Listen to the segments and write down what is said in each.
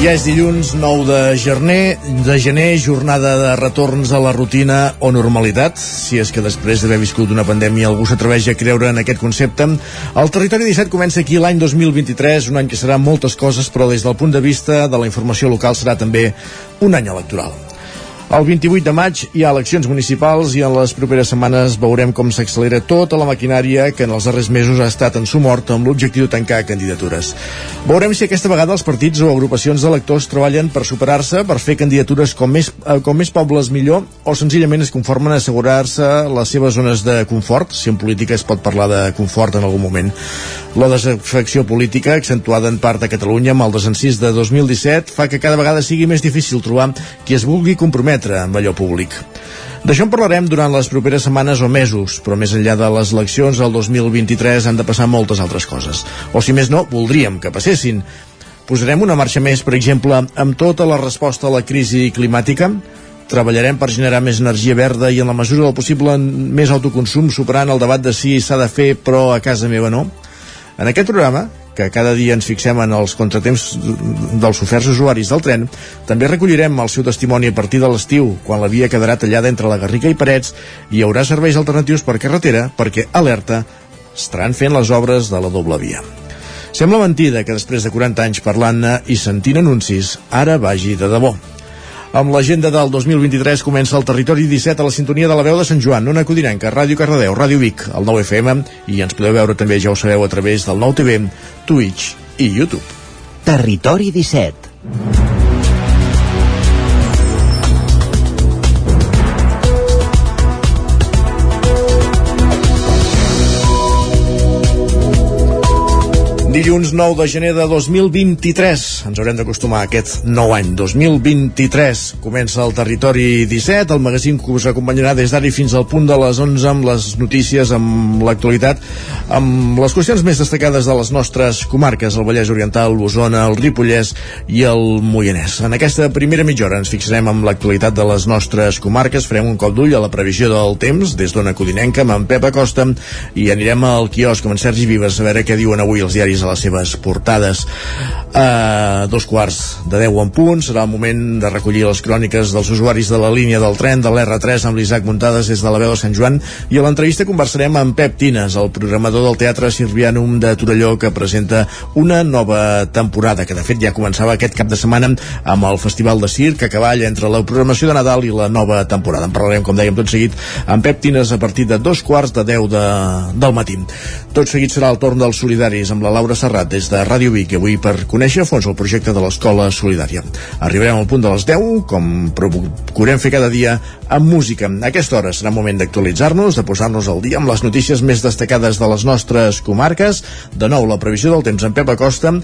Ja és dilluns 9 de gener, de gener, jornada de retorns a la rutina o normalitat, si és que després d'haver viscut una pandèmia algú s'atreveix a creure en aquest concepte. El Territori 17 comença aquí l'any 2023, un any que serà moltes coses, però des del punt de vista de la informació local serà també un any electoral. El 28 de maig hi ha eleccions municipals i en les properes setmanes veurem com s'accelera tota la maquinària que en els darrers mesos ha estat en su mort amb l'objectiu de tancar candidatures. Veurem si aquesta vegada els partits o agrupacions d'electors treballen per superar-se, per fer candidatures com més, eh, com més pobles millor o senzillament es conformen a assegurar-se les seves zones de confort, si en política es pot parlar de confort en algun moment. La desafecció política, accentuada en part a Catalunya amb el desencís de 2017, fa que cada vegada sigui més difícil trobar qui es vulgui comprometre amb allò públic. D'això en parlarem durant les properes setmanes o mesos, però més enllà de les eleccions el 2023 han de passar moltes altres coses. O si més no, voldríem que passessin. Posarem una marxa més, per exemple, amb tota la resposta a la crisi climàtica, treballarem per generar més energia verda i en la mesura del possible més autoconsum superant el debat de si s'ha de fer però a casa meva no en aquest programa, que cada dia ens fixem en els contratemps dels oferts usuaris del tren, també recollirem el seu testimoni a partir de l'estiu, quan la via quedarà tallada entre la Garriga i Parets i hi haurà serveis alternatius per carretera perquè, alerta, estaran fent les obres de la doble via. Sembla mentida que després de 40 anys parlant-ne i sentint anuncis, ara vagi de debò. Amb l'agenda del 2023 comença el Territori 17 a la sintonia de la veu de Sant Joan, una codinenca, Ràdio Cardedeu, Ràdio Vic, el 9 FM, i ens podeu veure també, ja ho sabeu, a través del nou TV, Twitch i YouTube. Territori 17 Dilluns 9 de gener de 2023. Ens haurem d'acostumar a aquest nou any, 2023. Comença el Territori 17, el magazín que us acompanyarà des d'ara fins al punt de les 11 amb les notícies, amb l'actualitat, amb les qüestions més destacades de les nostres comarques, el Vallès Oriental, l'Osona, el Ripollès i el Moianès. En aquesta primera mitja hora ens fixarem amb l'actualitat de les nostres comarques, farem un cop d'ull a la previsió del temps des d'Ona Codinenca amb en Pep Acosta i anirem al quiosc amb en Sergi Vives a veure què diuen avui els diaris a les seves portades. A dos quarts de 10 en punt serà el moment de recollir les cròniques dels usuaris de la línia del tren de l'R3 amb l'Isaac Muntades des de la veu de Sant Joan i a l'entrevista conversarem amb Pep Tines, el programador del Teatre Sirvianum de Torelló que presenta una nova temporada que de fet ja començava aquest cap de setmana amb el Festival de Circ a cavall entre la programació de Nadal i la nova temporada. En parlarem, com dèiem, tot seguit amb Pep Tines a partir de dos quarts de 10 de, del matí. Tot seguit serà el torn dels solidaris amb la Laura Serrat des de Ràdio Vic avui per conèixer a fons el projecte de l'Escola Solidària. Arribarem al punt de les 10, com procurem fer cada dia amb música. A aquesta hora serà moment d'actualitzar-nos, de posar-nos al dia amb les notícies més destacades de les nostres comarques. De nou, la previsió del temps en Pep Acosta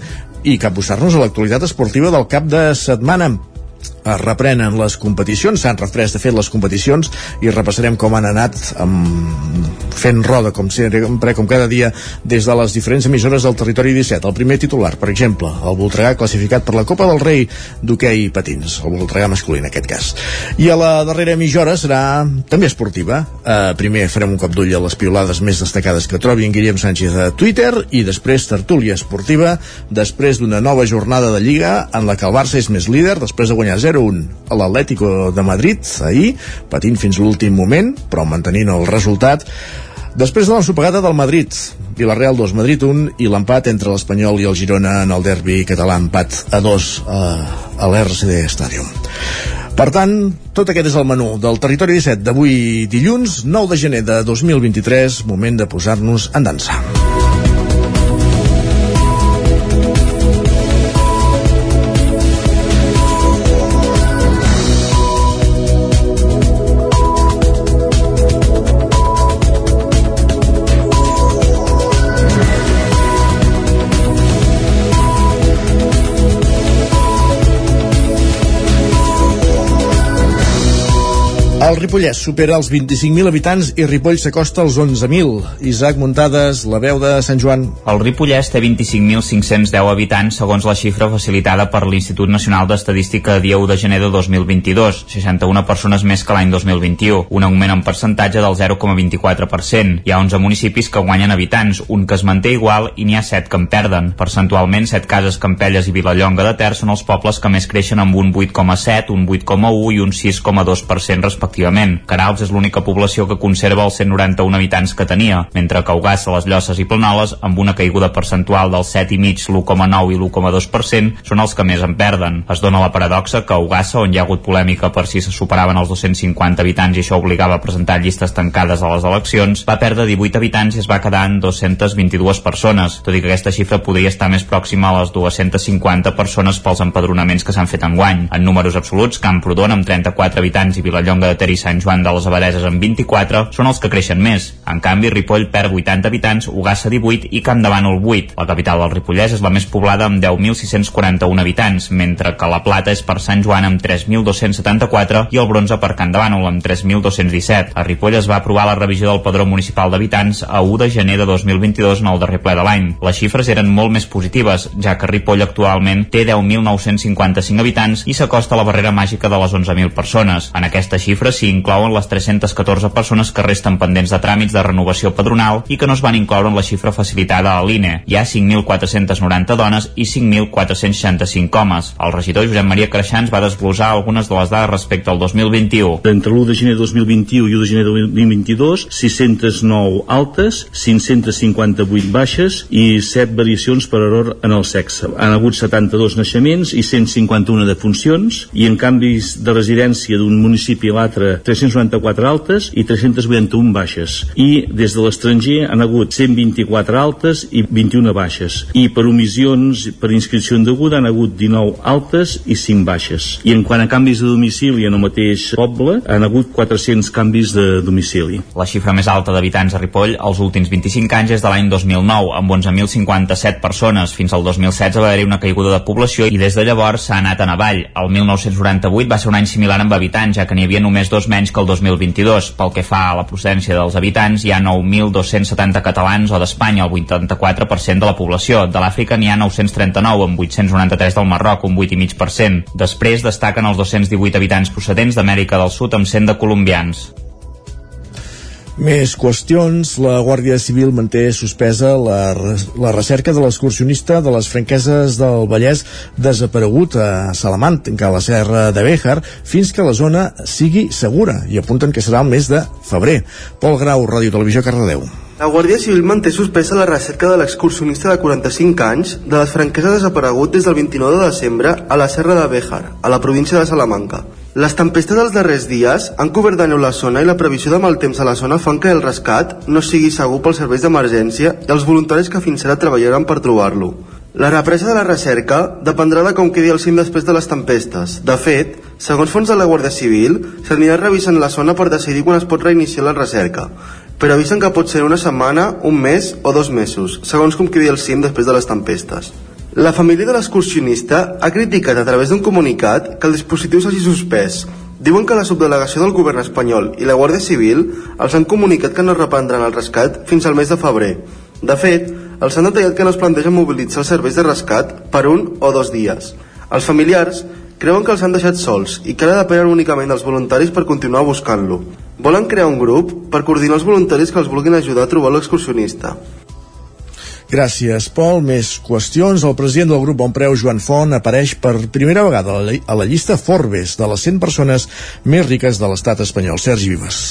i capbussar-nos a l'actualitat esportiva del cap de setmana es reprenen les competicions, s'han refrès de fet les competicions i repassarem com han anat amb, fent roda com sempre, com cada dia des de les diferents emissores del territori 17. El primer titular, per exemple, el Voltregà classificat per la Copa del Rei d'hoquei patins, el Voltregà masculí en aquest cas. I a la darrera hora serà també esportiva. Uh, primer farem un cop d'ull a les piolades més destacades que trobi en Guillem Sánchez a Twitter i després tertúlia esportiva després d'una nova jornada de Lliga en la que el Barça és més líder després de guanyar 0 0-1 a l'Atlético de Madrid ahir, patint fins l'últim moment, però mantenint el resultat. Després de l'ensopegada del Madrid, Villarreal 2, Madrid 1 i l'empat entre l'Espanyol i el Girona en el derbi català, empat a 2 eh, a l'RCD Stadium. Per tant, tot aquest és el menú del Territori 17 d'avui dilluns, 9 de gener de 2023, moment de posar-nos en dansa. El Ripollès supera els 25.000 habitants i Ripoll s'acosta als 11.000. Isaac Muntades, la veu de Sant Joan. El Ripollès té 25.510 habitants segons la xifra facilitada per l'Institut Nacional d'Estadística dia 1 de gener de 2022, 61 persones més que l'any 2021, un augment en percentatge del 0,24%. Hi ha 11 municipis que guanyen habitants, un que es manté igual i n'hi ha 7 que en perden. Percentualment, 7 cases Campelles i Vilallonga de Ter són els pobles que més creixen amb un 8,7, un 8,1 i un 6,2% respectivament respectivament. Carals és l'única població que conserva els 191 habitants que tenia, mentre que Ugassa, les Llosses i Planoles, amb una caiguda percentual del 7,5, l'1,9 i l'1,2%, són els que més en perden. Es dona la paradoxa que Ugassa, on hi ha hagut polèmica per si se superaven els 250 habitants i això obligava a presentar llistes tancades a les eleccions, va perdre 18 habitants i es va quedar en 222 persones, tot i que aquesta xifra podria estar més pròxima a les 250 persones pels empadronaments que s'han fet en guany. En números absoluts, Camprodon, amb 34 habitants i Vilallonga de Ter i Sant Joan de les Abadeses amb 24 són els que creixen més. En canvi, Ripoll perd 80 habitants, Ugassa 18 i Camp de Bànol 8. La capital del Ripollès és la més poblada amb 10.641 habitants, mentre que la Plata és per Sant Joan amb 3.274 i el Bronze per Camp de Bànol amb 3.217. A Ripoll es va aprovar la revisió del padró municipal d'habitants a 1 de gener de 2022 en el darrer ple de l'any. Les xifres eren molt més positives, ja que Ripoll actualment té 10.955 habitants i s'acosta a la barrera màgica de les 11.000 persones. En aquesta xifra s'hi inclouen les 314 persones que resten pendents de tràmits de renovació padronal i que no es van incloure en la xifra facilitada a l'INE. Hi ha 5.490 dones i 5.465 homes. El regidor Josep Maria Creixans va desglosar algunes de les dades respecte al 2021. Entre l'1 de gener de 2021 i 1 de gener de 2022, 609 altes, 558 baixes i 7 variacions per error en el sexe. Han hagut 72 naixements i 151 defuncions i en canvis de residència d'un municipi a l'altre 394 altes i 381 baixes. I des de l'estranger han hagut 124 altes i 21 baixes. I per omissions, per inscripció indeguda, han hagut 19 altes i 5 baixes. I en quant a canvis de domicili en el mateix poble, han hagut 400 canvis de domicili. La xifra més alta d'habitants a Ripoll els últims 25 anys és de l'any 2009, amb 11.057 persones. Fins al 2016 va haver-hi una caiguda de població i des de llavors s'ha anat en avall. El 1998 va ser un any similar amb habitants, ja que n'hi havia només dos menys que el 2022. Pel que fa a la procedència dels habitants, hi ha 9.270 catalans o d'Espanya, el 84% de la població. De l'Àfrica n'hi ha 939, amb 893 del Marroc, un 8,5%. Després destaquen els 218 habitants procedents d'Amèrica del Sud amb 100 de colombians. Més qüestions. La Guàrdia Civil manté suspesa la, la de l'excursionista de les franqueses del Vallès desaparegut a Salamanca, a la serra de Béjar, fins que la zona sigui segura i apunten que serà el mes de febrer. Pol Grau, Ràdio Televisió, Cardedeu. La Guàrdia Civil manté suspesa la recerca de l'excursionista de 45 anys de les franqueses desaparegut des del 29 de desembre a la serra de Béjar, a la província de Salamanca. Les tempestes dels darrers dies han cobert de neu la zona i la previsió de mal temps a la zona fan que el rescat no sigui segur pels serveis d'emergència i els voluntaris que fins ara treballaran per trobar-lo. La represa de la recerca dependrà de com quedi el cim després de les tempestes. De fet, segons fons de la Guàrdia Civil, s'anirà revisant la zona per decidir quan es pot reiniciar la recerca, però avisen que pot ser una setmana, un mes o dos mesos, segons com quedi el cim després de les tempestes. La família de l'excursionista ha criticat a través d'un comunicat que el dispositiu s'hagi suspès. Diuen que la subdelegació del govern espanyol i la Guàrdia Civil els han comunicat que no reprendran el rescat fins al mes de febrer. De fet, els han detallat que no es plantegen mobilitzar els serveis de rescat per un o dos dies. Els familiars creuen que els han deixat sols i que ara depenen únicament dels voluntaris per continuar buscant-lo. Volen crear un grup per coordinar els voluntaris que els vulguin ajudar a trobar l'excursionista. Gràcies, Pol. Més qüestions. El president del grup Bonpreu, Joan Font, apareix per primera vegada a la llista Forbes de les 100 persones més riques de l'estat espanyol. Sergi Vives.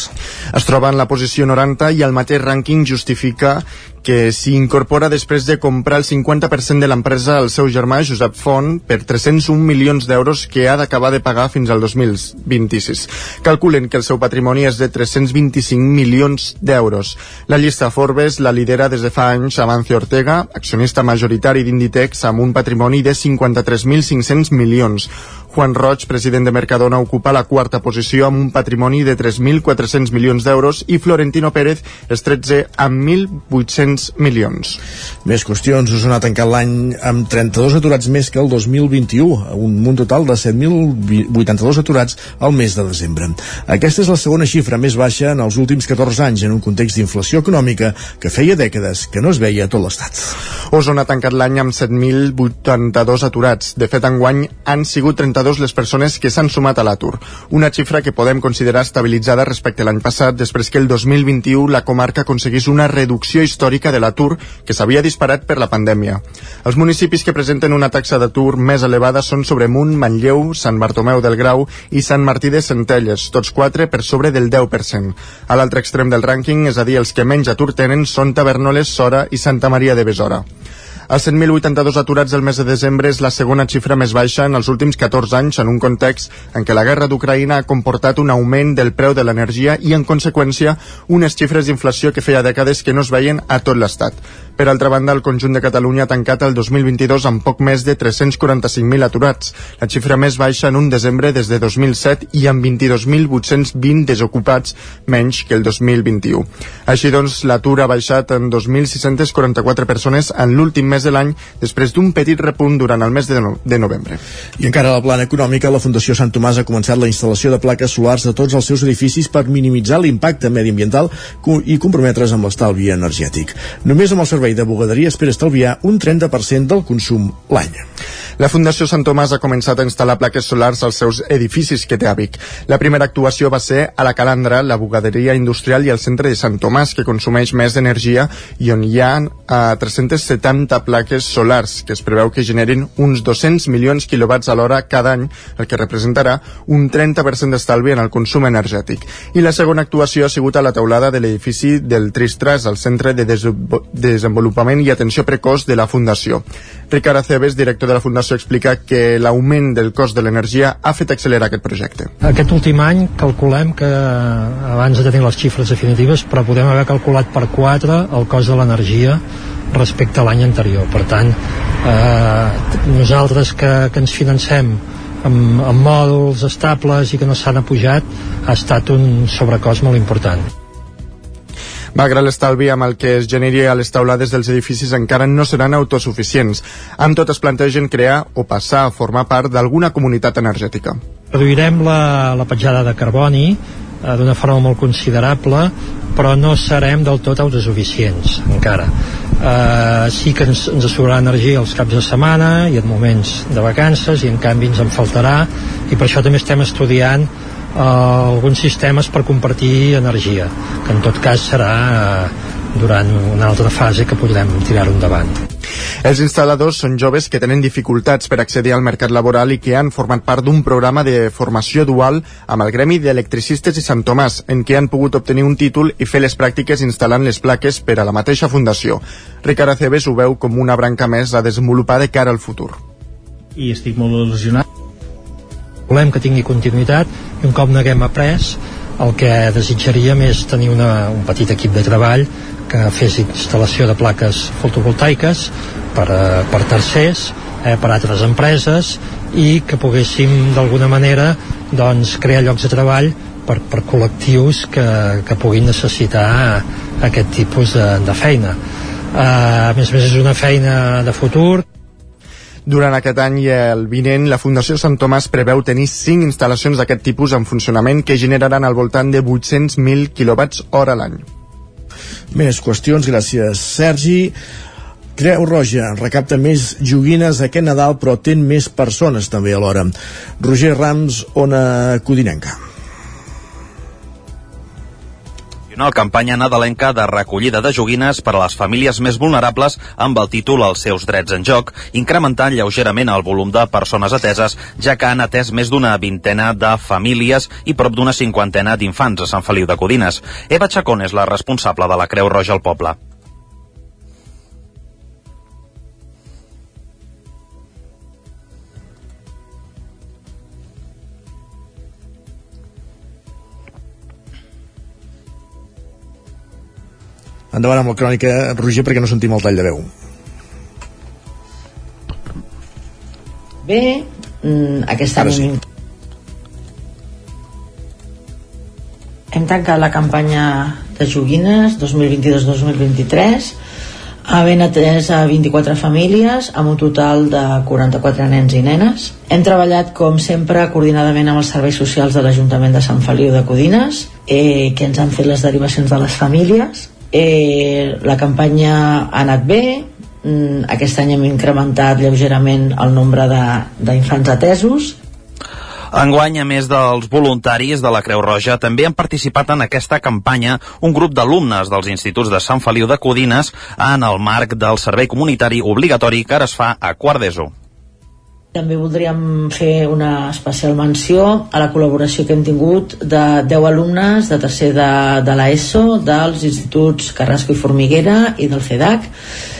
Es troba en la posició 90 i el mateix rànquing justifica que s'hi incorpora després de comprar el 50% de l'empresa al seu germà Josep Font per 301 milions d'euros que ha d'acabar de pagar fins al 2026. Calculen que el seu patrimoni és de 325 milions d'euros. La llista Forbes la lidera des de fa anys Amancio Ortega, accionista majoritari d'Inditex amb un patrimoni de 53.500 milions. Juan Roig, president de Mercadona, ocupa la quarta posició amb un patrimoni de 3.400 milions d'euros i Florentino Pérez és 13 amb 1.800 milions. Més qüestions. Osona ha tancat l'any amb 32 aturats més que el 2021, un munt total de 7.082 aturats al mes de desembre. Aquesta és la segona xifra més baixa en els últims 14 anys en un context d'inflació econòmica que feia dècades que no es veia a tot l'Estat. Osona ha tancat l'any amb 7.082 aturats. De fet, enguany han sigut 32 les persones que s'han sumat a l'atur, una xifra que podem considerar estabilitzada respecte a l'any passat després que el 2021 la comarca aconseguís una reducció històrica de l'atur que s'havia disparat per la pandèmia. Els municipis que presenten una taxa d'atur més elevada són Sobremunt, Manlleu, Sant Bartomeu del Grau i Sant Martí de Centelles, tots quatre per sobre del 10%. A l'altre extrem del rànquing, és a dir, els que menys atur tenen, són Tavernoles, Sora i Santa Maria de Besora. Els 100.082 aturats del mes de desembre és la segona xifra més baixa en els últims 14 anys en un context en què la guerra d'Ucraïna ha comportat un augment del preu de l'energia i, en conseqüència, unes xifres d'inflació que feia dècades que no es veien a tot l'Estat. Per altra banda, el conjunt de Catalunya ha tancat el 2022 amb poc més de 345.000 aturats, la xifra més baixa en un desembre des de 2007 i amb 22.820 desocupats menys que el 2021. Així doncs, l'atur ha baixat en 2.644 persones en l'últim mes de l'any després d'un petit repunt durant el mes de, no de novembre. I encara a la plana econòmica, la Fundació Sant Tomàs ha començat la instal·lació de plaques solars a tots els seus edificis per minimitzar l'impacte mediambiental i comprometre's amb l'estalvi energètic. Només amb el servei de bugaderia espera estalviar un 30% del consum l'any. La Fundació Sant Tomàs ha començat a instal·lar plaques solars als seus edificis que té a Vic. La primera actuació va ser a la Calandra, la bugaderia industrial i el centre de Sant Tomàs, que consumeix més energia i on hi ha eh, 370 plaques solars, que es preveu que generin uns 200 milions quilowatts a l'hora cada any, el que representarà un 30% d'estalvi en el consum energètic. I la segona actuació ha sigut a la teulada de l'edifici del Tristras, al Centre de Desenvolupament i Atenció Precoç de la Fundació. Ricard Aceves, director de la Fundació explica que l'augment del cost de l'energia ha fet accelerar aquest projecte. Aquest últim any calculem que, abans de tenir les xifres definitives, però podem haver calculat per 4 el cost de l'energia respecte a l'any anterior. Per tant, eh, nosaltres que, que ens financem amb, amb mòduls estables i que no s'han apujat, ha estat un sobrecost molt important. Malgrat l'estalvi amb el que es generi a les taulades dels edificis encara no seran autosuficients. Amb tot es plantegen crear o passar a formar part d'alguna comunitat energètica. Reduirem la, la petjada de carboni eh, d'una forma molt considerable però no serem del tot autosuficients encara eh, sí que ens, ens assegurarà energia els caps de setmana i en moments de vacances i en canvi ens en faltarà i per això també estem estudiant eh, alguns sistemes per compartir energia, que en tot cas serà eh, durant una altra fase que podrem tirar-ho endavant. Els instal·ladors són joves que tenen dificultats per accedir al mercat laboral i que han format part d'un programa de formació dual amb el Gremi d'Electricistes i Sant Tomàs, en què han pogut obtenir un títol i fer les pràctiques instal·lant les plaques per a la mateixa fundació. Ricard Aceves ho veu com una branca més a desenvolupar de cara al futur. I estic molt il·lusionat volem que tingui continuïtat i un cop n'haguem après el que desitjaríem és tenir una, un petit equip de treball que fes instal·lació de plaques fotovoltaiques per, eh, per tercers, eh, per altres empreses i que poguéssim d'alguna manera doncs, crear llocs de treball per, per col·lectius que, que puguin necessitar aquest tipus de, de feina. Eh, a més a més és una feina de futur durant aquest any i el vinent, la Fundació Sant Tomàs preveu tenir 5 instal·lacions d'aquest tipus en funcionament que generaran al voltant de 800.000 quilowatts hora a l'any. Més qüestions, gràcies Sergi. Creu Roja recapta més joguines aquest Nadal però ten més persones també alhora. Roger Rams, Ona Codinenca. Una campanya nadalenca de recollida de joguines per a les famílies més vulnerables amb el títol Els seus drets en joc, incrementant lleugerament el volum de persones ateses, ja que han atès més d'una vintena de famílies i prop d'una cinquantena d'infants a Sant Feliu de Codines. Eva Chacón és la responsable de la Creu Roja al poble. Endavant amb la crònica, Roger, perquè no sentim el tall de veu. Bé, mm, aquest Ara any sí. hem hem tancat la campanya de joguines 2022-2023 havent atès a 24 famílies amb un total de 44 nens i nenes. Hem treballat, com sempre, coordinadament amb els serveis socials de l'Ajuntament de Sant Feliu de Codines, eh, que ens han fet les derivacions de les famílies. Eh, la campanya ha anat bé, mm, aquest any hem incrementat lleugerament el nombre d'infants atesos Enguany, a més dels voluntaris de la Creu Roja, també han participat en aquesta campanya un grup d'alumnes dels instituts de Sant Feliu de Codines en el marc del servei comunitari obligatori que ara es fa a quart d'ESO. També voldríem fer una especial menció a la col·laboració que hem tingut de 10 alumnes de tercer de, de l'ESO, dels instituts Carrasco i Formiguera i del FEDAC,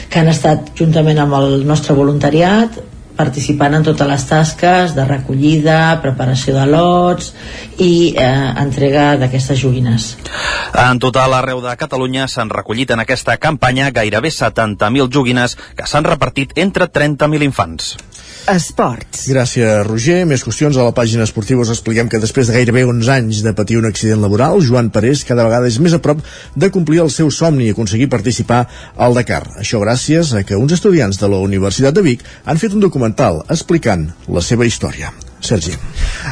que han estat juntament amb el nostre voluntariat participant en totes les tasques de recollida, preparació de lots i eh, entrega d'aquestes joguines. En total, arreu de Catalunya s'han recollit en aquesta campanya gairebé 70.000 joguines que s'han repartit entre 30.000 infants. Esports. Gràcies, Roger. Més qüestions a la pàgina esportiva us expliquem que després de gairebé 11 anys de patir un accident laboral, Joan Parés cada vegada és més a prop de complir el seu somni i aconseguir participar al Dakar. Això gràcies a que uns estudiants de la Universitat de Vic han fet un documental explicant la seva història. Sergi.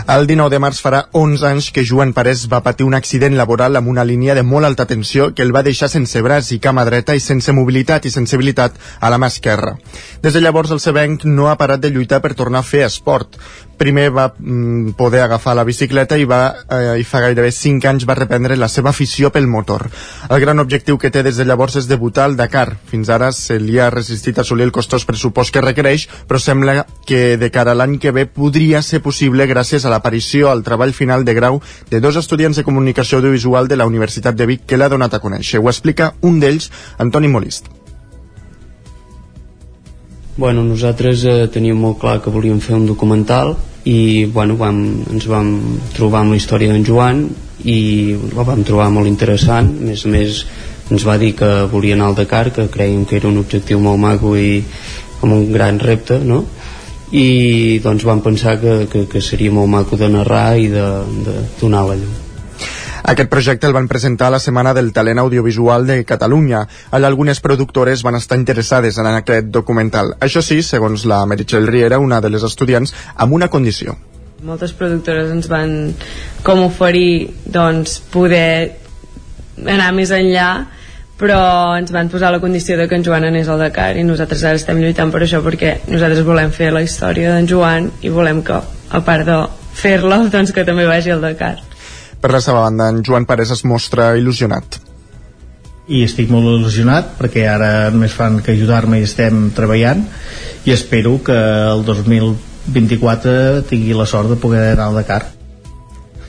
El 19 de març farà 11 anys que Joan Parés va patir un accident laboral amb una línia de molt alta tensió que el va deixar sense braç i cama dreta i sense mobilitat i sensibilitat a la mà esquerra. Des de llavors el Sevenc no ha parat de lluitar per tornar a fer esport. Primer va mm, poder agafar la bicicleta i, va, eh, i fa gairebé 5 anys va reprendre la seva afició pel motor. El gran objectiu que té des de llavors és debutar al Dakar. Fins ara se li ha resistit a assolir el costós pressupost que requereix, però sembla que de cara a l'any que ve podria ser possible gràcies a l'aparició al treball final de grau de dos estudiants de comunicació audiovisual de la Universitat de Vic que l'ha donat a conèixer. Ho explica un d'ells, Antoni Molist. Bueno, nosaltres eh, teníem molt clar que volíem fer un documental i bueno, vam, ens vam trobar amb la història d'en Joan i la vam trobar molt interessant a més a més ens va dir que volia anar al Dakar que creiem que era un objectiu molt maco i amb un gran repte no? i doncs vam pensar que, que, que seria molt maco de narrar i de, de donar la llum Aquest projecte el van presentar a la Setmana del Talent Audiovisual de Catalunya. Allà algunes productores van estar interessades en aquest documental. Això sí, segons la Meritxell Riera, una de les estudiants, amb una condició. moltes productores ens van com oferir doncs, poder anar més enllà però ens van posar la condició de que en Joan anés al Dakar i nosaltres ara estem lluitant per això perquè nosaltres volem fer la història d'en Joan i volem que a part de fer-la doncs que també vagi al Dakar Per la seva banda, en Joan Parés es mostra il·lusionat. i estic molt il·lusionat perquè ara només fan que ajudar-me i estem treballant i espero que el 2024 tingui la sort de poder anar al Dakar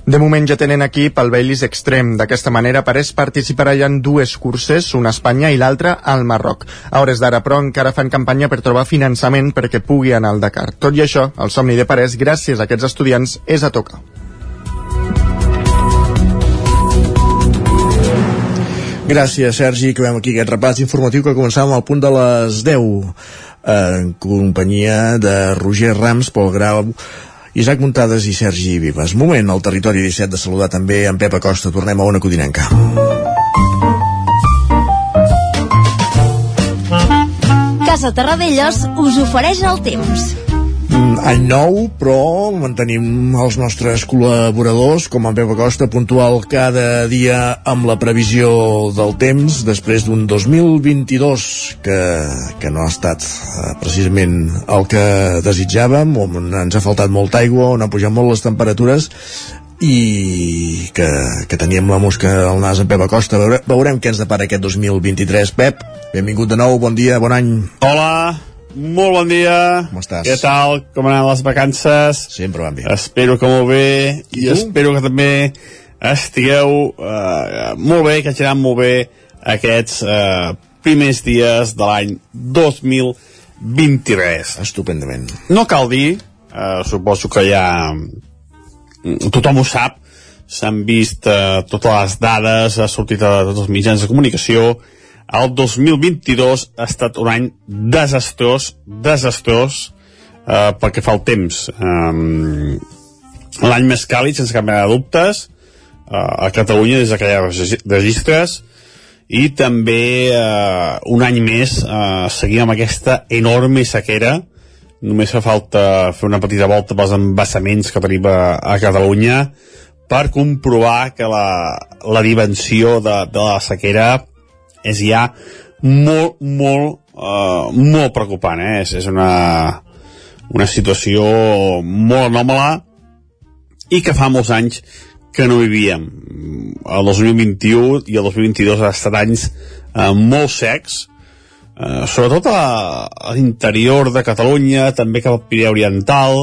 De moment ja tenen equip el Baileys Extrem. D'aquesta manera, Parés participarà ja en dues curses, una a Espanya i l'altra al Marroc. A hores d'ara, però, encara fan campanya per trobar finançament perquè pugui anar al Dakar. Tot i això, el somni de Parés, gràcies a aquests estudiants, és a tocar. Gràcies, Sergi, veiem aquí aquest repàs informatiu que començàvem al punt de les 10 en companyia de Roger Rams, Pol Grau, Isaac Muntades i Sergi Vives. Moment al territori 17 de saludar també en Pep Acosta. Tornem a una codinenca. Casa Terradellos us ofereix el temps. Mm, Any nou, però mantenim els nostres col·laboradors, com en Pep Acosta, puntual cada dia amb la previsió del temps, després d'un 2022 que, que no ha estat eh, precisament el que desitjàvem, on ens ha faltat molta aigua, on han pujat molt les temperatures, i que, que teníem la mosca al nas en Pep Acosta. Veure, veurem què ens depara aquest 2023. Pep, benvingut de nou, bon dia, bon any. Hola, molt bon dia. Com estàs? Què tal? Com han les vacances? Sempre van bé. Espero que molt bé i tu? espero que també estigueu uh, molt bé, que hagi anat molt bé aquests uh, primers dies de l'any 2023. Estupendament. No cal dir, uh, suposo que ja mm, tothom ho sap, s'han vist uh, totes les dades, ha sortit a tots els mitjans de comunicació, el 2022 ha estat un any desastrós, desastrós, eh, pel que fa al temps. Um, l'any més càlid sense cap mena de dubtes eh, a Catalunya des de que hi ha registres i també eh, un any més eh, seguim amb aquesta enorme sequera. Només fa falta fer una petita volta pels embassaments que tenim a, a Catalunya per comprovar que la, la dimensió de, de la sequera és ja molt, molt, uh, molt preocupant. Eh? És, és una, una situació molt anòmala i que fa molts anys que no vivíem. El 2021 i el 2022 han estat anys eh, molt secs, eh, sobretot a, a l'interior de Catalunya, també cap al Pirineu Oriental,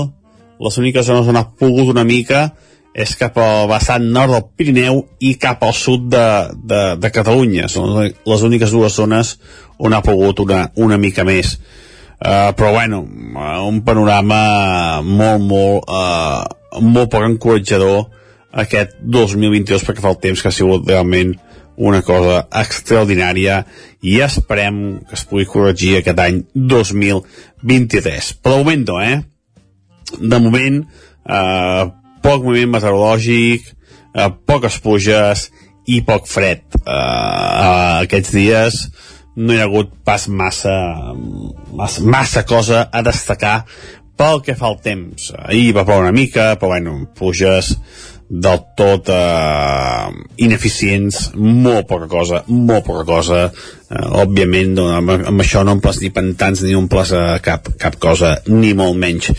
les úniques zones on ha pogut una mica és cap al vessant nord del Pirineu i cap al sud de, de, de Catalunya. Són les úniques dues zones on ha pogut una, una mica més. Uh, però bueno, un panorama molt, molt, uh, molt poc encoratjador aquest 2022 perquè fa el temps que ha sigut realment una cosa extraordinària i esperem que es pugui corregir aquest any 2023. Per moment eh? De moment, eh, poc moviment meteorològic, eh, poques pluges i poc fred. Eh, aquests dies no hi ha hagut pas massa, massa, massa cosa a destacar pel que fa al temps. Ahir va ploure una mica, però bueno, pluges del tot eh, ineficients, molt poca cosa, molt poca cosa. Eh, òbviament, no, amb, amb això no omples ni pantans ni omples eh, cap, cap cosa, ni molt menys.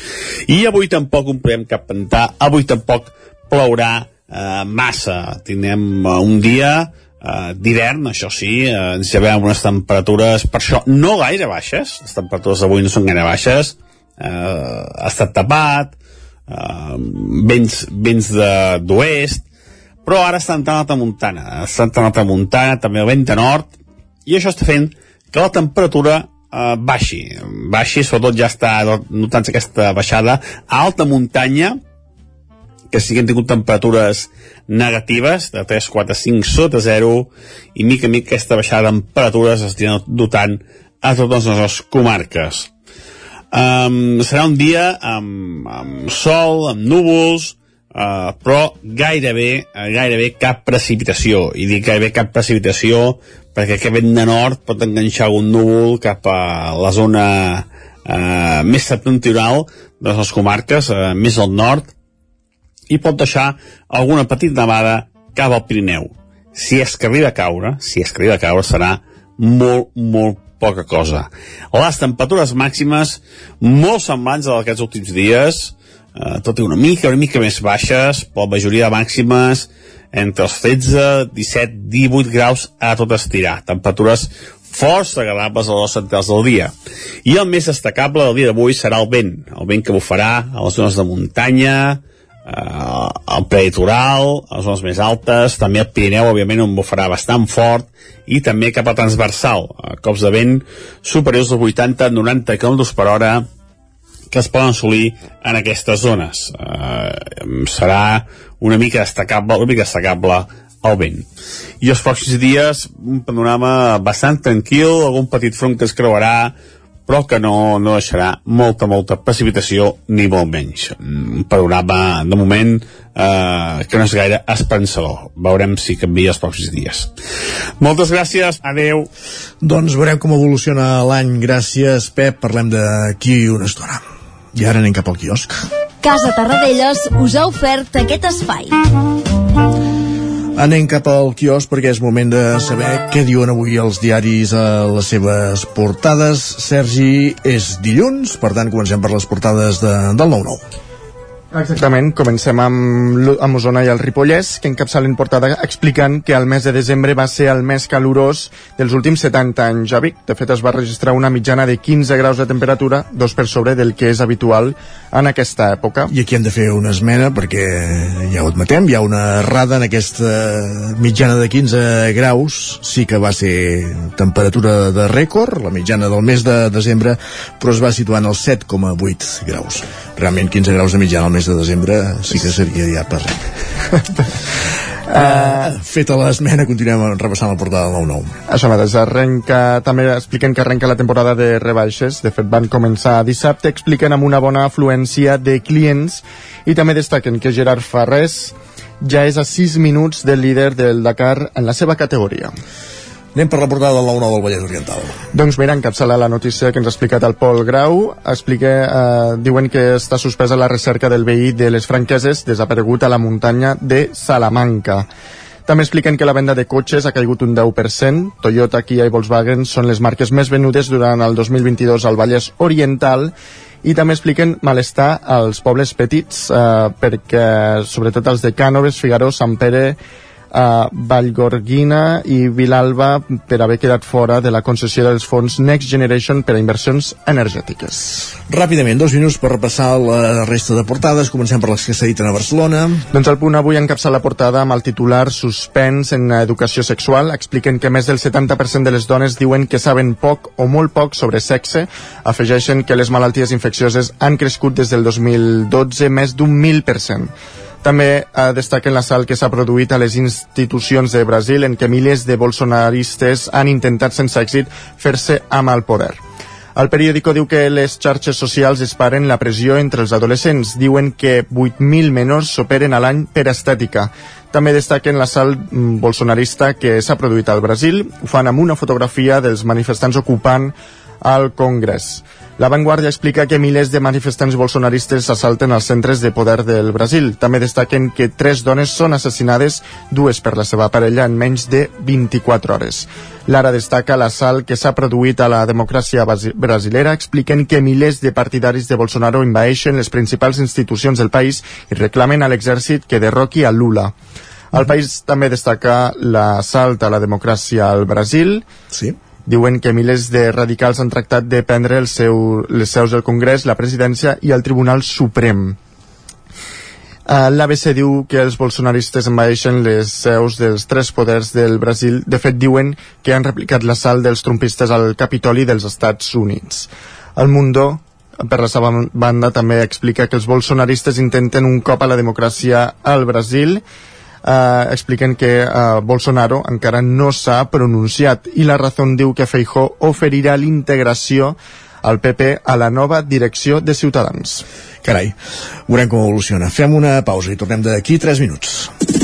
I avui tampoc omplem cap pantà, avui tampoc plourà eh, massa. Tindrem eh, un dia eh, d'hivern, això sí, eh, ens llevem unes temperatures, per això, no gaire baixes, les temperatures d'avui no són gaire baixes, eh, ha estat tapat, uh, vents, vents d'oest, però ara està entrant la muntana, està entrant la muntana, també el vent de nord, i això està fent que la temperatura uh, baixi, baixi, sobretot ja està notant aquesta baixada a alta muntanya, que sí que han tingut temperatures negatives, de 3, 4, 5 sota 0, i mica en mica aquesta baixada de temperatures es dotant a totes les comarques. Um, serà un dia amb, amb sol, amb núvols, uh, però gairebé, uh, gairebé cap precipitació. I dic gairebé cap precipitació perquè aquest vent de nord pot enganxar un núvol cap a la zona uh, més septentrional de les comarques, uh, més al nord, i pot deixar alguna petita nevada cap al Pirineu. Si és que arriba a caure, si és que arriba a caure, serà molt, molt poca cosa. Les temperatures màximes molt semblants a d'aquests últims dies, eh, tot i una mica, una mica més baixes, per la majoria de màximes entre els 13, 17, 18 graus a tot estirar. Temperatures força agradables a les centrals del dia. I el més destacable del dia d'avui serà el vent, el vent que bufarà a les zones de muntanya, eh, el preditoral, les zones més altes, també el Pirineu, òbviament, on bufarà bastant fort, i també cap a transversal, a cops de vent superiors als 80-90 km per hora que es poden assolir en aquestes zones. Eh, serà una mica destacable, una mica destacable el vent. I els pròxims dies, un panorama bastant tranquil, algun petit front que es creuarà, però que no, no deixarà molta, molta precipitació, ni molt menys. Un panorama, de moment, eh, que no és gaire esperançador. Veurem si canvia els pròxims dies. Moltes gràcies, adeu. Doncs veurem com evoluciona l'any. Gràcies, Pep. Parlem d'aquí una estona. I ara anem cap al quiosc. Casa Tarradellas us ha ofert aquest espai. Anem cap al quiosc perquè és moment de saber què diuen avui els diaris a les seves portades. Sergi, és dilluns, per tant comencem per les portades de, del 9-9. Exactament, comencem amb, amb Osona i el Ripollès, que encapçalen portada explicant que el mes de desembre va ser el més calorós dels últims 70 anys a Vic. De fet, es va registrar una mitjana de 15 graus de temperatura, dos per sobre del que és habitual en aquesta època. I aquí hem de fer una esmena perquè ja ho admetem, hi ha una errada en aquesta mitjana de 15 graus, sí que va ser temperatura de rècord, la mitjana del mes de desembre, però es va situar en els 7,8 graus. Realment 15 graus de mitjana al mes de desembre sí que seria ja per Uh, feta l'esmena, continuem repassant la portada del 9-9. Això mateix, arrenca, també expliquen que arrenca la temporada de rebaixes, de fet van començar dissabte, expliquen amb una bona afluència de clients i també destaquen que Gerard Farrés ja és a 6 minuts del líder del Dakar en la seva categoria. Anem per la portada del 9-9 del Vallès Oriental. Doncs mira, encapçala la notícia que ens ha explicat el Pol Grau. Explica, eh, diuen que està suspesa la recerca del veí de les franqueses desaparegut a la muntanya de Salamanca. També expliquen que la venda de cotxes ha caigut un 10%. Toyota, Kia i Volkswagen són les marques més venudes durant el 2022 al Vallès Oriental i també expliquen malestar als pobles petits eh, perquè sobretot els de Cànoves, Figaró, Sant Pere a Vallgorguina i Vilalba per haver quedat fora de la concessió dels fons Next Generation per a inversions energètiques. Ràpidament, dos minuts per repassar la resta de portades. Comencem per les que s'editen a Barcelona. Doncs el punt avui encapça la portada amb el titular Suspens en educació sexual. Expliquen que més del 70% de les dones diuen que saben poc o molt poc sobre sexe. Afegeixen que les malalties infeccioses han crescut des del 2012 més d'un 1.000%. També eh, destaquen l'assalt que s'ha produït a les institucions de Brasil en què milers de bolsonaristes han intentat sense èxit fer-se amb el poder. El periòdico diu que les xarxes socials disparen la pressió entre els adolescents. Diuen que 8.000 menors s'operen a l'any per estètica. També destaquen l'assalt mm, bolsonarista que s'ha produït al Brasil. Ho fan amb una fotografia dels manifestants ocupant al Congrés. La Vanguardia explica que milers de manifestants bolsonaristes assalten els centres de poder del Brasil. També destaquen que tres dones són assassinades, dues per la seva parella, en menys de 24 hores. Lara destaca l'assalt que s'ha produït a la democràcia brasilera, expliquen que milers de partidaris de Bolsonaro envaeixen les principals institucions del país i reclamen a l'exèrcit que derroqui a Lula. El país també destaca l'assalt a la democràcia al Brasil. Sí diuen que milers de radicals han tractat de prendre el seu, les seus del Congrés, la presidència i el Tribunal Suprem. Uh, L'ABC diu que els bolsonaristes envaeixen les seus dels tres poders del Brasil. De fet, diuen que han replicat l'assalt dels trumpistes al Capitoli dels Estats Units. El Mundo, per la seva banda, també explica que els bolsonaristes intenten un cop a la democràcia al Brasil eh, expliquen que eh, Bolsonaro encara no s'ha pronunciat i la raó diu que Feijó oferirà l'integració al PP a la nova direcció de Ciutadans. Carai, veurem com evoluciona. Fem una pausa i tornem d'aquí 3 minuts.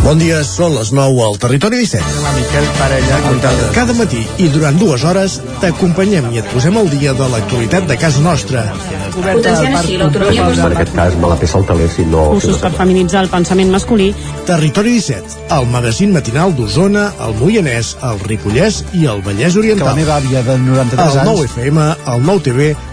Bon dia, són les 9 al Territori 17. La Miquel Parella comptada. Cada matí i durant dues hores t'acompanyem i et posem al dia de l'actualitat de casa nostra. Potenciant així l'autonomia En aquest cas me la peça el taler si no... Cursos per feminitzar el pensament masculí. Territori 17, el magazín matinal d'Osona, el Moianès, el Ripollès i el Vallès Oriental. Que la meva àvia de 93 el anys... 9 FM, el 9 TV,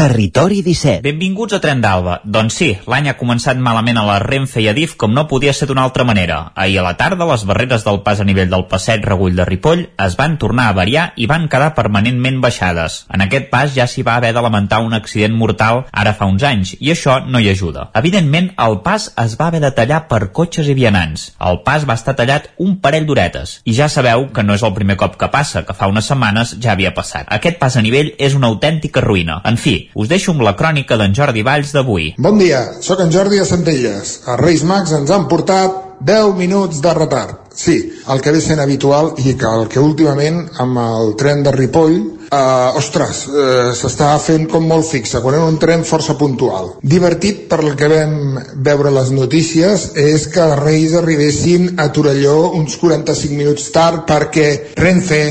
Territori 17. Benvinguts a Tren d'Alba. Doncs sí, l'any ha començat malament a la Renfe i a DIF com no podia ser d'una altra manera. Ahir a la tarda, les barreres del pas a nivell del passeig Regull de Ripoll es van tornar a variar i van quedar permanentment baixades. En aquest pas ja s'hi va haver de lamentar un accident mortal ara fa uns anys, i això no hi ajuda. Evidentment, el pas es va haver de tallar per cotxes i vianants. El pas va estar tallat un parell d'horetes. I ja sabeu que no és el primer cop que passa, que fa unes setmanes ja havia passat. Aquest pas a nivell és una autèntica ruïna. En fi, us deixo amb la crònica d'en Jordi Valls d'avui. Bon dia, sóc en Jordi de Centelles. Els Reis Mags ens han portat 10 minuts de retard. Sí, el que ve sent habitual i que el que últimament amb el tren de Ripoll Uh, ostres, uh, s'està fent com molt fixa, quan era un tren força puntual. Divertit per el que vam veure les notícies és que els Reis arribessin a Torelló uns 45 minuts tard perquè Renfe,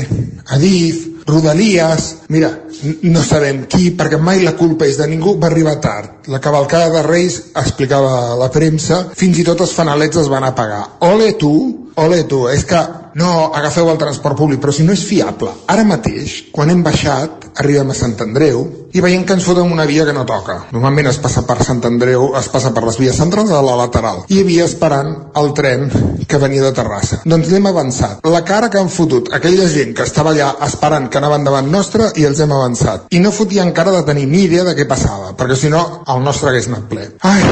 Adif, Rodalies... Mira, no sabem qui, perquè mai la culpa és de ningú, va arribar tard. La cavalcada de Reis, explicava la premsa, fins i tot els fanalets es van apagar. Ole tu, ole tu, és que no agafeu el transport públic, però si no és fiable. Ara mateix, quan hem baixat, arribem a Sant Andreu i veiem que ens fotem una via que no toca. Normalment es passa per Sant Andreu, es passa per les vies centrals a la lateral. I hi havia esperant el tren que venia de Terrassa. Doncs l'hem avançat. La cara que han fotut aquella gent que estava allà esperant que anaven davant nostre i els hem avançat. I no fotien cara de tenir ni idea de què passava, perquè si no el nostre hagués anat ple. Ai,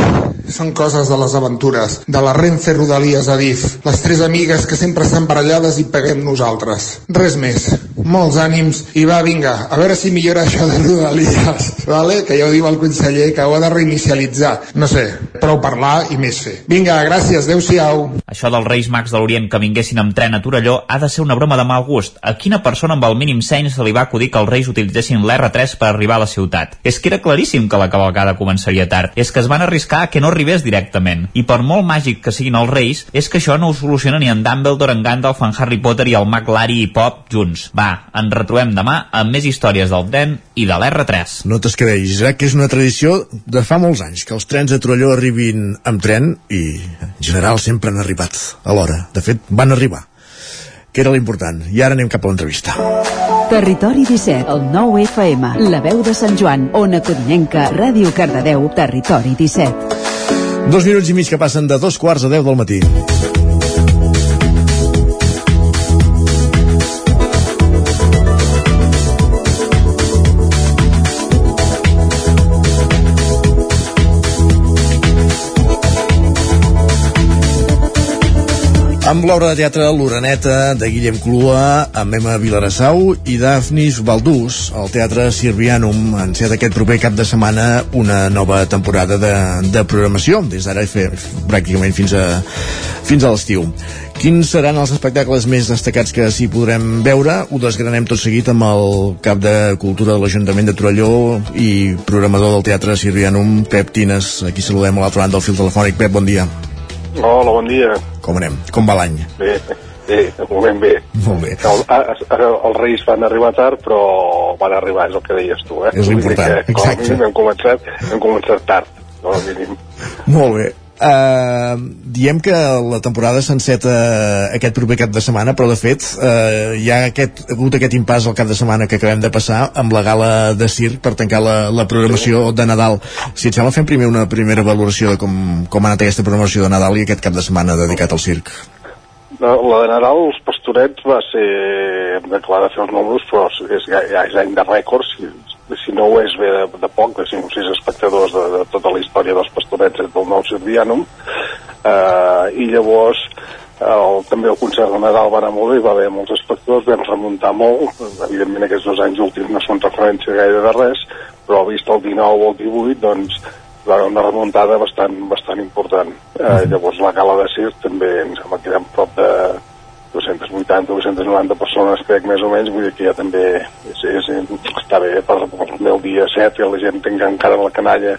són coses de les aventures, de la Renfe Rodalies a DIF, les tres amigues que sempre estan barallades i peguem nosaltres. Res més. Molts ànims i va, vinga, a veure si millora això de Rodalies, vale? que ja ho diu el conseller, que ho ha de reinicialitzar. No sé, prou parlar i més fer. Vinga, gràcies, adeu-siau. Això dels Reis Mags de l'Orient que vinguessin amb tren a Torelló ha de ser una broma de mal gust. A quina persona amb el mínim seny se li va acudir que els Reis utilitzessin l'R3 per arribar a la ciutat? És que era claríssim que la cavalcada començaria tard. És que es van arriscar que no arribés directament. I per molt màgic que siguin els Reis, és que això no ho soluciona ni en Dumbledore, en Gandalf, en Harry Potter i el mag Larry i Pop junts. Va, ens retrobem demà amb més històries del tren i de l'R3. No t'escreix, eh, que és una tradició de fa molts anys, que els trens de Torelló arribin amb tren i en general sempre han arribat a l'hora. De fet, van arribar que era l'important. I ara anem cap a l'entrevista. Territori 17, el 9 FM, la veu de Sant Joan, Ona Codinenca, Ràdio Cardedeu, Territori 17. Dos minuts i mig que passen de dos quarts a deu del matí. Amb l'obra de teatre L'Oreneta de Guillem Clua, amb Emma Vilarassau i Dafnis Baldús. El Teatre Sirvianum ha encet aquest proper cap de setmana una nova temporada de, de programació, des d'ara pràcticament fins a, fins a l'estiu. Quins seran els espectacles més destacats que s'hi podrem veure? Ho desgranem tot seguit amb el cap de Cultura de l'Ajuntament de Torelló i programador del Teatre Sirvianum, Pep Tines. Aquí saludem a l'altra banda del fil telefònic. Pep, bon dia. Hola, bon dia. Com anem? Com va l'any? Bé, bé, de moment bé. Molt bé. El, el, els Reis van arribar tard, però van arribar, és el que deies tu, eh? És l'important, exacte. Com a mínim hem començat, hem començat tard, com a mínim. Molt bé. Uh, diem que la temporada s'enceta aquest proper cap de setmana, però de fet uh, hi ha aquest, ha hagut aquest impàs al cap de setmana que acabem de passar amb la gala de circ per tancar la, la programació de Nadal. Si et sembla, fem primer una primera valoració de com, com ha anat aquesta programació de Nadal i aquest cap de setmana dedicat al circ. La, la de Nadal, els pastorets, va ser... Hem d'acabar de fer els números, però és, ja, ja és any de rècords, si, no ho és bé de, de poc, de 5 o 6 espectadors de, de tota la història dels pastorets del nou Sirvianum, eh, i llavors el, també el concert de Nadal va anar molt bé, va haver molts espectadors, vam remuntar molt, evidentment aquests dos anys últims no són referència gaire de res, però vist el 19 o el 18, doncs va haver una remuntada bastant, bastant important. Eh, llavors la gala de circ també em sembla que prop de 280 290 persones, crec, més o menys, vull dir que ja també és, és, està bé per, per el dia 7 i la gent tinga encara la canalla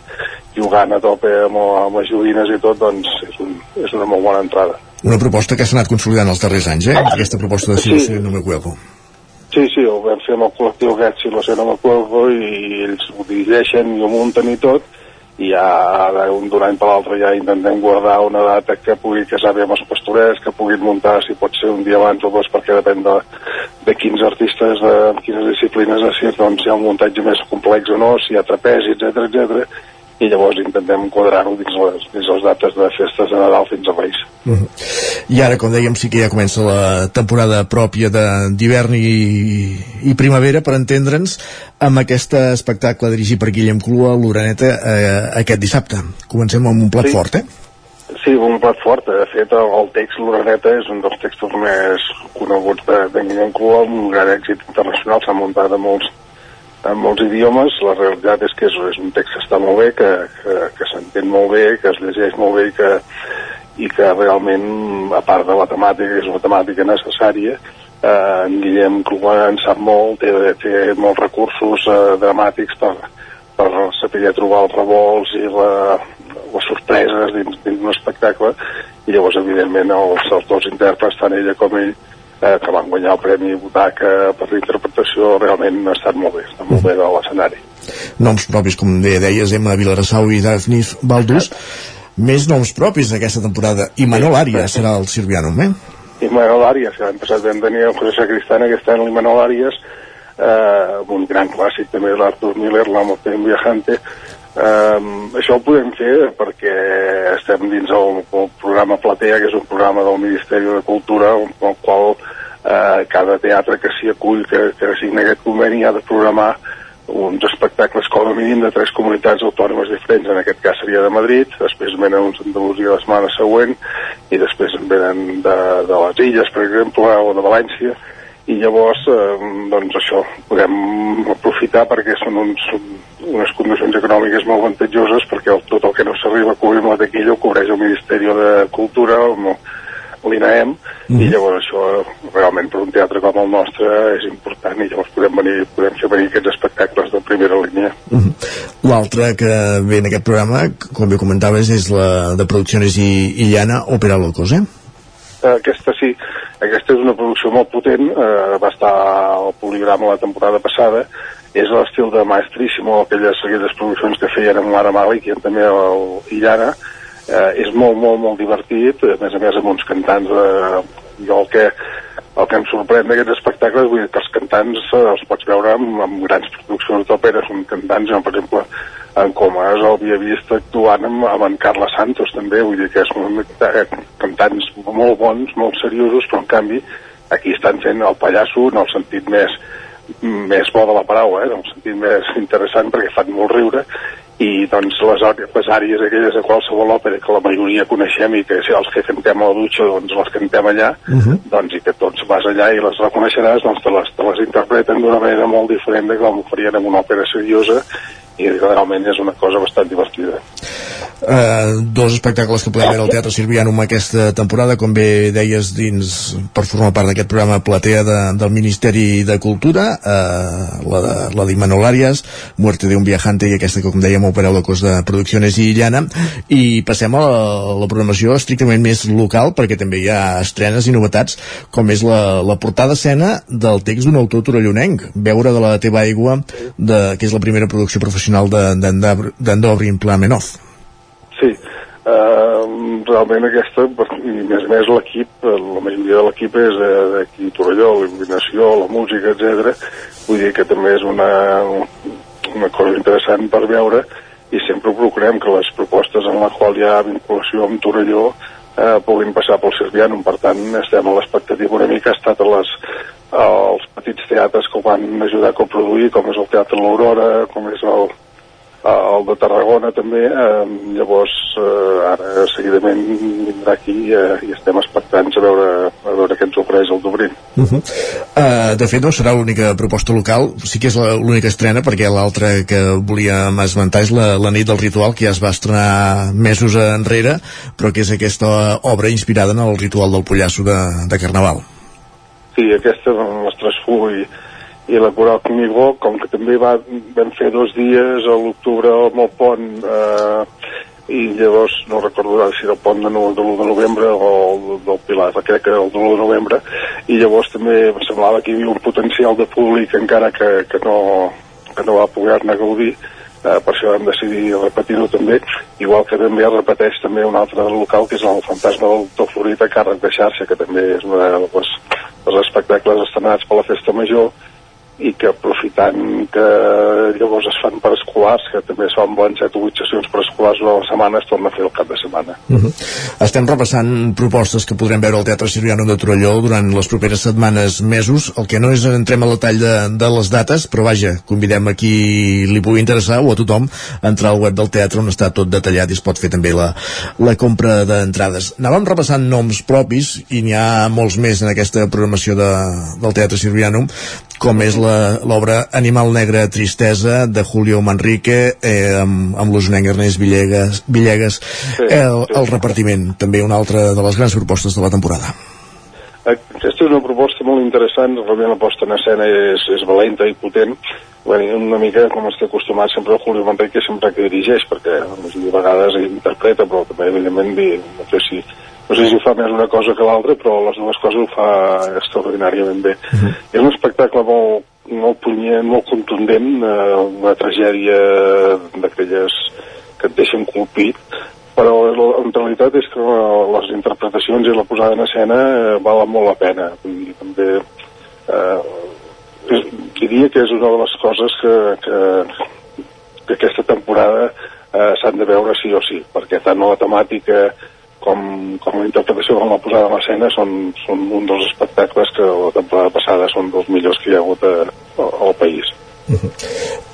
jugant a tope amb, amb les joguines i tot, doncs és, un, és una molt bona entrada. Una proposta que s'ha anat consolidant els darrers anys, eh? Aquesta proposta de Silos sí. no me cuelgo. Sí, sí, ho vam fer amb el col·lectiu aquest no me cuelgo i ells ho dirigeixen i ho munten i tot i ja d'un any per l'altre ja intentem guardar una data que pugui casar bé amb els pastorers, que puguin muntar si pot ser un dia abans o dos perquè depèn de, de quins artistes, de quines disciplines de circ, doncs hi ha un muntatge més complex o no, si hi ha trapezi, etc etc i llavors intentem quadrar-ho dins, les, dins les dates de festes de Nadal fins a Reis. Uh -huh. I ara, com dèiem, sí que ja comença la temporada pròpia d'hivern i, i primavera, per entendre'ns, amb aquest espectacle dirigit per Guillem Clua, l'Uraneta, eh, aquest dissabte. Comencem amb un plat sí. fort, eh? Sí, un plat fort. De fet, el, el text L'Uraneta és un dels textos més coneguts de, de Guillem Clua, un gran èxit internacional, s'ha muntat a molts en molts idiomes, la realitat és que és, és un text que està molt bé, que, que, que s'entén molt bé, que es llegeix molt bé i que, i que realment, a part de la temàtica, és una temàtica necessària, eh, en Guillem Clua en sap molt, té, té molts recursos eh, dramàtics per, per saber trobar els revolts i la, les sorpreses dins, dins d'un espectacle, i llavors, evidentment, els, els dos intèrprets, tant ella com ell, eh, que van guanyar el Premi Butaca per l'interpretació realment ha estat molt bé, està molt bé de l'escenari. Noms propis, com deies, Emma Vilarassau i Daphnis Baldús. Més noms propis d'aquesta temporada. I Manol Arias serà el Sirvianum, eh? I Manol Arias, que l'any passat vam tenir el José Sacristán, aquest any l'Imanol Arias, eh, un gran clàssic també de l'Artur Miller, l'Amo Viajante, Um, això ho podem fer perquè estem dins el, el programa Platea, que és un programa del Ministeri de Cultura, amb el qual eh, cada teatre que s'hi acull, que, que signa aquest conveni, ha de programar uns espectacles com a mínim de tres comunitats autònomes diferents, en aquest cas seria de Madrid, després en venen uns d'Andalusia la setmana següent, i després en venen de, de les Illes, per exemple, o de València, i llavors, eh, doncs això, podem aprofitar perquè són uns, unes condicions econòmiques molt avantatjoses perquè el, tot el que no s'arriba a cobrir amb la taquilla ho cobreix el Ministeri de Cultura o l'INAEM mm -hmm. i Mhm. llavors això realment per un teatre com el nostre és important i llavors podem, venir, podem fer venir aquests espectacles de primera línia. Uh -huh. L'altre que ve en aquest programa, com bé comentaves, és la de Producciones i, i Llana, Opera Locos? Eh, Aquesta sí, aquesta és una producció molt potent, eh, va estar al Poligrama la temporada passada, és l'estil de Maestríssimo, aquelles, aquelles produccions que feien amb Mara Malik i també el Illana, eh, és molt, molt, molt divertit, a més a més amb uns cantants, eh, jo el que, el que em sorprèn d'aquests espectacles, vull dir que els cantants eh, els pots veure amb, amb grans produccions d'òpera, són cantants, jo, per exemple, en Comas el havia vist actuant amb, amb en Carles Santos també, vull dir que són eh, cantants molt bons, molt seriosos, però en canvi aquí estan fent el pallasso en el sentit més més bo de la paraula, eh, en el sentit més interessant perquè fan molt riure i doncs les, les àrees aquelles de qualsevol òpera que la majoria coneixem i que si els que cantem a la dutxa doncs les cantem allà Uh -huh. doncs i que tots vas allà i les reconeixeràs doncs te les, te les interpreten d'una manera molt diferent de com ho farien en una òpera seriosa i realment és una cosa bastant divertida. Uh, dos espectacles que podem veure al Teatre Sirvianum aquesta temporada, com bé deies dins, per formar part d'aquest programa Platea de, del Ministeri de Cultura uh, la de- la d'Imanol Arias Muerte de un viajante i aquesta que com dèiem Opera Locos de Producciones i Llana. I passem a la, la programació estrictament més local perquè també hi ha estrenes i novetats com és la, la portada escena del text d'un autor torellonenc Veure de la teva aigua de, que és la primera producció professional Dobrin Pla Menoz Sí, uh, realment aquesta, i més més l'equip, eh, la majoria de l'equip és de- d'aquí Torelló, la il·luminació, la música, etc. Vull dir que també és una, una cosa interessant per veure i sempre procurem que les propostes en la qual hi ha vinculació amb Torelló eh, puguin passar pel Sirvianum. Per tant, estem a l'expectativa una mica, ha estat a les, als petits teatres que ho van ajudar a coproduir, com és el Teatre L'Aurora, com és el, el de Tarragona també, eh, llavors eh, ara seguidament vindrà aquí eh, i estem expectants a veure, a veure què ens ofereix el Dublín. Uh -huh. uh, de fet no serà l'única proposta local sí que és l'única estrena perquè l'altra que volíem esmentar és la, la nit del ritual que ja es va estrenar mesos enrere però que és aquesta obra inspirada en el ritual del pollasso de, de Carnaval Sí, aquesta amb l'Estrasfú i, i la Coral Canigó, com que també va, vam fer dos dies a l'octubre amb el pont eh, i llavors no recordo si era el pont de, de l'1 de novembre o el del Pilar, crec que era el de l'1 de novembre i llavors també em semblava que hi havia un potencial de públic encara que, que, no, que no va poder-ne gaudir eh, per això vam decidir repetir-ho també. Igual que també es repeteix també un altre local que és el Fantasma del Doctor Florit a càrrec de xarxa que també és una de les, espectacles estrenats per la Festa Major i que aprofitant que llavors es fan per escolars, que també es fan bons 7 o 8 sessions per escolars una a la setmana, es torna a fer el cap de setmana. uh -huh. estem repassant propostes que podrem veure al Teatre Siriano de Torelló durant les properes setmanes, mesos el que no és entrem al detall de, de les dates però vaja, convidem a qui li pugui interessar o a tothom a entrar al web del teatre on està tot detallat i es pot fer també la, la compra d'entrades anàvem repassant noms propis i n'hi ha molts més en aquesta programació de, del Teatre Sirvianum com és l'obra Animal Negre Tristesa de Julio Manrique eh, amb, amb l'usonenc Ernest Villegas, Villegas el, el repartiment, també una altra de les grans propostes de la temporada. Aquesta és una proposta molt interessant, realment la posta en escena és, és valenta i potent, bueno, una mica com estic acostumat sempre el Julio Manrique sempre que dirigeix, perquè de vegades interpreta, però també evidentment di- no sé si no sé si ho fa més una cosa que l'altra, però les dues coses ho fa extraordinàriament bé. És un espectacle molt, molt punyent, molt contundent, eh, una tragèdia d'aquelles que et deixen colpit, però en realitat és que les interpretacions i la posada en escena eh, valen molt la pena. Vull dir, també eh, diria que és una de les coses que, que, que aquesta temporada eh, s'han de veure sí o sí, perquè tant la temàtica com, com la interpretació com la posada en escena són, són un dels espectacles que la temporada passada són dels millors que hi ha hagut a, a, al país.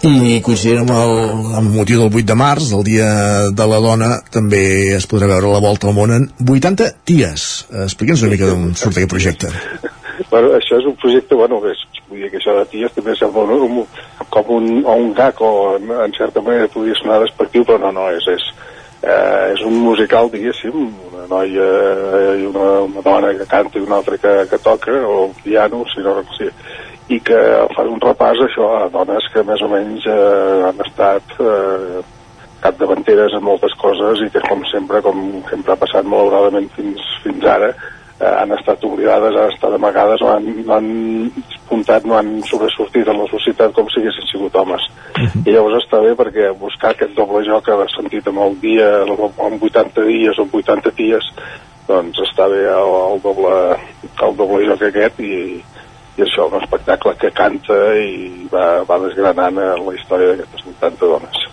I coincidint amb el amb motiu del 8 de març, el dia de la dona, també es podrà veure la volta al món en 80 ties. Explica'ns una mica d'on surt aquest projecte. Bueno, això és un projecte, bueno, és, vull dir que això de ties també sembla un, un, com un, o un gag o en, en certa manera podria sonar despectiu, però no, no, és, és, eh, és un musical, diguéssim, una noia i una, una dona que canta i una altra que, que toca, o piano, si no sí, i que fa un repàs això a dones que més o menys eh, han estat eh, capdavanteres en moltes coses i que com sempre, com sempre ha passat malauradament fins, fins ara, eh, han estat oblidades, han estat amagades, no han, no han puntat, no han sobresortit en la societat com si haguessin sigut homes. I llavors està bé perquè buscar aquest doble joc que ha sentit amb el dia, amb 80 dies o amb 80 dies, doncs està bé el, el, doble, el doble joc aquest i, i això, un espectacle que canta i va, va desgranant la història d'aquestes 80 dones.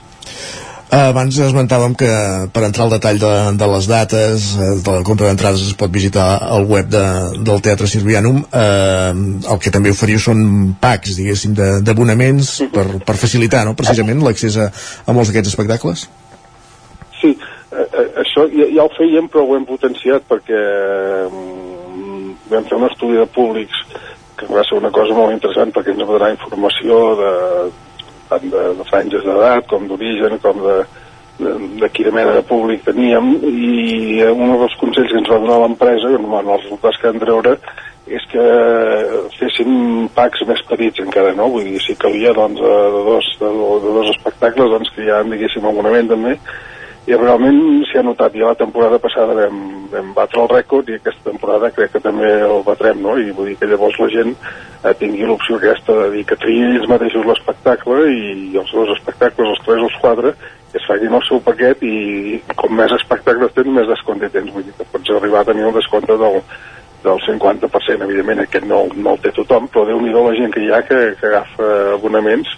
Abans esmentàvem que per entrar al detall de, de les dates, eh, de la compra d'entrades es pot visitar el web de, del Teatre Sirvianum. Eh, el que també oferiu són packs, diguéssim, d'abonaments per, per facilitar, no?, precisament, l'accés a, a molts d'aquests espectacles. Sí, eh, eh, això ja, ja ho fèiem però ho hem potenciat perquè mm, vam fer un estudi de públics que va ser una cosa molt interessant perquè ens va donar informació de, tant de, de franges d'edat com d'origen com de, de, de quina mena de públic teníem i un dels consells que ens va donar l'empresa i bueno, els resultats que vam treure és que féssim packs més petits encara, no? Vull dir, si calia doncs, de, dos, de, de dos espectacles doncs que ja diguéssim abonament també i realment s'hi ha notat, ja la temporada passada vam, vam batre el rècord i aquesta temporada crec que també el batrem, no? I vull dir que llavors la gent eh, tingui l'opció aquesta de dir que triï ells mateixos l'espectacle i els dos espectacles, els tres o els quatre, que es facin el seu paquet i com més espectacles tens, més descompte tens. Vull dir que pots arribar a tenir un descompte del, del 50%. Evidentment aquest no, no el té tothom, però déu nhi la gent que hi ha que, que agafa abonaments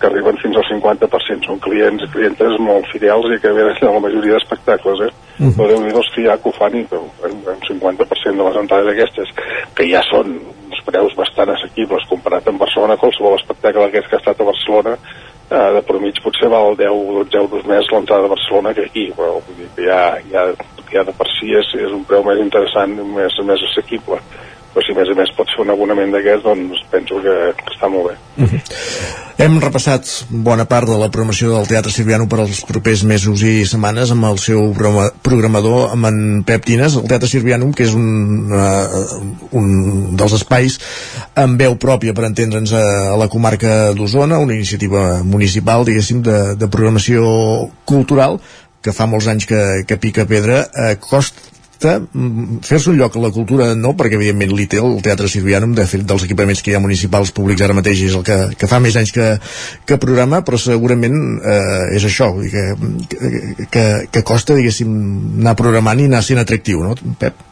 que arriben fins al 50%. Són clients i clientes molt fidels i que venen a la majoria d'espectacles, eh? Uh -huh. Però déu-n'hi-do els que que ho fan i que un 50% de les entrades aquestes, que ja són uns preus bastant assequibles comparat amb Barcelona, qualsevol espectacle aquest que ha estat a Barcelona, eh, de per mig potser val 10 o 12 euros més l'entrada a Barcelona que aquí, però vull dir que ja, ja, ja de per si és, és un preu més interessant, més, més assequible però si a més a més pot ser un abonament d'aquests doncs penso que, està molt bé uh -huh. Hem repassat bona part de la programació del Teatre Sirviano per als propers mesos i setmanes amb el seu programador amb en Pep Tines, el Teatre Sirviano que és un, uh, un dels espais amb veu pròpia per entendre'ns a, a la comarca d'Osona una iniciativa municipal diguéssim de, de programació cultural que fa molts anys que, que pica pedra eh, cost, costa mm, fer-se un lloc a la cultura no, perquè evidentment l'hi té el Teatre Sirvianum de fet dels equipaments que hi ha municipals públics ara mateix és el que, que fa més anys que, que programa però segurament eh, és això dir que, que, que costa diguéssim anar programant i anar sent atractiu no, Pep?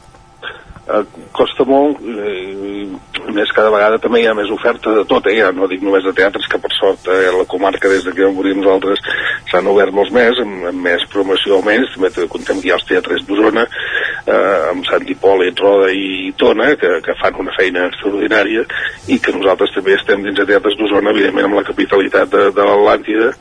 Eh, costa molt eh, més cada vegada també hi ha més oferta de tot, eh? ja no dic només de teatres que per sort eh, la comarca des de que vam nosaltres s'han obert molts més, amb, amb més promoció més, també contem que hi ha els teatres d'Osona eh, amb Sant Hipòlit, Roda i Tona que, que fan una feina extraordinària i que nosaltres també estem dins de teatres d'Osona evidentment amb la capitalitat de, de l'Atlàntida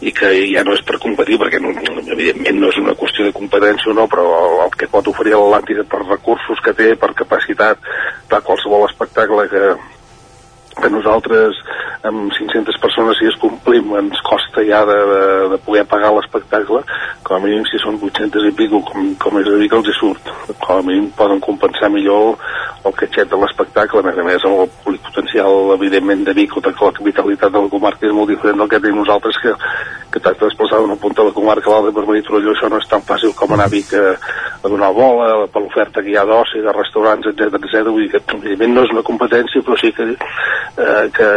i que ja no és per competir, perquè no, evidentment no és una qüestió de competència o no, però el, que pot oferir l'Atlàntida per recursos que té, per capacitat, per qualsevol espectacle que, que nosaltres amb 500 persones si es complim ens costa ja de, de, de poder pagar l'espectacle com a mínim si són 800 i pico com, com és a dir que els hi surt com a mínim poden compensar millor el catxet de l'espectacle a més a més el potencial evidentment de Vic o de la capitalitat de la comarca és molt diferent del que tenim nosaltres que, que tracta d'expulsar d'una punta de la comarca a l'altra per venir Torelló això no és tan fàcil com anar a Vic a, a donar bola per l'oferta que hi ha d'oci, de restaurants, etc etc. vull dir que evidentment no és una competència però sí que eh, que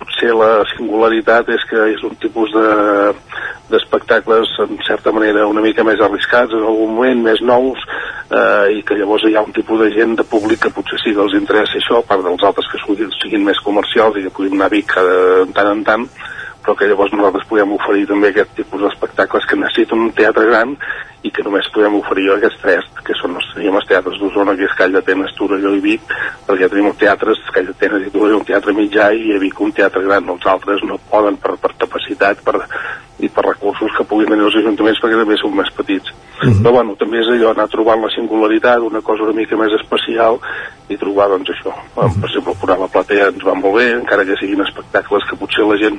potser la singularitat és que és un tipus de d'espectacles en certa manera una mica més arriscats en algun moment, més nous eh, i que llavors hi ha un tipus de gent de públic que potser sí que els interessa això a part dels altres que siguin, siguin més comercials i que puguin anar a Vic cada, tant en tant però que llavors nosaltres podem oferir també aquest tipus d'espectacles que necessiten un teatre gran i que només podem oferir aquests tres, que són els, tenim els teatres d'Osona, que és Call d'Atenes, Torelló i Vic, perquè ja tenim els teatres, Call d'Atenes i Torelló, un teatre mitjà i a Vic un teatre gran. Els altres no poden per, per capacitat per, i per recursos que puguin tenir els ajuntaments perquè també són més petits. Uh -huh. Però bueno, també és allò, anar trobant la singularitat, una cosa una mica més especial i trobar, doncs, això. Uh -huh. Per exemple, el programa Platea ens va molt bé, encara que siguin espectacles que potser la gent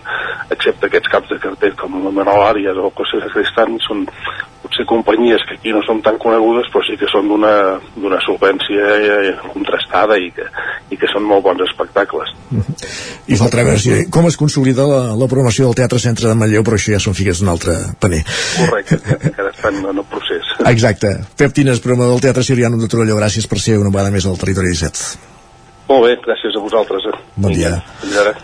accepta aquests caps de cartell com la Manolària o coses de Cristant, són potser companyies que aquí no són tan conegudes però sí que són d'una solvència eh, contrastada i que, i que són molt bons espectacles. I faltarà veure si, com es consolida la, la programació del Teatre Centre de Manlleu? Però això ja són figues d'un altre paner. Correcte, encara estan en el procés. Exacte, Pep Tines, programador del Teatre Siriano de Torelló, gràcies per ser una vegada més al Territori 17 molt bé, gràcies a vosaltres eh. bon dia. Fins ara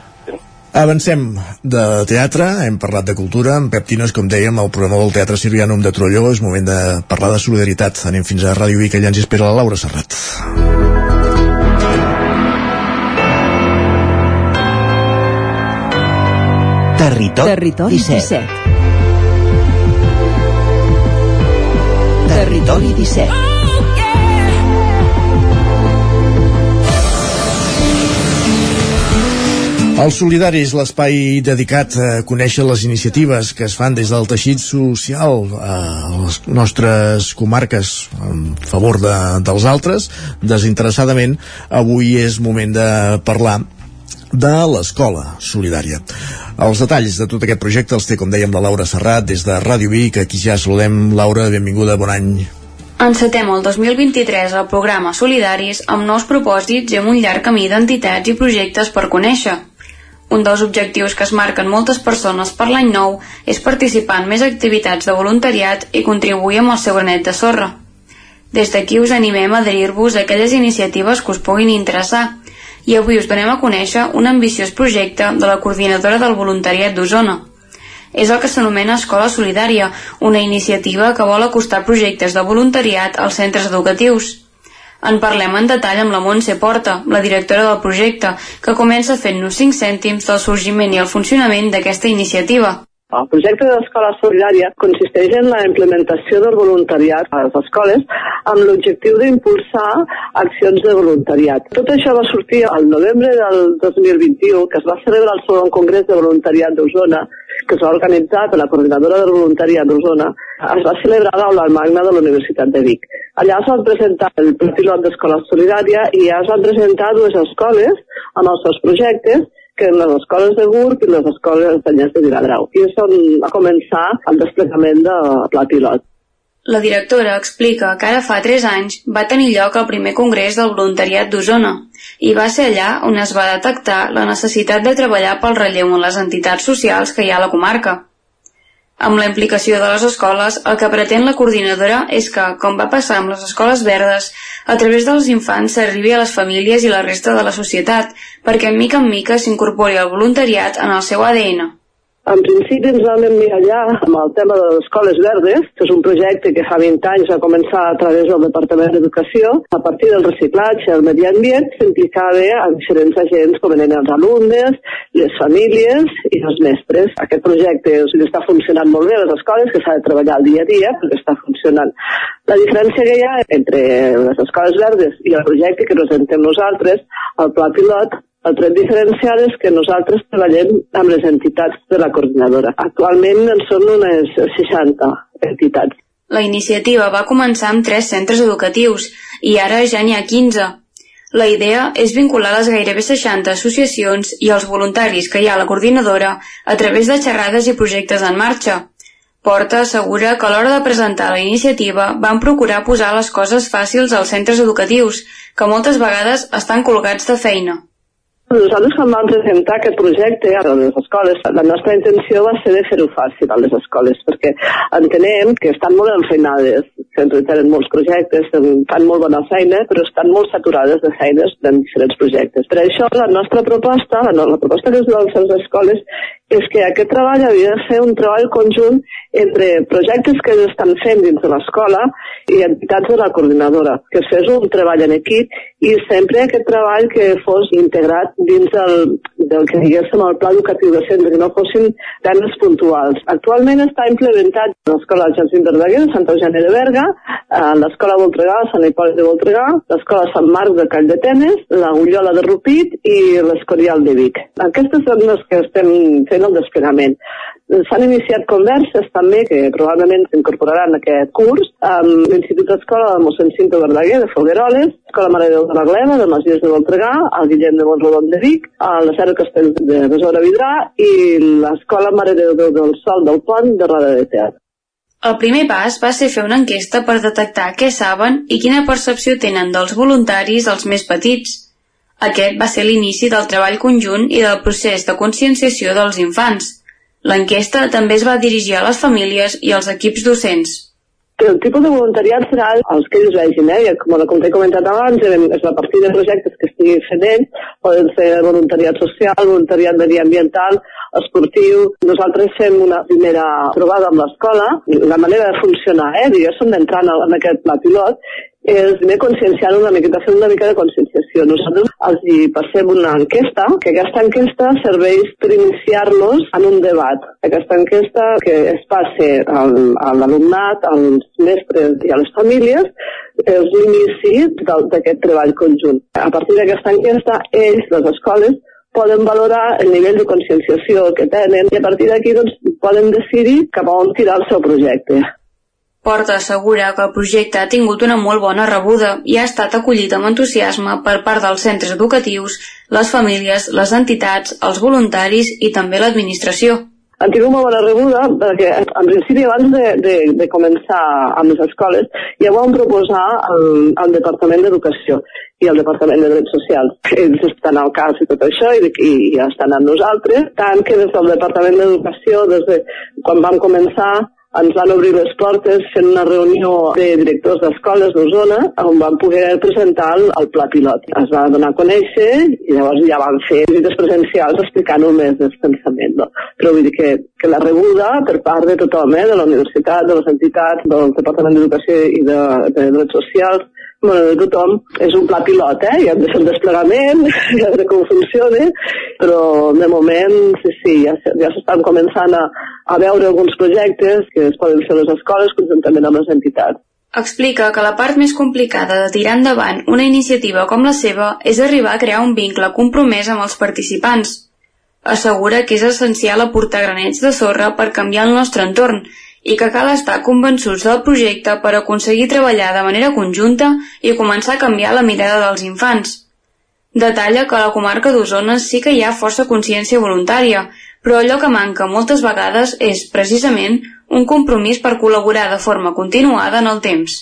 Avancem de teatre, hem parlat de cultura, amb Pep Tines, com dèiem, el programa del Teatre Sirvianum de Trolló, és moment de parlar de solidaritat. Anem fins a Ràdio Vic, allà ens espera la Laura Serrat. Territori, Territori 17. 17. Territori 17. Els Solidaris, l'espai dedicat a conèixer les iniciatives que es fan des del teixit social a les nostres comarques en favor de, dels altres, desinteressadament, avui és moment de parlar de l'Escola Solidària. Els detalls de tot aquest projecte els té, com dèiem, la Laura Serrat, des de Ràdio Vic. Aquí ja saludem. Laura, benvinguda, bon any. Encetem el 2023 el programa Solidaris amb nous propòsits i amb un llarg camí d'entitats i projectes per conèixer. Un dels objectius que es marquen moltes persones per l'any nou és participar en més activitats de voluntariat i contribuir amb el seu granet de sorra. Des d'aquí us animem a adherir-vos a aquelles iniciatives que us puguin interessar i avui us donem a conèixer un ambiciós projecte de la Coordinadora del Voluntariat d'Osona. és el que s'anomena Escola Solidària, una iniciativa que vol acostar projectes de voluntariat als centres educatius. En parlem en detall amb la Montse Porta, la directora del projecte, que comença fent-nos 5 cèntims del sorgiment i el funcionament d'aquesta iniciativa. El projecte d'Escola Solidària consisteix en la implementació del voluntariat a les escoles amb l'objectiu d'impulsar accions de voluntariat. Tot això va sortir al novembre del 2021, que es va celebrar el segon congrés de voluntariat d'Osona, que s'ha organitzat per la coordinadora del voluntariat d'Osona, es va celebrar a l'aula magna de la Universitat de Vic. Allà es van presentar el pilot d'Escola Solidària i ja es van presentar dues escoles amb els seus projectes que les escoles de GURB i les escoles d'Anyès de Viladrau. I és on va començar el desplegament de Pla Pilot. La directora explica que ara fa 3 anys va tenir lloc el primer congrés del voluntariat d'Osona i va ser allà on es va detectar la necessitat de treballar pel relleu en les entitats socials que hi ha a la comarca. Amb la implicació de les escoles, el que pretén la coordinadora és que, com va passar amb les escoles verdes, a través dels infants s'arribi a les famílies i la resta de la societat, perquè mica en mica s'incorpori el voluntariat en el seu ADN. En principi ens vam enviar allà amb el tema de les escoles verdes, que és un projecte que fa 20 anys va començar a través del Departament d'Educació. A partir del reciclatge i el medi ambient s'implicava a diferents agents com eren els alumnes, les famílies i els mestres. Aquest projecte o sigui, està funcionant molt bé a les escoles, que s'ha de treballar el dia a dia perquè està funcionant. La diferència que hi ha entre les escoles verdes i el projecte que presentem nosaltres, el pla pilot, el tret diferencial és que nosaltres treballem amb les entitats de la coordinadora. Actualment en són unes 60 entitats. La iniciativa va començar amb tres centres educatius i ara ja n'hi ha 15. La idea és vincular les gairebé 60 associacions i els voluntaris que hi ha a la coordinadora a través de xerrades i projectes en marxa. Porta assegura que a l'hora de presentar la iniciativa van procurar posar les coses fàcils als centres educatius, que moltes vegades estan colgats de feina. Nosaltres quan vam presentar aquest projecte a les escoles, la nostra intenció va ser de fer-ho fàcil a les escoles, perquè entenem que estan molt enfeinades, sempre tenen molts projectes, fan molt bona feina, però estan molt saturades de feines en diferents projectes. Per això la nostra proposta, la, la proposta que es de les escoles, és que aquest treball havia de ser un treball conjunt entre projectes que estan fent dins de l'escola i entitats de la coordinadora, que es fes un treball en equip i sempre aquest treball que fos integrat dins del, del que diguéssim el pla educatiu de centre, que no fossin temes puntuals. Actualment està implementat a l'escola Jacint Verdaguer de Santa Eugènia de Berga, a l'escola Voltregà de Sant Hipòlit de Voltregà, l'escola Sant Marc de Call de Tenes, la Ullola de Rupit i l'Escorial de Vic. Aquestes són les que estem fent el desplegament. S'han iniciat converses també que probablement s'incorporaran en aquest curs amb l'Institut d'Escola de mossèn Cinto Verdaguer de Folgueroles, l'Escola Mare de Déu de la Gleva de Masies de Voltregà, el Guillem de Montrodon de Vic, a la Serra Castell de Besora Vidrà i l'Escola Mare de Déu del Sol del Pont de Roda de Teatre. El primer pas va ser fer una enquesta per detectar què saben i quina percepció tenen dels voluntaris els més petits. Aquest va ser l'inici del treball conjunt i del procés de conscienciació dels infants. L'enquesta també es va dirigir a les famílies i als equips docents. El tipus de voluntariat serà els que ells vegin, eh? com, com he comentat abans, és la partir de projectes que estigui fent ells, poden ser voluntariat social, voluntariat mediambiental, esportiu. Nosaltres fem una primera trobada amb l'escola, la manera de funcionar, eh, diguéssim, d'entrar en, en aquest pla pilot, és primer conscienciar una miqueta, fer una mica de conscienciació. Nosaltres els hi passem una enquesta, que aquesta enquesta serveix per iniciar-los en un debat. Aquesta enquesta que es passe al, a l'alumnat, als mestres i a les famílies, és l'inici d'aquest treball conjunt. A partir d'aquesta enquesta, ells, les escoles, poden valorar el nivell de conscienciació que tenen i a partir d'aquí doncs, poden decidir cap a on tirar el seu projecte. Porta assegura que el projecte ha tingut una molt bona rebuda i ha estat acollit amb entusiasme per part dels centres educatius, les famílies, les entitats, els voluntaris i també l'administració. Han tingut molt bona rebuda perquè, en principi, abans de, de, de començar amb les escoles, ja ho vam proposar al, al Departament d'Educació i al Departament de Drets Socials. Ells estan al cas i tot això i, i, i estan amb nosaltres, tant que des del Departament d'Educació, des de quan vam començar, ens van obrir les portes fent una reunió de directors d'escoles d'Osona on van poder presentar el, el pla pilot. Es va donar a conèixer i llavors ja van fer visites presencials explicant-ho més d'extensament. No? Però vull dir que, que la rebuda per part de tothom, eh, de la universitat, de les entitats, del Departament d'Educació i de, de Drets Socials, bueno, de tothom, és un pla pilot, eh? I hem de fer el desplegament, i a veure com funciona, però de moment, sí, sí, ja, ja s'estan començant a, a veure alguns projectes que es poden fer a les escoles conjuntament amb les entitats. Explica que la part més complicada de tirar endavant una iniciativa com la seva és arribar a crear un vincle compromès amb els participants. Assegura que és essencial aportar granets de sorra per canviar el nostre entorn i que cal estar convençuts del projecte per aconseguir treballar de manera conjunta i començar a canviar la mirada dels infants. Detalla que a la comarca d'Osona sí que hi ha força consciència voluntària, però allò que manca moltes vegades és, precisament, un compromís per col·laborar de forma continuada en el temps.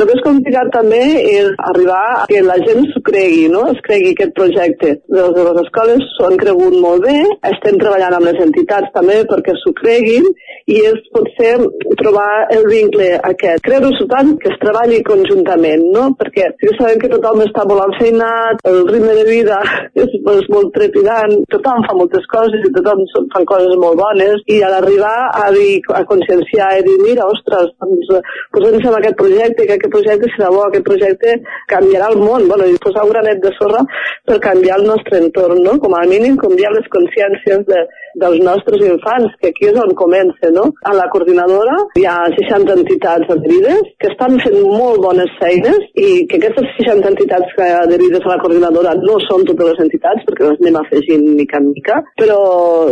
El que és complicat també és arribar a que la gent s'ho cregui, no? es cregui aquest projecte. Les de les escoles s'ho han cregut molt bé, estem treballant amb les entitats també perquè s'ho creguin i és potser trobar el vincle aquest. S'ho tant que es treballi conjuntament, no? Perquè que sabem que tothom està molt enfeinat, el ritme de vida és, és molt trepidant, tothom fa moltes coses i tothom fa coses molt bones i a l'arribar a dir, a conscienciar i dir, mira, ostres, doncs posem-nos en aquest projecte, que aquest projecte serà bo, aquest projecte canviarà el món, bueno, i posar un granet de sorra per canviar el nostre entorn, no? Com a mínim canviar les consciències de, dels nostres infants, que aquí és on comença, no? A la coordinadora hi ha 60 entitats adherides que estan fent molt bones feines i que aquestes 60 entitats que adherides a la coordinadora no són totes les entitats perquè les anem afegint mica en mica, però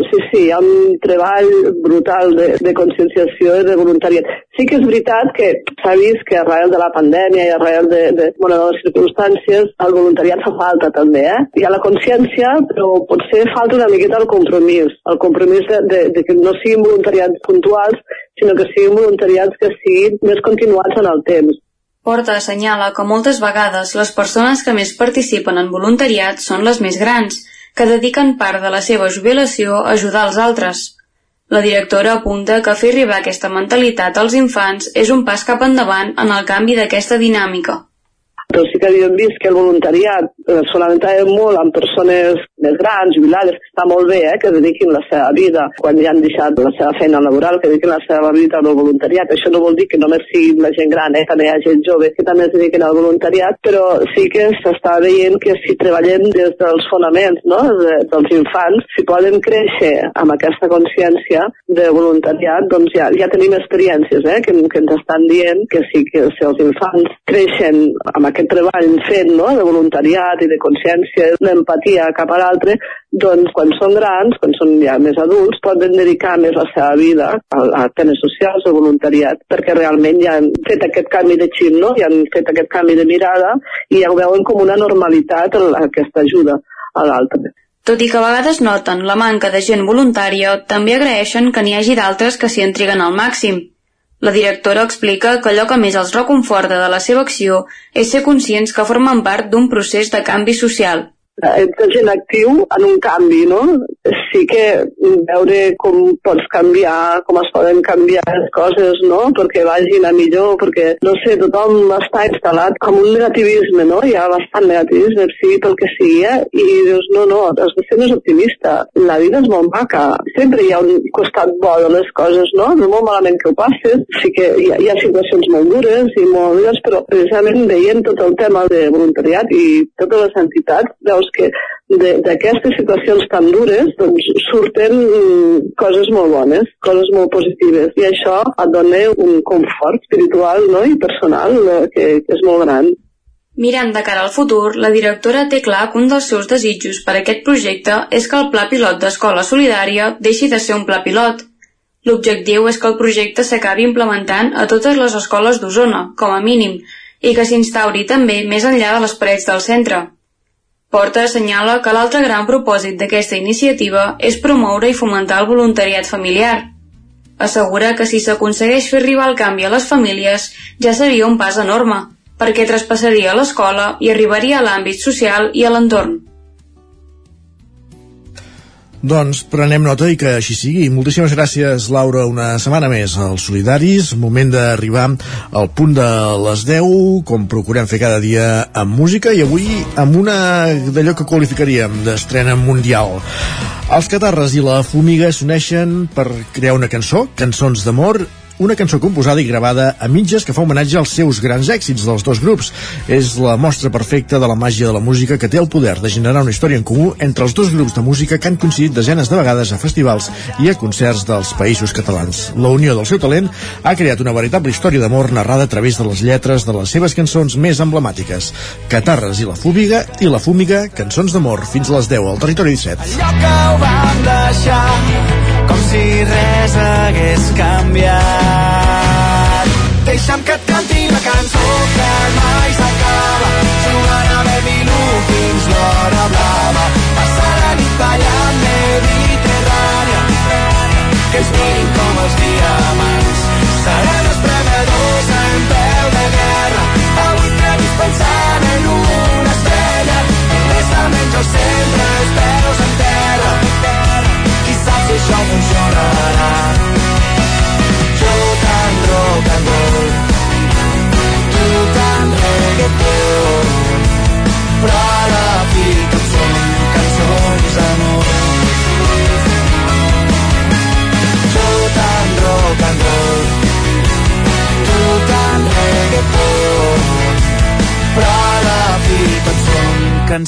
sí, sí, hi ha un treball brutal de, de conscienciació i de voluntariat. Sí que és veritat que s'ha vist que arrel de la pandèmia i arrel de, de, bueno, de les circumstàncies el voluntariat fa falta també, eh? Hi ha la consciència, però potser falta una miqueta el compromís, el compromís de, de, de que no siguin voluntariats puntuals, sinó que siguin voluntariats que siguin més continuats en el temps. Porta assenyala que moltes vegades les persones que més participen en voluntariat són les més grans, que dediquen part de la seva jubilació a ajudar els altres. La directora apunta que fer arribar aquesta mentalitat als infants és un pas cap endavant en el canvi d'aquesta dinàmica però sí que havíem vist que el voluntariat eh, solament molt amb persones més grans, jubilades, que està molt bé, eh, que dediquin la seva vida, quan ja han deixat la seva feina laboral, que dediquin la seva vida al voluntariat. Això no vol dir que només sigui la gent gran, eh, també hi ha gent jove que també es dediquen al voluntariat, però sí que s'està veient que si treballem des dels fonaments no, de, dels infants, si poden créixer amb aquesta consciència de voluntariat, doncs ja, ja tenim experiències eh, que, que ens estan dient que sí que si els infants creixen amb aquest treball fet no? de voluntariat i de consciència, d'empatia cap a l'altre, doncs quan són grans, quan són ja més adults, poden dedicar més la seva vida a, a temes socials o voluntariat, perquè realment ja han fet aquest canvi de xip, no? ja han fet aquest canvi de mirada i ja ho veuen com una normalitat aquesta ajuda a l'altre. Tot i que a vegades noten la manca de gent voluntària, també agraeixen que n'hi hagi d'altres que s'hi entreguen al màxim. La directora explica que allò que més els reconforta de la seva acció és ser conscients que formen part d'un procés de canvi social ets gent actiu en un canvi, no? Sí que veure com pots canviar, com es poden canviar les coses, no? Perquè vagin a millor, perquè, no sé, tothom està instal·lat amb un negativisme, no? Hi ha bastant negativisme, sigui pel que sigui, eh? I dius, no, no, has de ser més optimista. La vida és molt maca. Sempre hi ha un costat bo de les coses, no? No molt malament que ho passes. Sí que hi ha, hi ha situacions molt dures i molt dures, però precisament veient tot el tema de voluntariat i totes les entitats, veus que d'aquestes situacions tan dures doncs, surten mm, coses molt bones, coses molt positives i això et dona un confort espiritual no? i personal que, que és molt gran. Mirant de cara al futur, la directora té clar que un dels seus desitjos per a aquest projecte és que el Pla Pilot d'Escola Solidària deixi de ser un pla pilot. L'objectiu és que el projecte s'acabi implementant a totes les escoles d'Osona, com a mínim, i que s'instauri també més enllà de les parets del centre. Porta assenyala que l'altre gran propòsit d'aquesta iniciativa és promoure i fomentar el voluntariat familiar. Assegura que si s'aconsegueix fer arribar el canvi a les famílies ja seria un pas enorme, perquè traspassaria l'escola i arribaria a l'àmbit social i a l'entorn. Doncs prenem nota i que així sigui. Moltíssimes gràcies, Laura, una setmana més als Solidaris. Moment d'arribar al punt de les 10, com procurem fer cada dia amb música, i avui amb una d'allò que qualificaríem d'estrena mundial. Els Catarres i la Fumiga s'uneixen per crear una cançó, Cançons d'amor, una cançó composada i gravada a mitges que fa homenatge als seus grans èxits dels dos grups. És la mostra perfecta de la màgia de la música que té el poder de generar una història en comú entre els dos grups de música que han coincidit desenes de vegades a festivals i a concerts dels països catalans. La unió del seu talent ha creat una veritable història d'amor narrada a través de les lletres de les seves cançons més emblemàtiques. Catarres i la Fúmiga i la Fúmiga, cançons d'amor, fins a les 10 al Territori 17. Allò que ho vam deixar si res hagués canviat. Deixa'm que et canti la cançó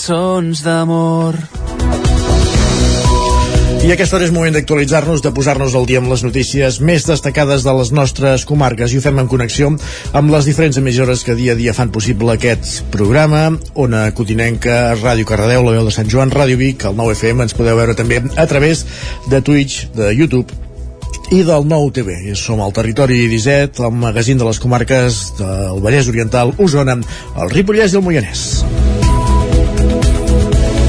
cançons d'amor. I aquesta hora és moment d'actualitzar-nos, de posar-nos al dia amb les notícies més destacades de les nostres comarques i ho fem en connexió amb les diferents emissores que dia a dia fan possible aquest programa. Ona Cotinenca, Ràdio Cardedeu, la veu de Sant Joan, Ràdio Vic, el 9 FM, ens podeu veure també a través de Twitch, de YouTube i del nou TV. Som al territori 17, el magazín de les comarques del Vallès Oriental, Osona, el Ripollès i el Moianès.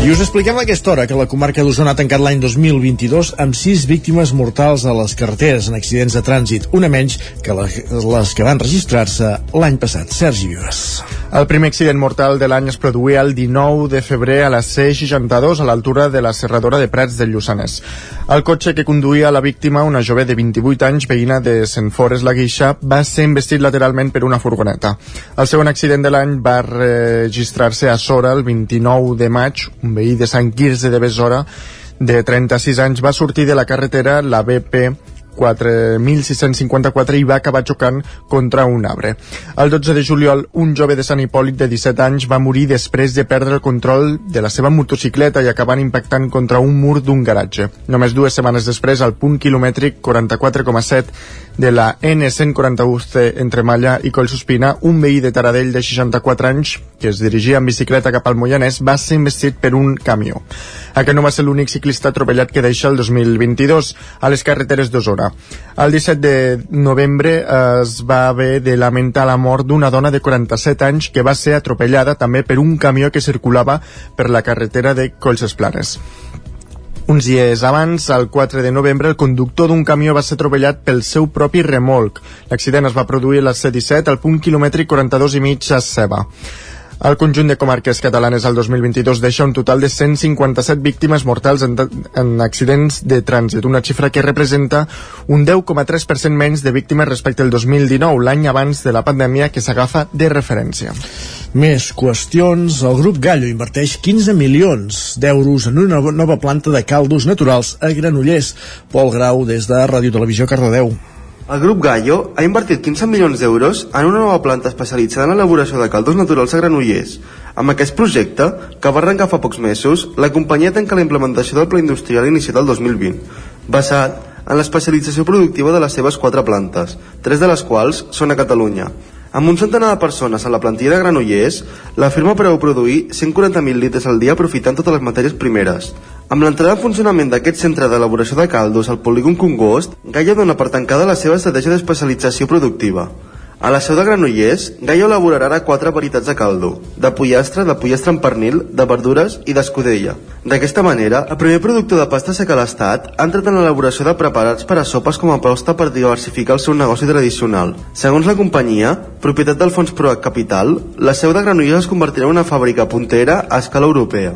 I us expliquem a aquesta hora que la comarca d'Osona ha tancat l'any 2022 amb 6 víctimes mortals a les carreteres en accidents de trànsit, una menys que les que van registrar-se l'any passat. Sergi Vives. El primer accident mortal de l'any es produïa el 19 de febrer a la C62 a l'altura de la serradora de Prats del Lluçanès. El cotxe que conduïa la víctima, una jove de 28 anys, veïna de Sant Forest la Guixa, va ser investit lateralment per una furgoneta. El segon accident de l'any va registrar-se a Sora el 29 de maig. Un veí de Sant Quirze de Besora de 36 anys va sortir de la carretera la BP 4.654 i va acabar xocant contra un arbre. El 12 de juliol, un jove de Sant Hipòlit de 17 anys va morir després de perdre el control de la seva motocicleta i acabant impactant contra un mur d'un garatge. Només dues setmanes després, al punt quilomètric 44,7 de la N141 entre Malla i Collsospina, un veí de Taradell de 64 anys que es dirigia en bicicleta cap al Moianès va ser investit per un camió. Aquest no va ser l'únic ciclista atropellat que deixa el 2022 a les carreteres d'Osona. El 17 de novembre es va haver de lamentar la mort d'una dona de 47 anys que va ser atropellada també per un camió que circulava per la carretera de Collses Planes. Uns dies abans, el 4 de novembre, el conductor d'un camió va ser atropellat pel seu propi remolc. L'accident es va produir a la C-17 al punt quilomètric 42 i mig a Ceba. El conjunt de comarques catalanes al 2022 deixa un total de 157 víctimes mortals en, en accidents de trànsit, una xifra que representa un 10,3% menys de víctimes respecte al 2019, l'any abans de la pandèmia que s'agafa de referència. Més qüestions. El grup Gallo inverteix 15 milions d'euros en una nova planta de caldos naturals a Granollers. Pol Grau, des de Ràdio Televisió Cardedeu. El grup Gallo ha invertit 15 milions d'euros en una nova planta especialitzada en l'elaboració de caldos naturals a Granollers. Amb aquest projecte, que va arrencar fa pocs mesos, la companyia tanca la implementació del pla industrial iniciat el 2020, basat en l'especialització productiva de les seves quatre plantes, tres de les quals són a Catalunya. Amb un centenar de persones a la plantilla de Granollers, la firma preveu produir 140.000 litres al dia aprofitant totes les matèries primeres. Amb l'entrada en funcionament d'aquest centre d'elaboració de caldos al polígon Congost, Gaia dona per tancada la seva estratègia d'especialització productiva. A la seu de Granollers, Gaia elaborarà ara quatre varietats de caldo, de pollastre, de pollastre en pernil, de verdures i d'escudella. D'aquesta manera, el primer productor de pasta seca a l'Estat ha entrat en l'elaboració de preparats per a sopes com a aposta per diversificar el seu negoci tradicional. Segons la companyia, propietat del fons Proac Capital, la seu de Granollers es convertirà en una fàbrica puntera a escala europea.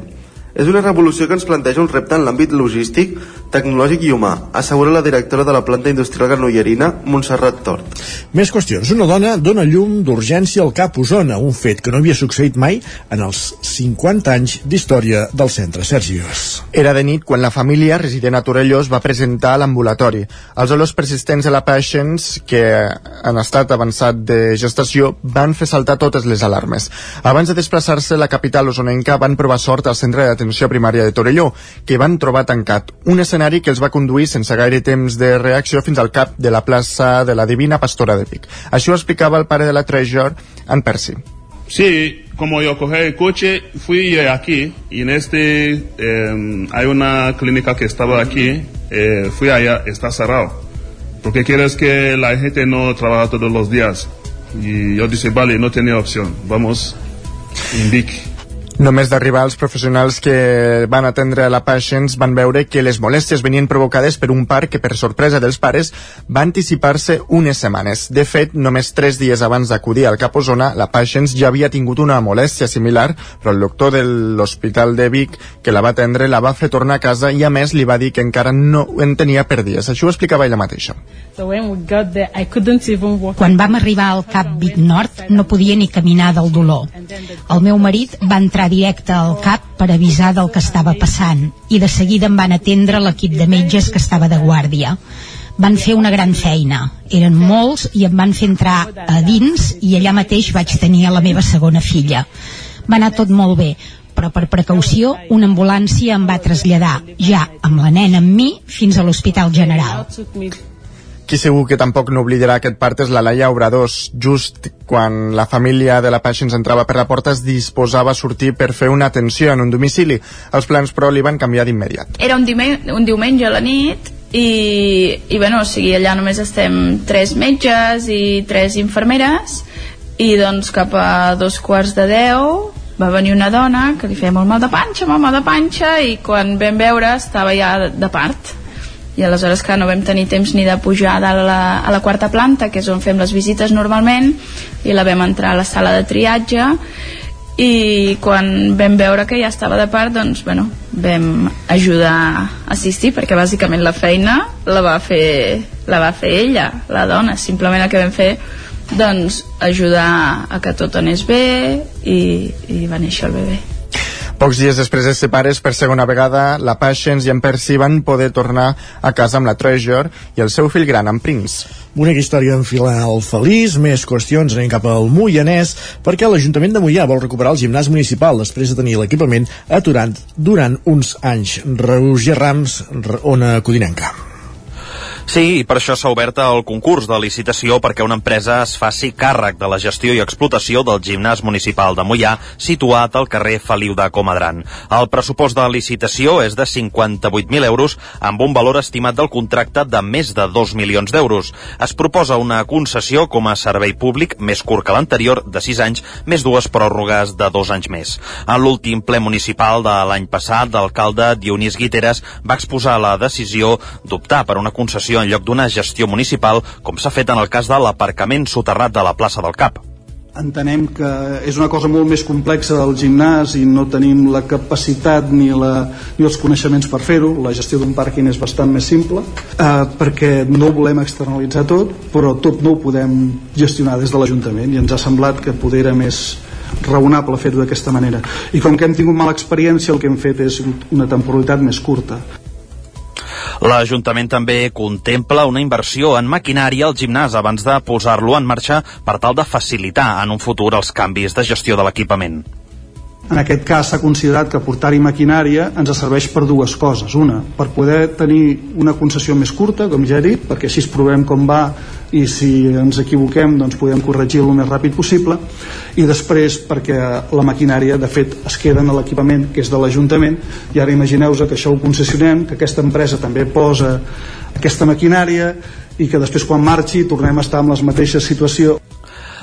És una revolució que ens planteja un repte en l'àmbit logístic, tecnològic i humà, assegura la directora de la planta industrial granollerina, Montserrat Tort. Més qüestions. Una dona dona llum d'urgència al Cap Osona, un fet que no havia succeït mai en els 50 anys d'història del centre. Sergi Vives. Era de nit quan la família resident a Torelló es va presentar a l'ambulatori. Els olors persistents a la Patients, que en estat avançat de gestació, van fer saltar totes les alarmes. Abans de desplaçar-se a la capital osonenca van provar sort al centre d'atenció primària de Torelló, que van trobar tancat. Un escenari que els va conduir sense gaire temps de reacció fins al cap de la plaça de la Divina Pastora de Vic. Això ho explicava el pare de la Treasure, en Percy. Sí, como yo cogí el coche, fui aquí y en este eh, hay una clínica que estaba aquí, eh, fui allá, está cerrado. Porque quieres que la gente no trabaja todos los días. Y yo dije, vale, no tenía opción, vamos en Vic. Només d'arribar, els professionals que van atendre la Patients van veure que les molèsties venien provocades per un part que, per sorpresa dels pares, va anticipar-se unes setmanes. De fet, només tres dies abans d'acudir al Cap Osona, la Patients ja havia tingut una molèstia similar, però el doctor de l'Hospital de Vic, que la va atendre, la va fer tornar a casa i, a més, li va dir que encara no en tenia per dies. Això ho explicava ella mateixa. So there. Quan vam arribar al Cap Vic Nord, no podia ni caminar del dolor. El meu marit va entrar directe al CAP per avisar del que estava passant i de seguida em van atendre l'equip de metges que estava de guàrdia. Van fer una gran feina. Eren molts i em van fer entrar a dins i allà mateix vaig tenir a la meva segona filla. Va anar tot molt bé, però per precaució una ambulància em va traslladar, ja amb la nena amb mi, fins a l'Hospital General. Qui segur que tampoc no oblidarà aquest part és la Laia Obradors. Just quan la família de la Patients entrava per la porta es disposava a sortir per fer una atenció en un domicili. Els plans, però, li van canviar d'immediat. Era un, dime un diumenge a la nit i, i bueno, o sigui, allà només estem tres metges i tres infermeres i doncs cap a dos quarts de deu va venir una dona que li feia molt mal de panxa, molt mal de panxa i quan vam veure estava ja de part i aleshores que no vam tenir temps ni de pujar a, la, a la quarta planta que és on fem les visites normalment i la vam entrar a la sala de triatge. I quan vam veure que ja estava de part doncs bueno, vam ajudar a assistir perquè bàsicament la feina la va fer, la va fer ella la dona, simplement el que vam fer doncs ajudar a que tot anés bé i, i va néixer el bebè Pocs dies després de ser pares per segona vegada, la Patience i en Percy van poder tornar a casa amb la Treasure i el seu fill gran, en Prince. Bonica història en final feliç, més qüestions anem cap al Moianès, perquè l'Ajuntament de Moià vol recuperar el gimnàs municipal després de tenir l'equipament aturat durant uns anys. Roger Rams, Ona Codinenca. Sí, i per això s'ha obert el concurs de licitació perquè una empresa es faci càrrec de la gestió i explotació del gimnàs municipal de Mollà, situat al carrer Feliu de Comadran. El pressupost de licitació és de 58.000 euros, amb un valor estimat del contracte de més de 2 milions d'euros. Es proposa una concessió com a servei públic més curt que l'anterior, de 6 anys, més dues pròrrogues de 2 anys més. En l'últim ple municipal de l'any passat, l'alcalde Dionís Guiteres va exposar la decisió d'optar per una concessió en lloc d'una gestió municipal, com s'ha fet en el cas de l'aparcament soterrat de la plaça del Cap. Entenem que és una cosa molt més complexa del gimnàs i no tenim la capacitat ni, la, ni els coneixements per fer-ho. La gestió d'un pàrquing és bastant més simple eh, perquè no volem externalitzar tot, però tot no ho podem gestionar des de l'Ajuntament i ens ha semblat que poder era més raonable fer-ho d'aquesta manera. I com que hem tingut mala experiència, el que hem fet és una temporalitat més curta. L'Ajuntament també contempla una inversió en maquinària al gimnàs abans de posar-lo en marxa per tal de facilitar en un futur els canvis de gestió de l'equipament. En aquest cas s'ha considerat que portar-hi maquinària ens serveix per dues coses. Una, per poder tenir una concessió més curta, com ja he dit, perquè així provem com va i si ens equivoquem doncs podem corregir el més ràpid possible i després perquè la maquinària de fet es queda en l'equipament que és de l'Ajuntament i ara imagineu-vos que això ho concessionem que aquesta empresa també posa aquesta maquinària i que després quan marxi tornem a estar en la mateixa situació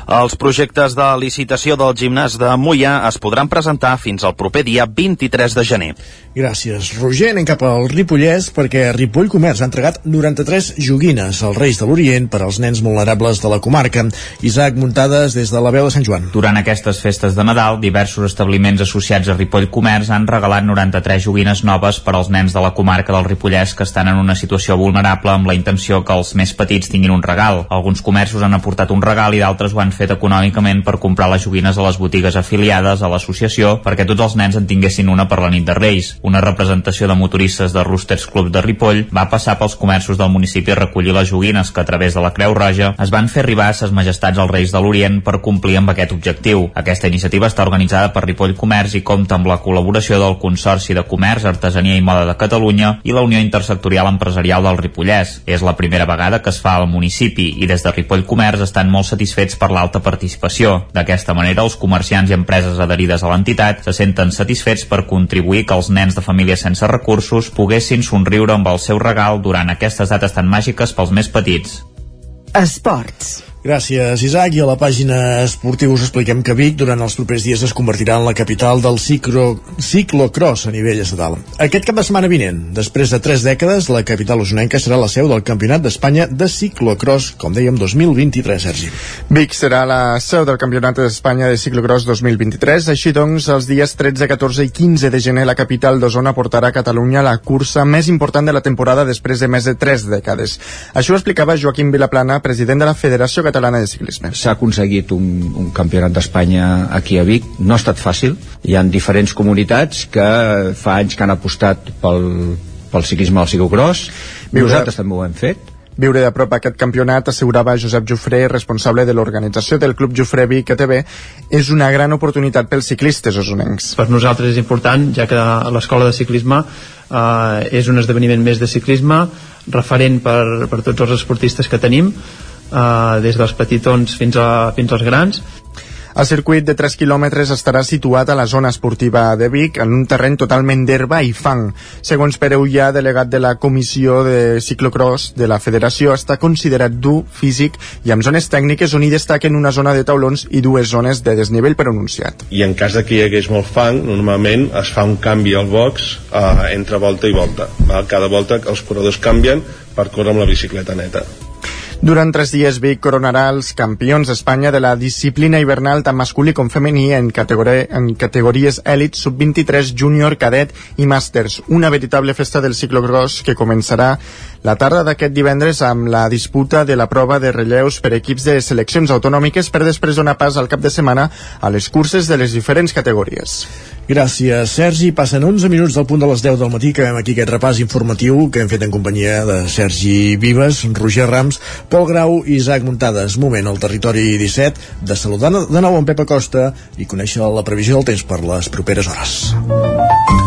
Els projectes de licitació del gimnàs de Mollà es podran presentar fins al proper dia 23 de gener. Gràcies, Roger. Anem cap al Ripollès perquè Ripoll Comerç ha entregat 93 joguines als Reis de l'Orient per als nens vulnerables de la comarca. Isaac Muntades des de la veu de Sant Joan. Durant aquestes festes de Nadal, diversos establiments associats a Ripoll Comerç han regalat 93 joguines noves per als nens de la comarca del Ripollès que estan en una situació vulnerable amb la intenció que els més petits tinguin un regal. Alguns comerços han aportat un regal i d'altres ho han fet econòmicament per comprar les joguines a les botigues afiliades a l'associació perquè tots els nens en tinguessin una per la nit de Reis. Una representació de motoristes de Roosters Club de Ripoll va passar pels comerços del municipi a recollir les joguines que a través de la Creu Roja es van fer arribar a ses majestats als Reis de l'Orient per complir amb aquest objectiu. Aquesta iniciativa està organitzada per Ripoll Comerç i compta amb la col·laboració del Consorci de Comerç, Artesania i Moda de Catalunya i la Unió Intersectorial Empresarial del Ripollès. És la primera vegada que es fa al municipi i des de Ripoll Comerç estan molt satisfets per l'alta participació. D'aquesta manera, els comerciants i empreses adherides a l'entitat se senten satisfets per contribuir que els nens de famílies sense recursos poguessin somriure amb el seu regal durant aquestes dates tan màgiques pels més petits. Esports. Gràcies, Isaac. I a la pàgina esportiva us expliquem que Vic durant els propers dies es convertirà en la capital del ciclo, ciclocross a nivell estatal. Aquest cap de setmana vinent, després de tres dècades, la capital usonenca serà la seu del Campionat d'Espanya de ciclocross, com dèiem, 2023, Sergi. Vic serà la seu del Campionat d'Espanya de ciclocross 2023. Així doncs, els dies 13, 14 i 15 de gener, la capital d'Osona portarà a Catalunya la cursa més important de la temporada després de més de tres dècades. Això ho explicava Joaquim Vilaplana, president de la Federació de Ciclisme. S'ha aconseguit un, un campionat d'Espanya aquí a Vic. No ha estat fàcil. Hi han diferents comunitats que fa anys que han apostat pel, pel ciclisme al ciclocross. Viure- Nosaltres també ho hem fet. Viure de prop aquest campionat, assegurava Josep Jofré, responsable de l'organització del Club Jofré Vic ATB, és una gran oportunitat pels ciclistes osonencs. per nosaltres és important ja que l'escola de ciclisme eh, és un esdeveniment més de ciclisme referent per, per tots els esportistes que tenim eh, des dels petitons fins, a, fins als grans El circuit de 3 quilòmetres estarà situat a la zona esportiva de Vic, en un terreny totalment d'herba i fang. Segons Pere Ullà, delegat de la Comissió de Ciclocross de la Federació, està considerat dur, físic i amb zones tècniques on hi destaquen una zona de taulons i dues zones de desnivell pronunciat. i en cas de que hi hagués molt fang normalment es fa un canvi al box eh, entre volta i volta val? cada volta els corredors canvien per córrer amb la bicicleta neta Durant tres dies, Vic coronarà els campions d'Espanya de la disciplina hivernal tant masculí com femení en, categoria, en categories èlit, sub-23, júnior, cadet i màsters. Una veritable festa del ciclocross que començarà la tarda d'aquest divendres amb la disputa de la prova de relleus per equips de seleccions autonòmiques per després donar pas al cap de setmana a les curses de les diferents categories. Gràcies, Sergi. Passen 11 minuts del punt de les 10 del matí que hem aquí aquest repàs informatiu que hem fet en companyia de Sergi Vives, Roger Rams, Pol Grau i Isaac Muntades. Moment al territori 17 de saludar de nou en Pep Acosta i conèixer la previsió del temps per les properes hores.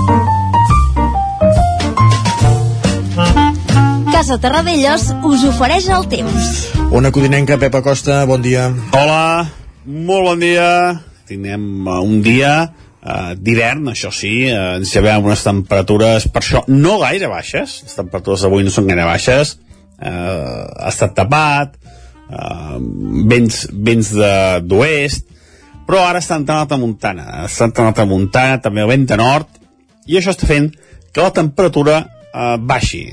Casa Terradellos us ofereix el temps. Ona Codinenca, Pep Acosta, bon dia. Hola, molt bon dia. Tindrem uh, un dia uh, d'hivern, això sí, uh, ens llevem unes temperatures, per això, no gaire baixes. Les temperatures d'avui no són gaire baixes. Uh, ha estat tapat, uh, vents, vents de- d'oest, però ara està entrant a la tramuntana. Està entrant a la tramuntana, també el vent de nord, i això està fent que la temperatura eh, baixi,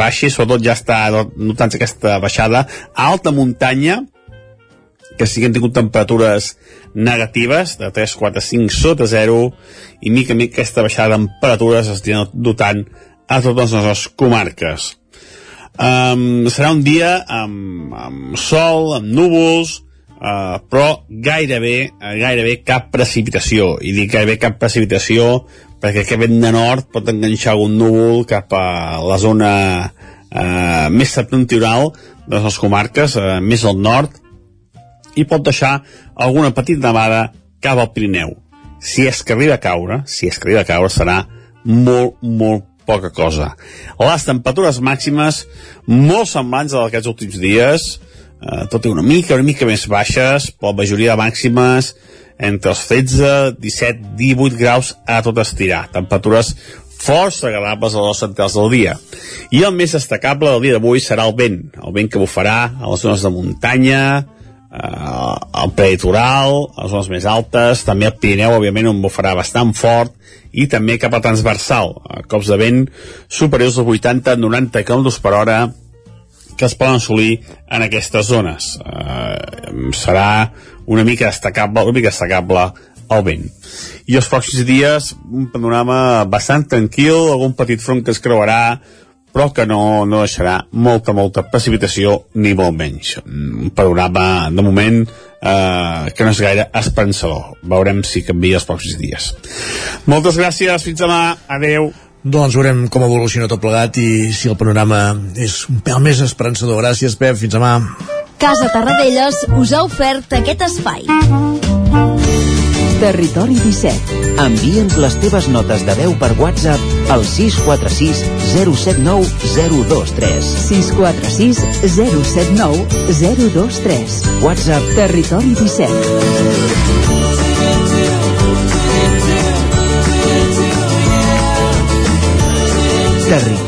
baixi, sobretot ja està notant aquesta baixada a alta muntanya, que sí que han tingut temperatures negatives, de 3, 4, 5 sota 0, i mica en mica aquesta baixada de temperatures es dotant a totes les nostres comarques. Um, serà un dia amb, amb sol, amb núvols, uh, però gairebé, gairebé cap precipitació. I dic gairebé cap precipitació perquè aquest vent de nord pot enganxar algun núvol cap a la zona uh, més septentrional de les comarques, uh, més al nord, i pot deixar alguna petita nevada cap al Pirineu. Si és que arriba a caure, si és que arriba a caure, serà molt, molt poca cosa. Les temperatures màximes molt semblants a d'aquests últims dies, eh, tot i una mica, una mica més baixes, però la majoria de màximes entre els 13, 17, 18 graus a tot estirar. Temperatures força agradables a les centrals del dia. I el més destacable del dia d'avui serà el vent, el vent que bufarà a les zones de muntanya, eh, el preditoral, les zones més altes, també el Pirineu, òbviament, on bufarà bastant fort, i també cap a transversal, a cops de vent superiors als 80-90 km per hora que es poden assolir en aquestes zones. Eh, serà una mica destacable, una mica destacable el vent. I els pròxims dies, un panorama bastant tranquil, algun petit front que es creuarà, però que no, no deixarà molta, molta precipitació, ni molt menys. Un panorama, de moment, eh, que no és gaire esperançador. Veurem si canvia els pròxims dies. Moltes gràcies, fins demà, adeu. Doncs veurem com evoluciona tot plegat i si el panorama és un pèl més esperançador. Gràcies, Pep. Fins demà. Casa Tarradellas us ha ofert aquest espai. Territori 17. Envia'ns les teves notes de veu per WhatsApp al 646 079 023. 646 079 023. WhatsApp Territori 17.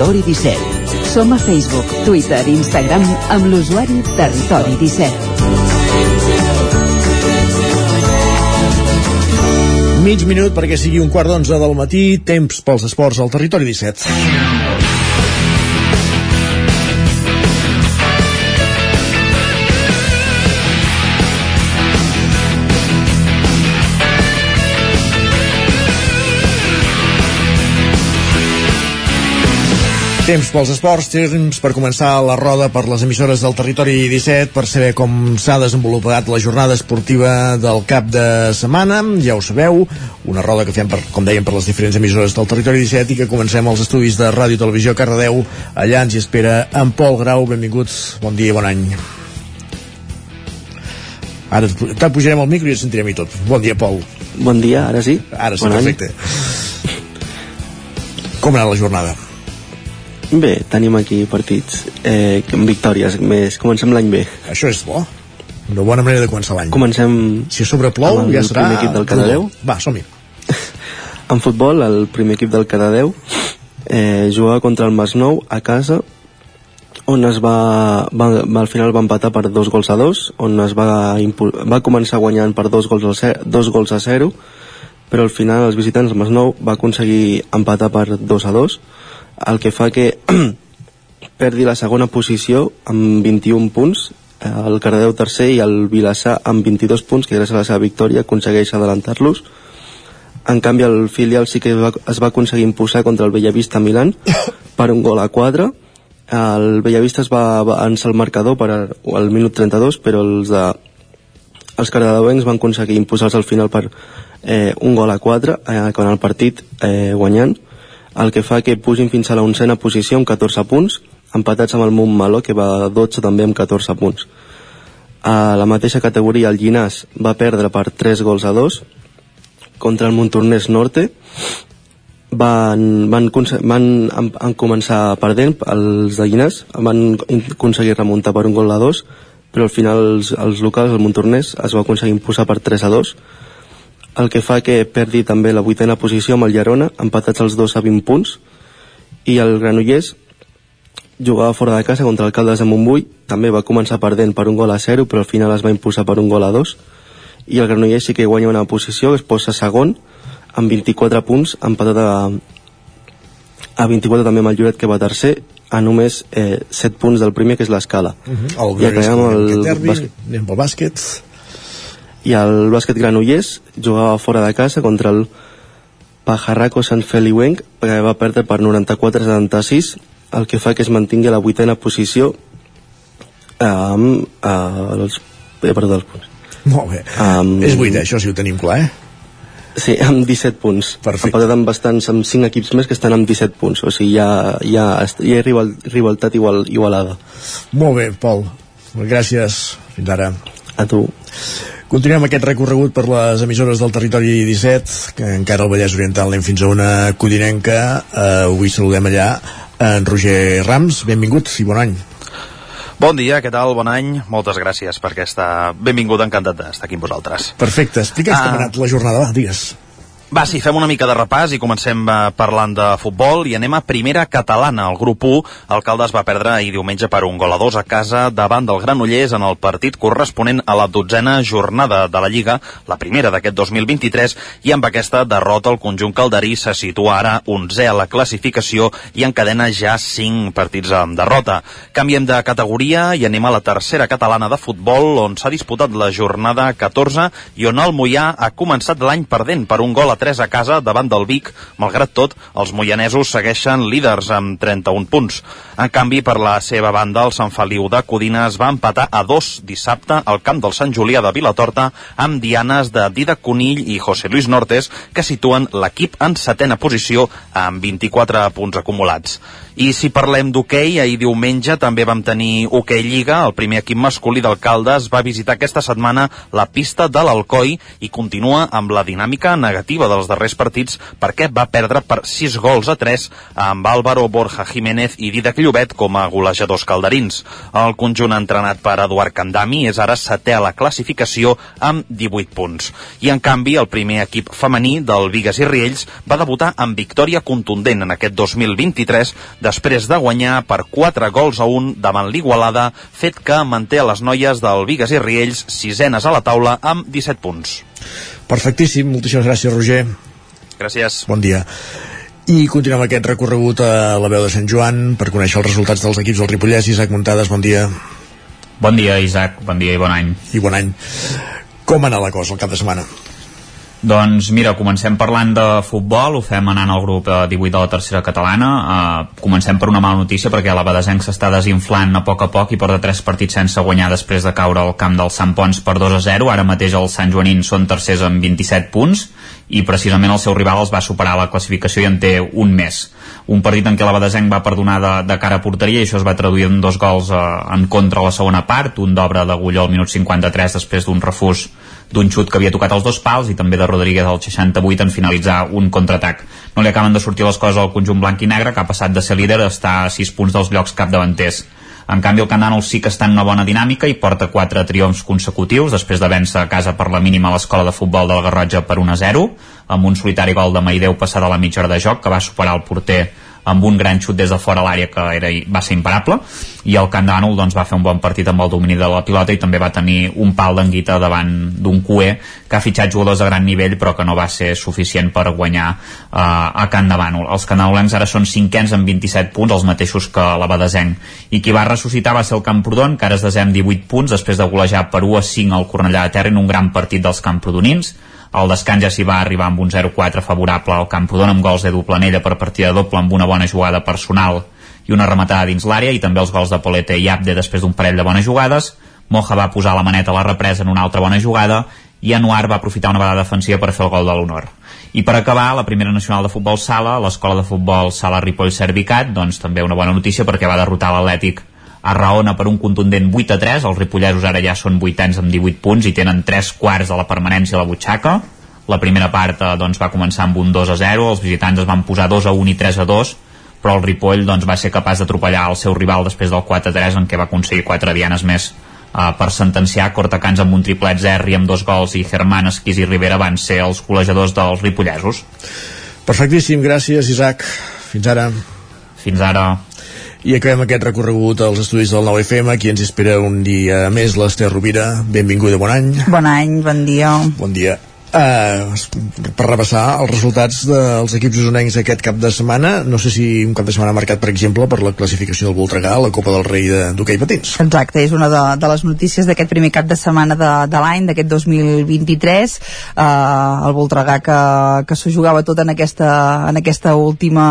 Territori 17. Som a Facebook, Twitter i Instagram amb l'usuari Territori 17. Mig minut perquè sigui un quart d'onze del matí, temps pels esports al territori 17. Temps pels esports, temps per començar la roda per les emissores del territori 17 per saber com s'ha desenvolupat la jornada esportiva del cap de setmana. Ja ho sabeu, una roda que fem, per, com dèiem, per les diferents emissores del territori 17 i que comencem els estudis de Ràdio i Televisió Cardedeu. Allà ens hi espera en Pol Grau. Benvinguts, bon dia i bon any. Ara te pujarem el micro i et sentirem i tot. Bon dia, Pol. Bon dia, ara sí? Ara sí, bon perfecte. Com ha anat la jornada? Bé, tenim aquí partits eh, amb victòries, més comencem l'any bé. Això és bo. Una bona manera de començar l'any. Comencem Si a sobre plou, amb el ja serà... primer equip del Cardedeu. Va, som-hi. En futbol, el primer equip del Cardedeu eh, jugava contra el Masnou a casa on es va, va, va, al final va empatar per dos gols a dos on es va, va començar guanyant per dos gols, ce- dos gols a zero però al final els visitants el Masnou va aconseguir empatar per dos a dos el que fa que perdi la segona posició amb 21 punts eh, el Cardedeu tercer i el Vilassar amb 22 punts que gràcies a la seva victòria aconsegueix adelantar-los. En canvi el filial sí que va, es va aconseguir imposar contra el Bellavista Milan per un gol a 4 el Bellavista es va avançar el marcador per al, al minut 32 però els de els cardedeuencs van aconseguir imposar-se al final per eh, un gol a 4 eh, quan el partit eh, guanyant el que fa que pugin fins a la oncena posició amb 14 punts empatats amb el Montmeló que va a 12 també amb 14 punts. A la mateixa categoria el Llinàs va perdre per 3 gols a 2 contra el Montornès Norte. Van, van, van, van començar perdent els de Llinàs van aconseguir remuntar per un gol a 2 però al final els, els locals, el Montornès es va aconseguir imposar per 3 a 2 el que fa que perdi també la vuitena posició amb el Llerona, empatats els dos a 20 punts, i el Granollers jugava fora de casa contra el Caldes de Montbui, també va començar perdent per un gol a 0, però al final es va imposar per un gol a 2, i el Granollers sí que guanya una posició, es posa segon, amb 24 punts, empatat a, a 24 també amb el Lloret, que va tercer, a només eh, 7 punts del primer, que és l'escala. Uh -huh. I acabem amb el Derbi, bàsquet anem pel bàsquet. I el bàsquet granollers jugava fora de casa contra el Pajarraco Sant Feliuenc que va perdre per 94-76 el que fa que es mantingui a la vuitena posició eh, amb eh, els, he perdut els punts Molt bé. amb, És vuitè, això sí ho tenim clar, eh? Sí, amb 17 punts. Perfecte. Empatat amb bastants, amb 5 equips més que estan amb 17 punts. O sigui, ja, ja, ja hi ha rival, rivalitat igual, igualada. Molt bé, Pol. Gràcies. Fins ara. A tu. Continuem aquest recorregut per les emissores del territori 17, que encara al Vallès Oriental anem fins a una codinenca. Uh, avui saludem allà en Roger Rams. Benvingut i bon any. Bon dia, què tal? Bon any. Moltes gràcies per aquesta benvinguda, encantat d'estar aquí amb vosaltres. Perfecte. Explica'ns Ah. com ha anat la jornada, va, digues. Va, sí, fem una mica de repàs i comencem eh, parlant de futbol i anem a primera catalana. El grup 1, Alcaldes va perdre ahir diumenge per un gol a dos a casa davant del Granollers en el partit corresponent a la dotzena jornada de la Lliga, la primera d'aquest 2023, i amb aquesta derrota el conjunt calderí se situa ara 11 a la classificació i encadena ja 5 partits amb derrota. Canviem de categoria i anem a la tercera catalana de futbol on s'ha disputat la jornada 14 i on el Mollà ha començat l'any perdent per un gol a 3 a casa davant del Vic. Malgrat tot, els moianesos segueixen líders amb 31 punts. En canvi, per la seva banda, el Sant Feliu de Codina es va empatar a dos dissabte al camp del Sant Julià de Vilatorta amb dianes de Dida Conill i José Luis Nortes, que situen l'equip en setena posició amb 24 punts acumulats. I si parlem d'hoquei, ahir diumenge també vam tenir hoquei Lliga. El primer equip masculí d'Alcaldes va visitar aquesta setmana la pista de l'Alcoi i continua amb la dinàmica negativa dels darrers partits perquè va perdre per 6 gols a 3 amb Álvaro Borja Jiménez i Didac Llobet com a golejadors calderins. El conjunt entrenat per Eduard Candami és ara setè a la classificació amb 18 punts. I en canvi, el primer equip femení del Vigues i Riells va debutar amb victòria contundent en aquest 2023 després de guanyar per 4 gols a 1 davant l'Igualada, fet que manté a les noies del Vigues i Riells sisenes a la taula amb 17 punts. Perfectíssim, moltíssimes gràcies, Roger. Gràcies. Bon dia. I continuem aquest recorregut a la veu de Sant Joan per conèixer els resultats dels equips del Ripollès. Isaac Muntades, bon dia. Bon dia, Isaac. Bon dia i bon any. I bon any. Com ha anat la cosa el cap de setmana? Doncs mira, comencem parlant de futbol, ho fem anant al grup eh, 18 de la tercera catalana. Eh, comencem per una mala notícia perquè la Badesenc s'està desinflant a poc a poc i porta tres partits sense guanyar després de caure al camp del Sant Pons per 2 a 0. Ara mateix els Sant Joanins són tercers amb 27 punts i precisament el seu rival els va superar la classificació i en té un més. Un partit en què la Badesenc va perdonar de, de cara a porteria i això es va traduir en dos gols eh, en contra a la segona part, un d'obra d'Agulló al minut 53 després d'un refús d'un xut que havia tocat els dos pals i també de Rodríguez al 68 en finalitzar un contraatac. No li acaben de sortir les coses al conjunt blanc i negre, que ha passat de ser líder a estar a 6 punts dels llocs capdavanters. En canvi, el Candànol sí que està en una bona dinàmica i porta 4 triomfs consecutius després de vèncer a casa per la mínima a l'escola de futbol del Garrotxa per 1 a 0, amb un solitari gol de Maideu passada a la mitja hora de joc que va superar el porter amb un gran xut des de fora l'àrea que era, va ser imparable. I el Camp Dànol doncs, va fer un bon partit amb el domini de la pilota i també va tenir un pal d'anguita davant d'un cué que ha fitxat jugadors de gran nivell però que no va ser suficient per guanyar eh, a Can de. Els canaulencs ara són cinquens amb 27 punts, els mateixos que la Badesenc i qui va ressuscitar va ser el Camprodon que ara es desem 18 punts després de golejar per 1 a 5 al Cornellà de Terra en un gran partit dels camprodonins el descans ja s'hi va arribar amb un 0-4 favorable al Camprodon amb gols d'Edu Planella per partida doble amb una bona jugada personal i una rematada dins l'àrea i també els gols de Polete i Abde després d'un parell de bones jugades. Moja va posar la maneta a la represa en una altra bona jugada i Anuar va aprofitar una vegada defensiva per fer el gol de l'honor. I per acabar, la primera nacional de futbol sala, l'escola de futbol sala Ripoll Servicat, doncs també una bona notícia perquè va derrotar l'Atlètic a Raona per un contundent 8 a 3, els ripollesos ara ja són 8 anys amb 18 punts i tenen 3 quarts de la permanència a la butxaca. La primera part eh, doncs, va començar amb un 2 a 0, els visitants es van posar 2 a 1 i 3 a 2, però el Ripoll doncs, va ser capaç d'atropellar el seu rival després del 4 a 3 en què va aconseguir 4 dianes més eh, per sentenciar Cortacans amb un triplet Zerri amb dos gols i Germán Esquís i Rivera van ser els golejadors dels ripollesos. Perfectíssim, gràcies Isaac. Fins ara. Fins ara. I acabem aquest recorregut als estudis del 9FM, aquí ens espera un dia més l'Ester Rovira. Benvinguda, bon any. Bon any, bon dia. Bon dia. Uh, per repassar els resultats dels equips usonencs aquest cap de setmana. No sé si un cap de setmana marcat per exemple per la classificació del Voltregà a la Copa del Rei d'hoquei de, patins. Exacte, és una de, de les notícies d'aquest primer cap de setmana de, de l'any, d'aquest 2023 uh, el Voltregà que, que s'ho jugava tot en aquesta, en aquesta última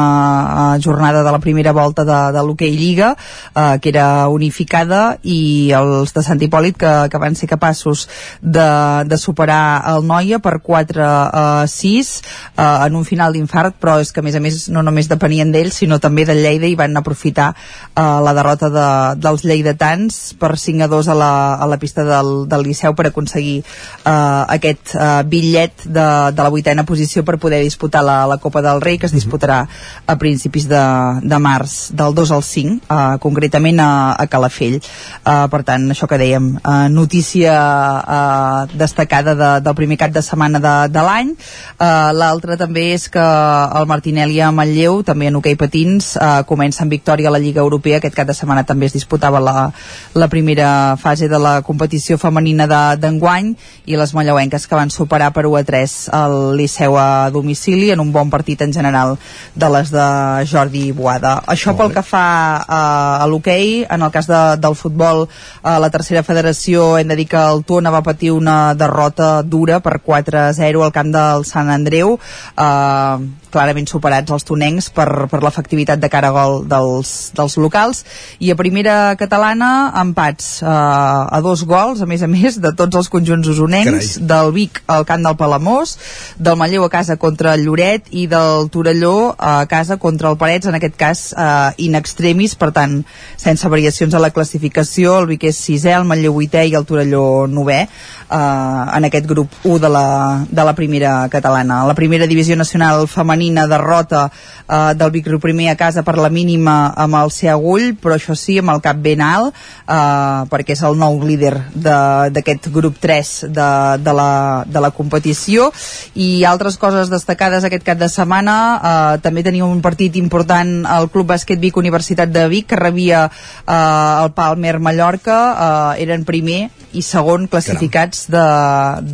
uh, jornada de la primera volta de, de l'hoquei Lliga uh, que era unificada i els de Sant Hipòlit que, que van ser capaços de, de superar el Noia per per 4 a 6 eh, en un final d'infart, però és que a més a més no només depenien d'ells, sinó també del Lleida i van aprofitar eh, la derrota de, dels lleidatans per 5 a 2 a la, a la pista del, del Liceu per aconseguir eh, aquest eh, bitllet de, de la vuitena posició per poder disputar la, la Copa del Rei que es disputarà a principis de, de març del 2 al 5 eh, concretament a, a Calafell. Eh, per tant, això que dèiem, eh, notícia eh, destacada de, del primer cap de setmana setmana de, de l'any. Uh, L'altra també és que el Martinelli a Manlleu, també en hoquei patins, uh, comença amb victòria a la Lliga Europea. Aquest cap de setmana també es disputava la, la primera fase de la competició femenina d'enguany i les malleuenques que van superar per 1 a 3 el Liceu a domicili en un bon partit en general de les de Jordi Boada. Això pel que fa uh, a l'hoquei, en el cas de, del futbol, a la tercera federació hem de dir que el Tona va patir una derrota dura per 4-0 al camp del Sant Andreu. Eh, clarament superats els tonencs per, per l'efectivitat de cara a gol dels, dels locals i a primera catalana empats eh, a dos gols a més a més de tots els conjunts usonencs Carai. del Vic al camp del Palamós del Manlleu a casa contra el Lloret i del Torelló a casa contra el Parets en aquest cas eh, in extremis per tant sense variacions a la classificació el Vic és sisè, el Manlleu vuitè i el Torelló novè eh, en aquest grup 1 de la, de la primera catalana la primera divisió nacional femenina derrota eh, del Vic primer a casa per la mínima amb el Seagull, però això sí, amb el cap ben alt, eh, perquè és el nou líder d'aquest grup 3 de, de, la, de la competició, i altres coses destacades aquest cap de setmana, eh, també tenia un partit important al Club Bàsquet Vic Universitat de Vic, que rebia eh, el Palmer Mallorca, eh, eren primer i segon classificats de,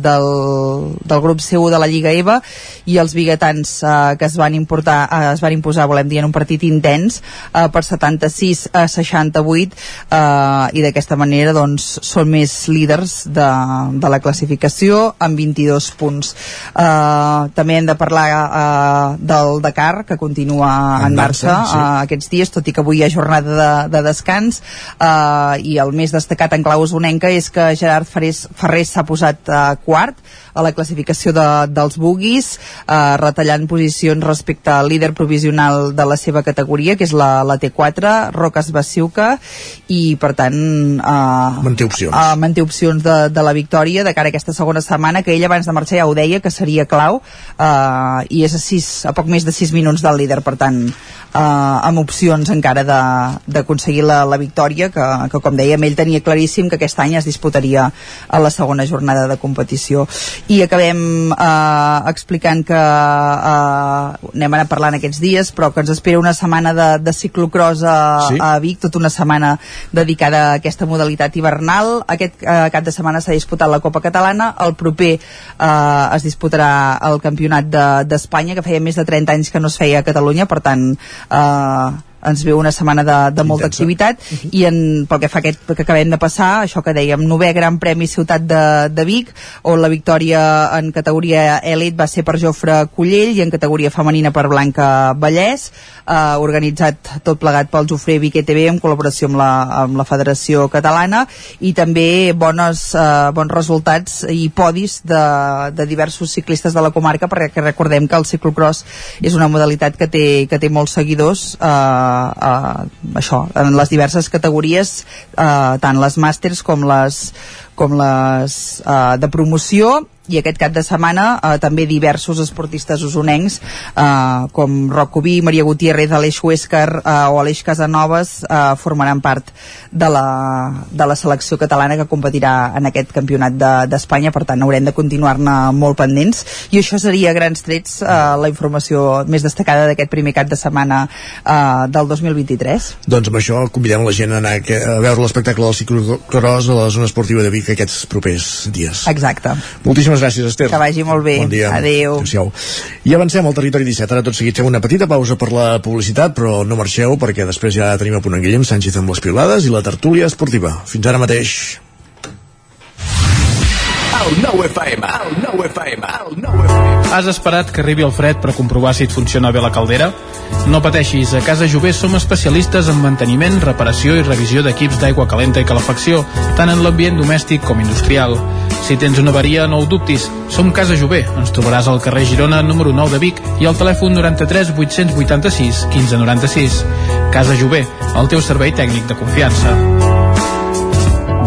del, del grup C1 de la Lliga EVA i els biguetans eh, que es van, importar, eh, es van imposar, volem dir, en un partit intens eh, per 76 a 68 eh, i d'aquesta manera doncs, són més líders de, de la classificació amb 22 punts. Eh, també hem de parlar eh, del Dakar, que continua en, en marxa, marxa sí. eh, aquests dies, tot i que avui hi ha jornada de, de descans eh, i el més destacat en clau és que Gerard Ferrés s'ha posat eh, quart a la classificació de, dels buguis, eh, retallant posicions respecte al líder provisional de la seva categoria, que és la, la T4, Roques Baciuca, i per tant... Eh, manté opcions. Eh, manté opcions de, de la victòria de cara a aquesta segona setmana, que ell abans de marxar ja ho deia, que seria clau, eh, i és a, sis, a poc més de 6 minuts del líder, per tant, eh, amb opcions encara d'aconseguir la, la victòria, que, que com dèiem, ell tenia claríssim que aquest any es disputaria a la segona jornada de competició i acabem eh, explicant que eh, anem anar parlant aquests dies però que ens espera una setmana de, de ciclocross a, sí. a Vic, tota una setmana dedicada a aquesta modalitat hivernal aquest eh, cap de setmana s'ha disputat la Copa Catalana el proper eh, es disputarà el Campionat d'Espanya de, que feia més de 30 anys que no es feia a Catalunya per tant eh, ens ve una setmana de, de molta Intensa. activitat uh -huh. i en, pel que fa aquest que acabem de passar, això que dèiem, novè Gran Premi Ciutat de, de Vic, on la victòria en categoria elit va ser per Jofre Cullell i en categoria femenina per Blanca Vallès, eh, organitzat tot plegat pel Jofre Vic ETV en col·laboració amb la, amb la Federació Catalana i també bones, eh, bons resultats i podis de, de diversos ciclistes de la comarca perquè recordem que el ciclocross és una modalitat que té, que té molts seguidors eh, eh, això, en les diverses categories eh, tant les màsters com les, com les eh, de promoció i aquest cap de setmana eh, també diversos esportistes usonencs eh, com Roc Cubí, Maria Gutiérrez, Aleix Huescar eh, o Aleix Casanovas eh, formaran part de la, de la selecció catalana que competirà en aquest campionat d'Espanya, de, per tant haurem de continuar-ne molt pendents i això seria grans trets eh, la informació més destacada d'aquest primer cap de setmana eh, del 2023. Doncs amb això convidem la gent a anar a veure l'espectacle del ciclocross a la zona esportiva de Vic aquests propers dies. Exacte. Moltíssimes Moltíssimes gràcies, Esther. Que vagi molt bé. Bon dia. Adéu. Adéu. I avancem al territori 17. Ara tot seguit fem una petita pausa per la publicitat, però no marxeu perquè després ja tenim a punt en Guillem Sánchez amb les piolades i la tertúlia esportiva. Fins ara mateix. Has esperat que arribi el fred per comprovar si et funciona bé la caldera? No pateixis, a Casa Jové som especialistes en manteniment, reparació i revisió d'equips d'aigua calenta i calefacció, tant en l'ambient domèstic com industrial. Si tens una avaria, no ho dubtis. Som Casa Jové. Ens trobaràs al carrer Girona, número 9 de Vic i al telèfon 93 886 1596. Casa Jové, el teu servei tècnic de confiança.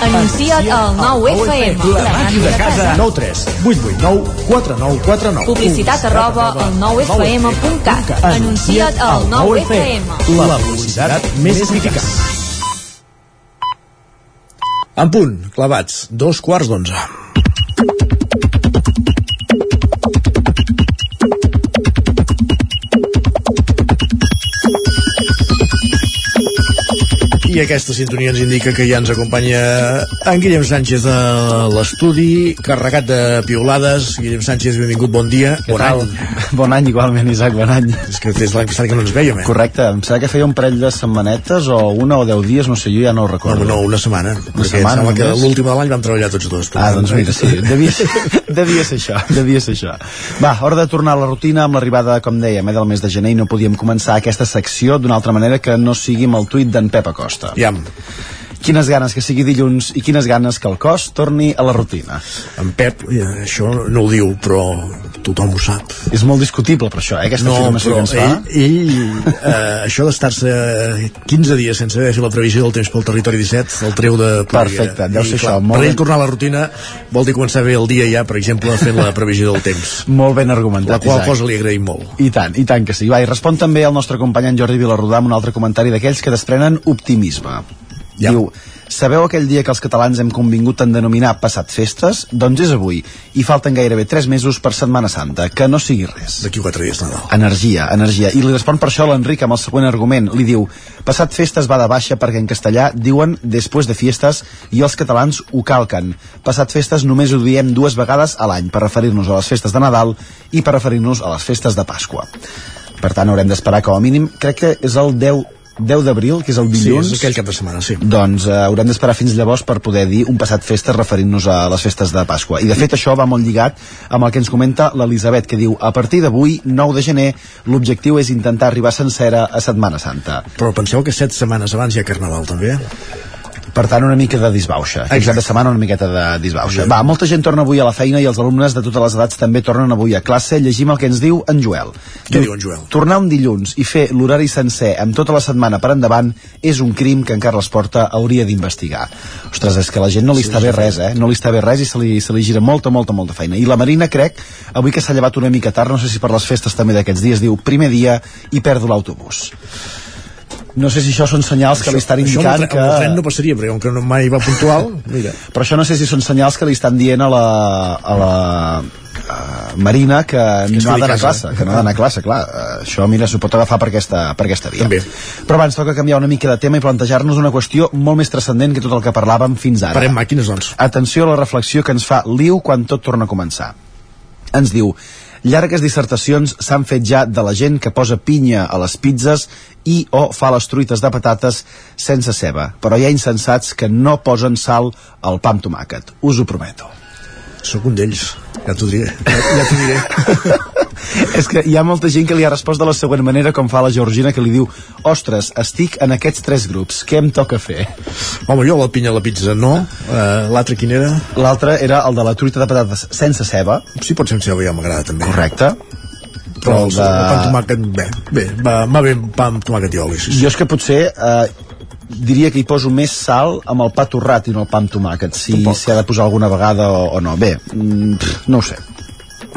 Anuncia't al 9FM. La màquina de casa. 9 3 8 8 9 4 9 4 9. Publicitat arroba al 9FM.cat. Anuncia't al 9FM. La publicitat més eficaç. En punt, clavats, dos quarts d'onze. I aquesta sintonia ens indica que ja ens acompanya en Guillem Sánchez a l'estudi, carregat de piolades. Guillem Sánchez, benvingut, bon dia. Què bon tal? any. Bon any, igualment, Isaac, bon any. És que des de l'any passat que no ens vèiem, eh? Correcte, em sembla que feia un parell de setmanetes o una o deu dies, no sé, jo ja no ho recordo. No, no, una setmana. Una perquè setmana em sembla que només? l'últim de l'any vam treballar tots dos. Ah, doncs mira, sí, devia ser, devia ser això, devia ser això. Va, hora de tornar a la rutina amb l'arribada, com dèiem, eh, del mes de gener i no podíem començar aquesta secció d'una altra manera que no sigui amb el tuit d'en Pep Acosta. Iam. Quines ganes que sigui dilluns i quines ganes que el cos torni a la rutina. En Pep, eh, això no ho diu, però tothom ho sap. És molt discutible per això, eh, aquesta no, afirmació que ens fa. ell, ell eh, això d'estar-se 15 dies sense haver fet la previsió del temps pel territori 17 el treu de. Perfecte, deu I, ser clar, això, molt Per ben- ell tornar a la rutina vol dir començar bé el dia ja, per exemple, fent la previsió del temps. Molt ben argumentat, La qual Isaac. cosa li agraïm molt. I tant, i tant que sí. Va, i respon també el nostre company en Jordi Vilarrodà amb un altre comentari d'aquells que desprenen optimisme. Ja. Diu, sabeu aquell dia que els catalans hem convingut en denominar passat festes? Doncs és avui, i falten gairebé 3 mesos per Setmana Santa, que no sigui res. D'aquí 4 dies, Nadal. Energia, energia. I li respon per això l'Enric amb el següent argument. Li diu, passat festes va de baixa perquè en castellà diuen després de fiestes i els catalans ho calquen. Passat festes només ho diem dues vegades a l'any per referir-nos a les festes de Nadal i per referir-nos a les festes de Pasqua. Per tant, haurem d'esperar com a mínim, crec que és el 10 10 d'abril, que és el Sí, dilluns. és aquell cap de setmana, sí. Doncs eh, haurem d'esperar fins llavors per poder dir un passat festes referint-nos a les festes de Pasqua. I de fet això va molt lligat amb el que ens comenta l'Elisabet, que diu a partir d'avui, 9 de gener, l'objectiu és intentar arribar sencera a Setmana Santa. Però penseu que 7 setmanes abans hi ha Carnaval, també. Per tant, una mica de disbauxa. Aquest cap de setmana una miqueta de disbauxa. Va, molta gent torna avui a la feina i els alumnes de totes les edats també tornen avui a classe. Llegim el que ens diu en Joel. Què diu en Joel? Tornar un dilluns i fer l'horari sencer amb tota la setmana per endavant és un crim que encara l'Esporta hauria d'investigar. Ostres, és que la gent no li Sí, està bé res, eh? No li està bé res i se li, se li gira molta, molta, molta feina. I la Marina, crec, avui que s'ha llevat una mica tard, no sé si per les festes també d'aquests dies, diu primer dia i perdo l'autobús. No sé si això són senyals que li estan Això indicant el, que... tren no passaria, perquè com que no mai va puntual, mira. Però això no sé si són senyals que li estan dient a la, a la uh, Marina que, es no ha d'anar a classe, que no ha d'anar a classe, clar. Uh, això, mira, s'ho pot agafar per aquesta, per aquesta via. També. Però abans toca canviar una mica de tema i plantejar-nos una qüestió molt més transcendent que tot el que parlàvem fins ara. Parem màquines, doncs. Atenció a la reflexió que ens fa Liu quan tot torna a començar. Ens diu, llargues dissertacions s'han fet ja de la gent que posa pinya a les pizzas i o fa les truites de patates sense ceba, però hi ha insensats que no posen sal al pa amb tomàquet. Us ho prometo. Sóc un d'ells, ja t'ho diré. Ja, ja t'ho diré. És que hi ha molta gent que li ha respost de la següent manera com fa la Georgina que li diu ostres, estic en aquests tres grups, què em toca fer? Home, jo la pinya a la pizza no. Uh, L'altre quin era? L'altre era el de la truita de patates sense ceba. Sí, pot sense ceba, ja m'agrada també. Correcte. Però el, de- el pa amb tomàquet, bé, bé, va, va bé pa amb tomàquet i oli, sí, sí. Jo és que potser eh, diria que hi poso més sal amb el pa torrat i no el pa amb tomàquet, si s'hi ha de posar alguna vegada o, o no. Bé, mm, pff, no ho sé.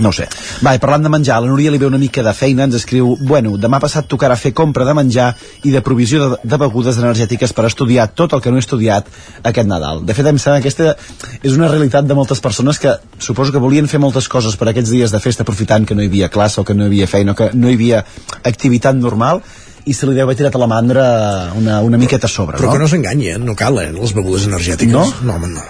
No ho sé. Va, i parlant de menjar, la Núria li ve una mica de feina, ens escriu bueno, demà passat tocarà fer compra de menjar i de provisió de, de begudes energètiques per estudiar tot el que no he estudiat aquest Nadal. De fet, em sembla que aquesta és una realitat de moltes persones que suposo que volien fer moltes coses per aquests dies de festa aprofitant que no hi havia classe o que no hi havia feina o que no hi havia activitat normal i se li deu haver tirat a la mandra una, una miqueta a sobre, Però no? que no s'enganyi, eh? no calen les begudes energètiques. No? No, home, no.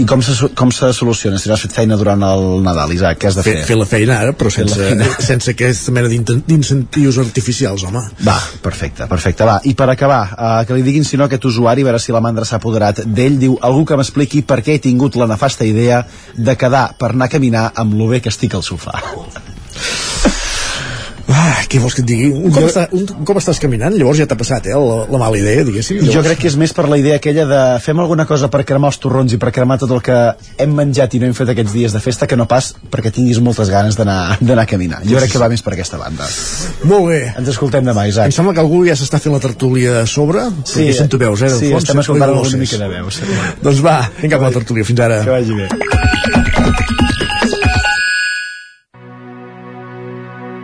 I com se, com se soluciona si no has fet feina durant el Nadal, Isaac? Què has de fer? Fer, fer la feina ara, però sense, feina. sense aquesta mena d'incentius artificials, home. Va, perfecte, perfecte, va. I per acabar, uh, que li diguin si no aquest usuari, a veure si la mandra s'ha apoderat d'ell, diu algú que m'expliqui per què he tingut la nefasta idea de quedar per anar a caminar amb lo bé que estic al sofà. Ah, què vols que et digui? Un cop, està, un, un cop estàs caminant, llavors ja t'ha passat, eh, la, la mala idea, diguéssim. Jo Llavors, crec que és més per la idea aquella de fem alguna cosa per cremar els torrons i per cremar tot el que hem menjat i no hem fet aquests dies de festa que no pas perquè tinguis moltes ganes d'anar a caminar. Jo crec que va més per aquesta banda. Molt bé. Ens escoltem demà, Isaac. Em sembla que algú ja s'està fent la tertúlia a sobre, Sí, perquè sento veus, eh? sí, fons, estem escoltant voces. una mica de veus. Doncs va, anem cap a la tertúlia, fins ara. Que vagi bé.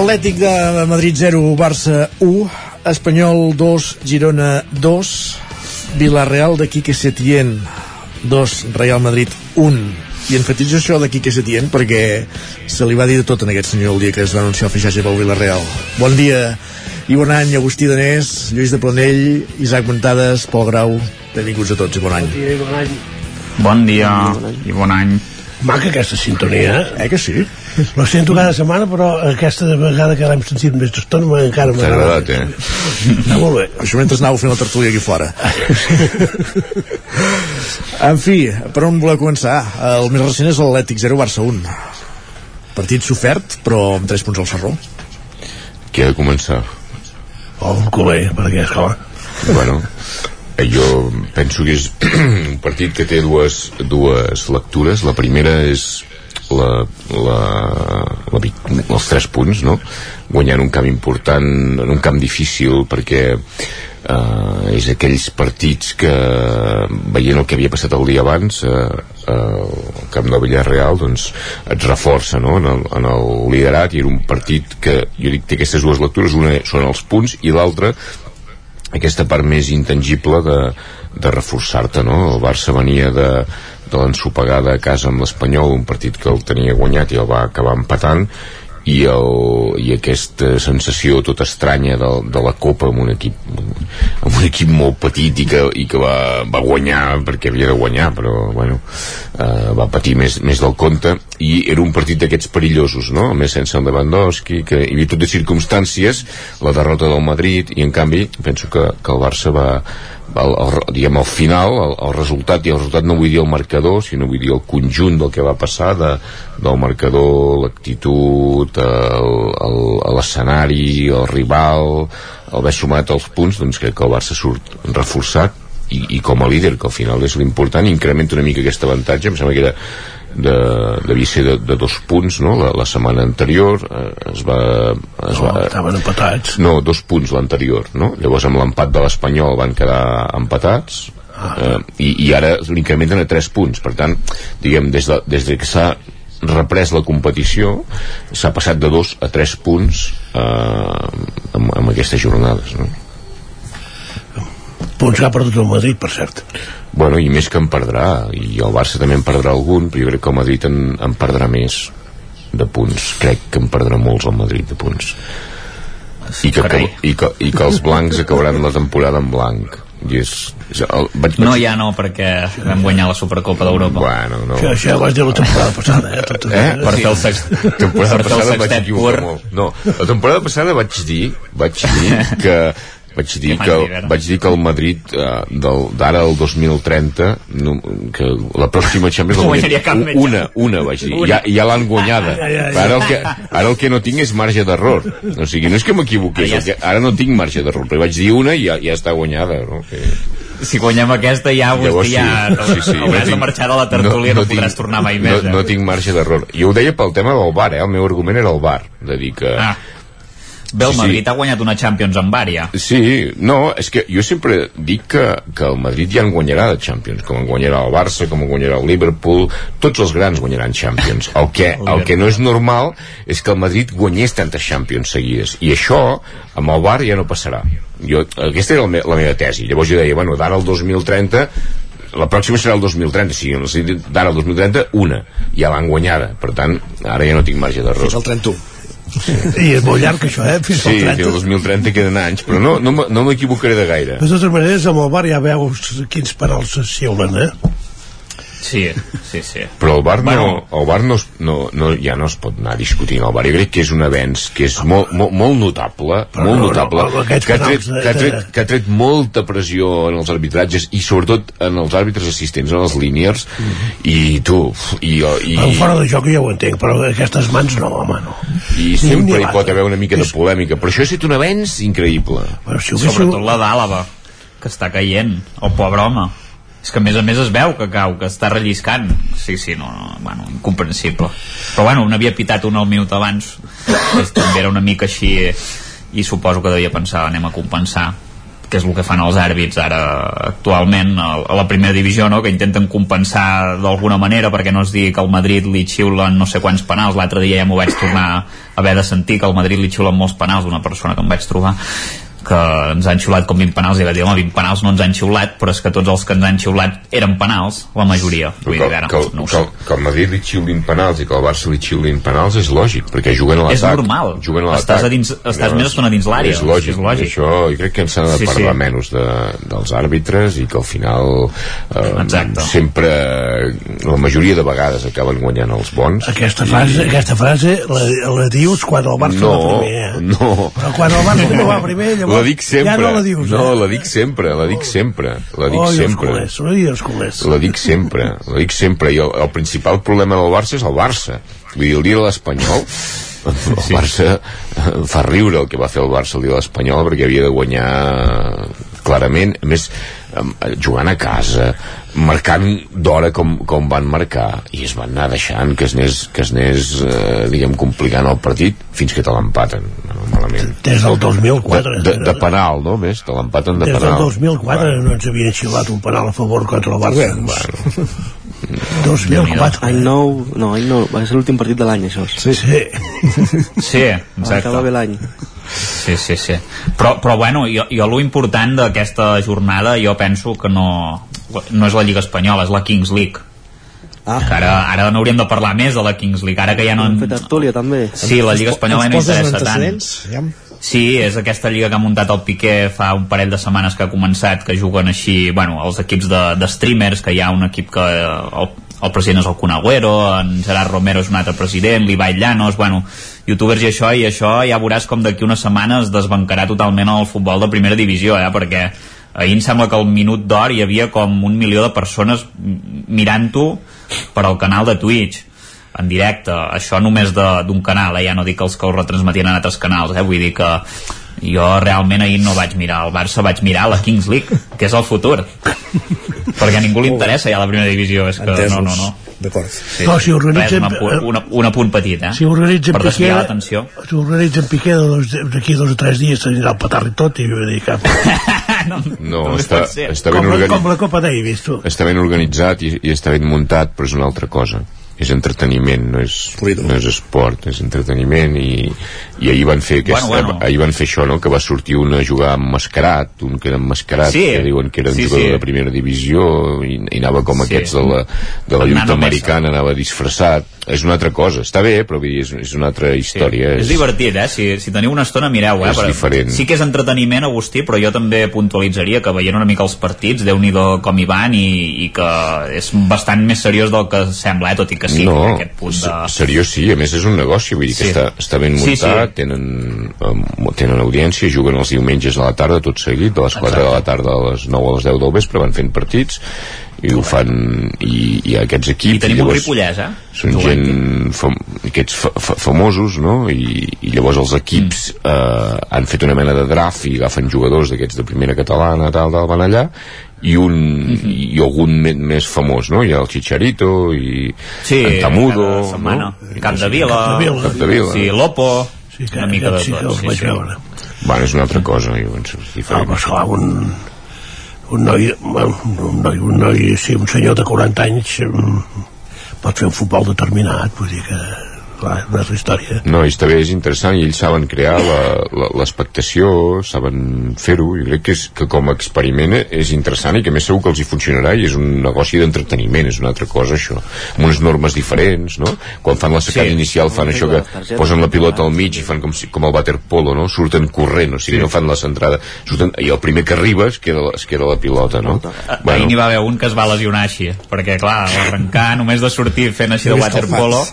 Atlètic de Madrid 0, Barça 1, Espanyol 2, Girona 2, Villarreal de Quique Setién 2, Real Madrid 1. I enfatitzo això de Quique Setién perquè se li va dir de tot en aquest senyor el dia que es va anunciar el fitxatge pel Villarreal. Bon dia i bon any, Agustí Danés, Lluís de Planell, Isaac Montades, Pol Grau, benvinguts a tots i bon any. Bon dia i bon any. Maca aquesta sintonia, eh? que sí? La sento cada setmana, però aquesta vegada que l'hem sentit més d'estona m'ha- encara T'ha m'agrada. agradat, eh? Està molt bé. Això mentre anàveu fent la tertúlia aquí fora. en fi, per on voleu començar? El més recent és l'Atlètic 0, Barça 1. Partit sofert, però amb 3 punts al Ferró. Qui ha de començar? Oh, un culer, perquè, esclar. Bueno, eh, jo penso que és un partit que té dues, dues lectures. La primera és la, la, la, els tres punts, no? Guanyant un camp important, en un camp difícil, perquè eh, és aquells partits que veient el que havia passat el dia abans eh, eh, el camp de Villarreal doncs et reforça no? en, el, en el liderat i era un partit que jo dic té aquestes dues lectures una són els punts i l'altra aquesta part més intangible de, de reforçar-te, no? El Barça venia de, de l'ensopegada a casa amb l'Espanyol, un partit que el tenia guanyat i el va acabar empatant, i, el, i aquesta sensació tota estranya de, de la Copa amb un equip amb un equip molt petit i que, i que va, va guanyar perquè havia de guanyar però bueno, eh, va patir més, més del compte i era un partit d'aquests perillosos no? a més sense el Lewandowski que hi havia tot de circumstàncies la derrota del Madrid i en canvi penso que, que el Barça va, el, el, diguem, al final el, el resultat, i el resultat no vull dir el marcador sinó vull dir el conjunt del que va passar de, del marcador, l'actitud el- el- l'escenari el rival haver sumat els punts doncs crec que el Barça surt reforçat i, i com a líder, que al final és l'important incrementa una mica aquest avantatge em sembla que era de, devia ser de, de dos punts no? la, la setmana anterior eh, es va, es No, va estaven empatats. no, dos punts l'anterior no? llavors amb l'empat de l'Espanyol van quedar empatats eh, i, i ara l'incrementen a 3 punts per tant, diguem, des de, des de que s'ha reprès la competició s'ha passat de 2 a 3 punts eh, amb, amb aquestes jornades no? Punts que ha perdut el Madrid, per cert. Bueno, i més que en perdrà i el Barça també en perdrà algun però jo crec que el Madrid en, en perdrà més de punts, crec que en perdrà molts el Madrid de punts i que, que, i, que, i que els blancs acabaran la temporada en blanc i és, és el, vaig, vaig, No, ja no, perquè vam guanyar la Supercopa d'Europa. Bueno, no. Això, això vas dir la temporada passada, eh? Tot, Eh? Per fer el sext... temporada per passada vaig equivocar pur. molt. No, la temporada passada vaig dir, vaig dir que vaig dir Que vaig dir que el Madrid eh, d'ara al 2030 no, que la pròxima Champions No guanyaria cap metge. una, una vaig dir, Una. ja, ja l'han guanyada Ah, ja, ja, ja. Ara, el que, ara el que no tinc és marge d'error o sigui, no és que m'equivoqués Ara ja ara no tinc marge d'error, però vaig dir una i ja, ja està guanyada no? que... Si guanyem aquesta ja, Llavors, ja sí, sí, hauràs de tinc- marxar de la tertúlia, no, podràs tornar mai més. no, eh? no tinc marge d'error jo ho deia pel tema del bar, eh? el meu argument era el bar de dir que Ah. Bé, el Sí, sí. Madrid ha guanyat una Champions amb Bària. Sí, no, és que jo sempre dic que, que el Madrid ja en guanyarà de Champions, com en guanyarà el Barça, com en guanyarà el Liverpool, tots els grans guanyaran Champions. El que, el que no és normal és que el Madrid guanyés tantes Champions seguides, i això amb el Bar ja no passarà. Jo, aquesta era la, me la meva tesi. Llavors jo deia, bueno, d'ara al 2030 la pròxima serà el 2030, o sigui, d'ara al 2030, una, ja l'han guanyada. Per tant, ara ja no tinc marge d'error. Fins al 31. I és molt llarg, això, eh? Fins Sí, al 30. 2030 queden anys, però no, no, no m'equivocaré de gaire. De totes maneres, amb el bar ja veus quins penals es xiulen, eh? Sí, sí, sí. Però el bar, Bueno. no, el bar no, no, no, ja no es pot anar discutint el bar. Jo crec que és un avenç que és molt, molt, molt notable, Però molt no, no, notable, amb aquests que, ha tret, que, ha tret, que ha tret molta pressió en els arbitratges i sobretot en els àrbitres assistents, en els líniers, i tu, i, i, El fora de joc ja ho entenc, però aquestes mans no, home, no. i Ni sempre hi ni pot haver una mica de polèmica. Però això ha estat un avenç increïble. Però si ho Sobretot la d'Àlava, que està caient, el pobre home. És que a més a més es veu que cau, que està relliscant. Sí, sí, no, no bueno, incomprensible. Però bueno, n'havia pitat un al minut abans, que també era una mica així, i suposo que devia pensar, anem a compensar que és el que fan els àrbits ara actualment a la primera divisió no? que intenten compensar d'alguna manera perquè no es digui que al Madrid li xiulen no sé quants penals, l'altre dia ja m'ho vaig tornar a haver de sentir que al Madrid li xiulen molts penals d'una persona que em vaig trobar que ens han xiulat com 20 penals i va dir, home, 20 penals no ens han xiulat però és que tots els que ens han xiulat eren penals la majoria, vull que, dir, ara, que, el- no que, sé el- que el Madrid li xiulin penals i que el Barça li xiulin penals és lògic, perquè juguen a l'atac. És normal. Juguen a Estàs a dins- estàs més estona dins l'àrea. És lògic. És lògic. Això, jo crec que ens s'ha de Sí, parlar sí. menys de, dels àrbitres i que al final eh, Exacte. sempre la majoria de vegades acaben guanyant els bons. Aquesta frase, aquesta frase la, la dius quan el Barça no, va primer, eh? no. Però quan el Barça no va primer, llavors La dic sempre. ja no la dius, no, eh? la dic sempre, la dic sempre. La dic Oi, els sempre. culers, oi, els culers. La dic sempre, la dic sempre. I el, el principal problema del Barça és el Barça. Vull dir, el dia de l'Espanyol, el Barça eh, fa riure el que va fer el Barça el dia de l'Espanyol perquè havia de guanyar clarament, a més jugant a casa marcant d'hora com, com van marcar i es van anar deixant que es anés, que es anés eh, diguem, complicant el partit fins que te l'empaten no, malament Des del 2004. de, de, de penal, no? Més, te l'empaten de Des del penal 2004 no ens havien xiulat un penal a favor contra el Barça. Bueno. 2004. Any nou, no, any nou, va ser l'últim partit de l'any, això. Sí, sí. Sí, Va exacte. acabar bé l'any. Sí, sí, sí. Però, però bueno, jo, jo lo important d'aquesta jornada jo penso que no, no és la Lliga Espanyola, és la Kings League. Ah. Que ara, ara n'hauríem de parlar més de la Kings League, ara que ja no... Han fet tertúlia també. Sí, la Lliga Espanyola Ens no interessa tant. Sí, és aquesta lliga que ha muntat el Piqué fa un parell de setmanes que ha començat, que juguen així, bueno, els equips de, de streamers, que hi ha un equip que el, el president és el Kun Agüero, en Gerard Romero és un altre president, l'Ibai Llanos, bueno, youtubers i això, i això ja veuràs com d'aquí unes setmanes es desbancarà totalment el futbol de primera divisió, eh, perquè ahir em sembla que al minut d'or hi havia com un milió de persones mirant-ho per al canal de Twitch en directe, això només de- d'un canal, eh? ja no dic els que ho retransmetien en altres canals, eh? vull dir que jo realment ahir no vaig mirar el Barça, vaig mirar la Kings League, que és el futur perquè a ningú li interessa ja la primera divisió és que Entesos. no, no, no D'acord. Sí, No, sí. si organitzen- Res, un, apunt, un, un apunt petit, eh? Si organitzen per Piqué, desviar l'atenció. si organitzen Piqué doncs, d'aquí dos o tres dies s'anirà al petar i tot i vull dir que... No, Com està, està ben organitzat. com la Copa Davis, tu. Està ben organitzat i, i està ben muntat, però és una altra cosa. És entreteniment, no és, no és esport, és entreteniment i, i ahir van fer aquesta, Bueno, bueno. ahir van fer això, no?, que va sortir un a jugar emmascarat, un que era emmascarat, Sí. que diuen que era un Sí, jugador sí. de primera divisió i, i anava com Sí. aquests de la, de la lluita Mesa. americana, anava disfressat. És una altra cosa, està bé, però és, és una altra història. És divertit, eh? Si, si teniu una estona, mireu, eh? És Però diferent. Sí que és entreteniment, Agustí, però jo també puntualitzaria que veient una mica els partits, déu nhi com hi van, i, i que és bastant més seriós del que sembla, eh? Tot i que sí, no, que aquest punt de... se- seriós sí, a més és un negoci vull dir que Sí. està, està ben Sí, muntat sí. Tenen, um, tenen audiència juguen els diumenges a la tarda tot seguit de les 4 de la tarda a les 9 a les 10 del vespre van fent partits i ho fan i, i aquests equips I tenim un llavors ripollès, eh? són Jugant. gent fam, aquests fa, fa, famosos no? I, i llavors els equips Mm. eh, han fet una mena de draft i agafen jugadors d'aquests de primera catalana tal, tal, van allà i un Mm-hmm. i algun més famós no? hi ha el Chicharito i Sí, en Tamudo cada setmana. no? Cap de Vila, Capdevila. Capdevila. sí, Lopo, sí, una mica de sí tot. els vaig veure. Bueno, és una altra cosa, jo penso, és Ah, diferent. però esclar, un, un noi, un noi, un noi, sí, un senyor de 40 anys mm, pot fer un futbol determinat, vull dir que clar, una altra història. No, i està bé, és interessant, i ells saben crear la- la- l'expectació, saben fer-ho, i crec que, és, que com a experiment és interessant i que a més segur que els hi funcionarà i és un negoci d'entreteniment, és una altra cosa això, amb unes normes diferents, no? Quan fan la secada Sí. inicial fan això que posen la pilota al mig i fan com, si, com el waterpolo, no? Surten corrent, o sigui, Sí. no fan la centrada, surten, i el primer que arriba es queda, es queda la pilota, no? Bueno. Ahir n'hi va haver un que es va lesionar així, perquè clar, a l'arrencar, només de sortir fent així de waterpolo.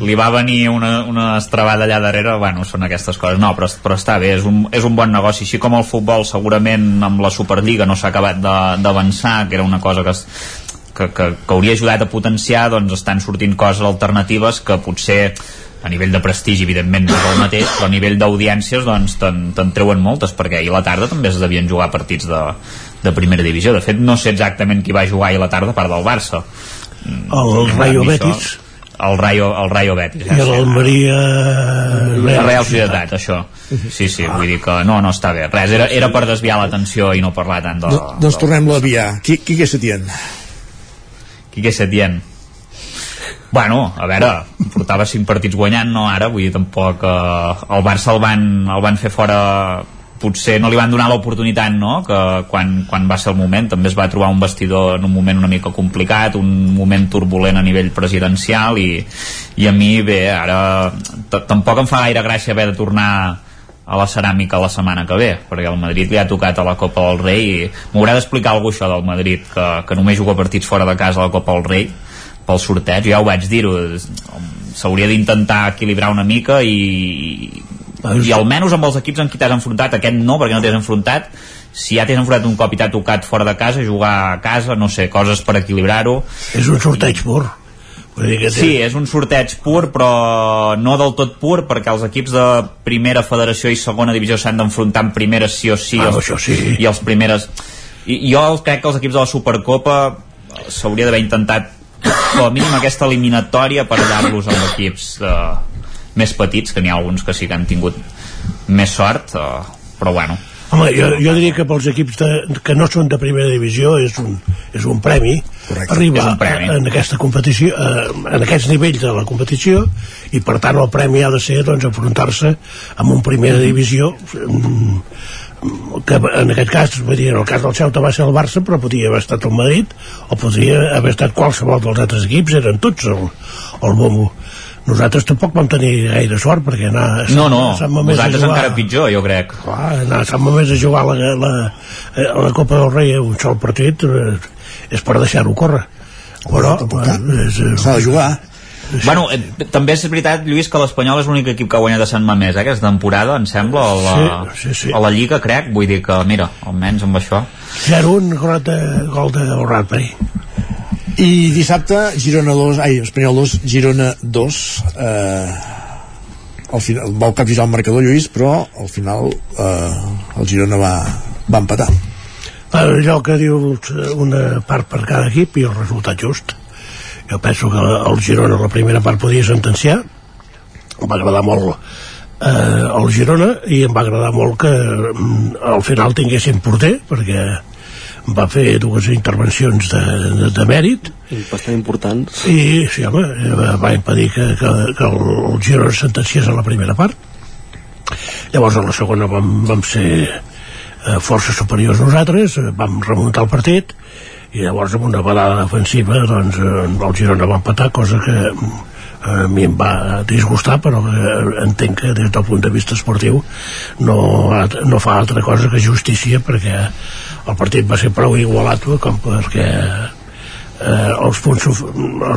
Li va venir una, una estrabada allà darrere, bueno, són aquestes coses. No, però, però està bé, és un, és un bon negoci. Així com el futbol segurament amb la Superliga no s'ha acabat d'avançar, que era una cosa que, es, que, que, que hauria ajudat a potenciar, doncs estan sortint coses alternatives que potser a nivell de prestigi, evidentment, no és el mateix, però a nivell d'audiències, doncs, te'n treuen moltes, perquè ahir a la tarda també es devien jugar partits de, de primera divisió. De fet, no sé exactament qui va jugar ahir a la tarda, a part del Barça. El Mm, Rayo mi això- Betis El Rayo, el Rayo Betis. i l'Almeria... La Real Societat, això. Sí, sí, vull dir que no, no està bé. Res, era, era per desviar l'atenció i no parlar tant de... Do, doncs tornem-lo a aviar. Qui, qui que Setién? Quique Setién. Bueno, a veure, portava cinc partits guanyant, no ara, vull dir, tampoc... Eh, el Barça el van, el van fer fora potser no li van donar l'oportunitat no? que quan, quan va ser el moment també es va trobar un vestidor en un moment una mica complicat un moment turbulent a nivell presidencial i, i a mi bé, ara tampoc em fa gaire gràcia haver de tornar a la ceràmica la setmana que ve perquè el Madrid li ha tocat a la Copa del Rei i m'haurà d'explicar algú això del Madrid que, que només juga partits fora de casa a la Copa del Rei pel sorteig, ja ho vaig dir-ho s'hauria d'intentar equilibrar una mica i, i almenys amb els equips amb qui t'has enfrontat aquest no, perquè no t'has enfrontat si ja t'has enfrontat un cop i t'ha tocat fora de casa jugar a casa, no sé, coses per equilibrar-ho És un sorteig pur. Vull dir que té- Sí, és un sorteig pur, però no del tot pur, perquè els equips de primera federació i segona divisió s'han d'enfrontar en primera sí o sí, Ah, els, això sí. i els primeres... I, jo crec que els equips de la Supercopa s'hauria d'haver intentat com a mínim aquesta eliminatòria per dar-los amb equips eh, més petits, que n'hi ha alguns que sí que han tingut més sort, eh, però bueno, Home, jo, jo diria que pels equips de, que no són de primera divisió és un, és un premi Correcte. arribar És un premi. en aquesta competició eh, en aquests nivells de la competició i per tant el premi ha de ser doncs, enfrontar-se amb un primera divisió mm, que en aquest cas, vull dir, en el cas del Ceuta va ser el Barça, però podia haver estat el Madrid, o podria haver estat qualsevol dels altres equips, eren tots el, el bombo. Nosaltres tampoc vam tenir gaire sort, perquè anar a Sant- No, no, a Sant Mamés a vosaltres jugar- encara pitjor, jo crec. Clar, anar a Sant Mamés a jugar la, la, la Copa del Rei a un sol partit eh, és per deixar-ho córrer. Però eh, s'ha de jugar. Bueno, eh, també és veritat, Lluís, que l'Espanyol és l'únic equip que ha guanyat a Sant Mamés, eh, aquesta temporada, em sembla, a la, Sí, sí, sí. a la Lliga, crec. Vull dir que, mira, almenys amb això... 0-1, gol de, de Radbury. I dissabte, Girona 2, ai, Espanyol 2, Girona 2. Eh, al final, vau capgirar el marcador, Lluís, però al final eh, el Girona va, va empatar. allò que dius eh, una part per cada equip i el resultat just jo penso que el Girona la primera part podia sentenciar em va agradar molt eh, el Girona i em va agradar molt que mm, al final tinguessin porter perquè va fer dues intervencions de, de, de mèrit. Bastant importants i sí, home, va, va impedir que, que, que el, Girona sentenciés a la primera part. Llavors a la segona vam, vam ser eh, força superiors nosaltres eh, vam remuntar el partit i llavors amb una balada defensiva doncs eh, el Girona va empatar cosa que eh, a mi em va disgustar però entenc que des del punt de vista esportiu no, no fa altra cosa que justícia perquè el partit va ser prou igualat com perquè eh, els punts es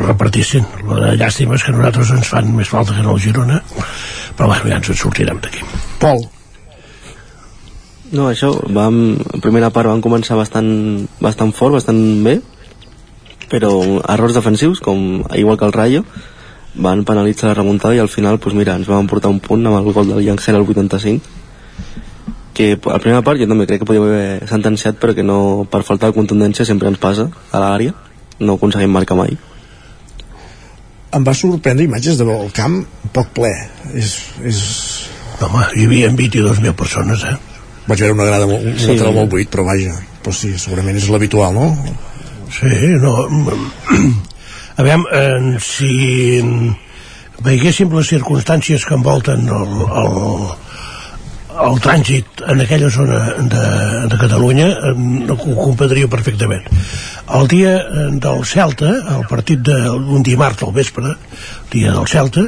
repartissin. La llàstima és que a nosaltres ens fan més falta que en el Girona però bueno, ja ens en sortirem d'aquí. Pol. No, això, vam, en primera part vam començar bastant, bastant fort, bastant bé, però errors defensius, com igual que el Rayo, van penalitzar la remuntada i al final, doncs mira, ens vam portar un punt amb el gol del Yangel al 85, que a la primera part jo també crec que podíem haver sentenciat, però que no, per falta de contundència sempre ens passa a l'àrea, no aconseguim marcar mai. Em va sorprendre imatges del camp poc ple. És, és... Home, hi havia 22.000 persones, eh? Vaig veure una grada molt, un Sí. lateral molt buit, però vaja, però sí, segurament és l'habitual, no? Sí, no... Aviam, eh, si veiéssim les circumstàncies que envolten el, el, el trànsit en aquella zona de, de Catalunya eh, ho comprendria perfectament. El dia eh, del Celta, el partit d'un dimarts al vespre, dia del Celta,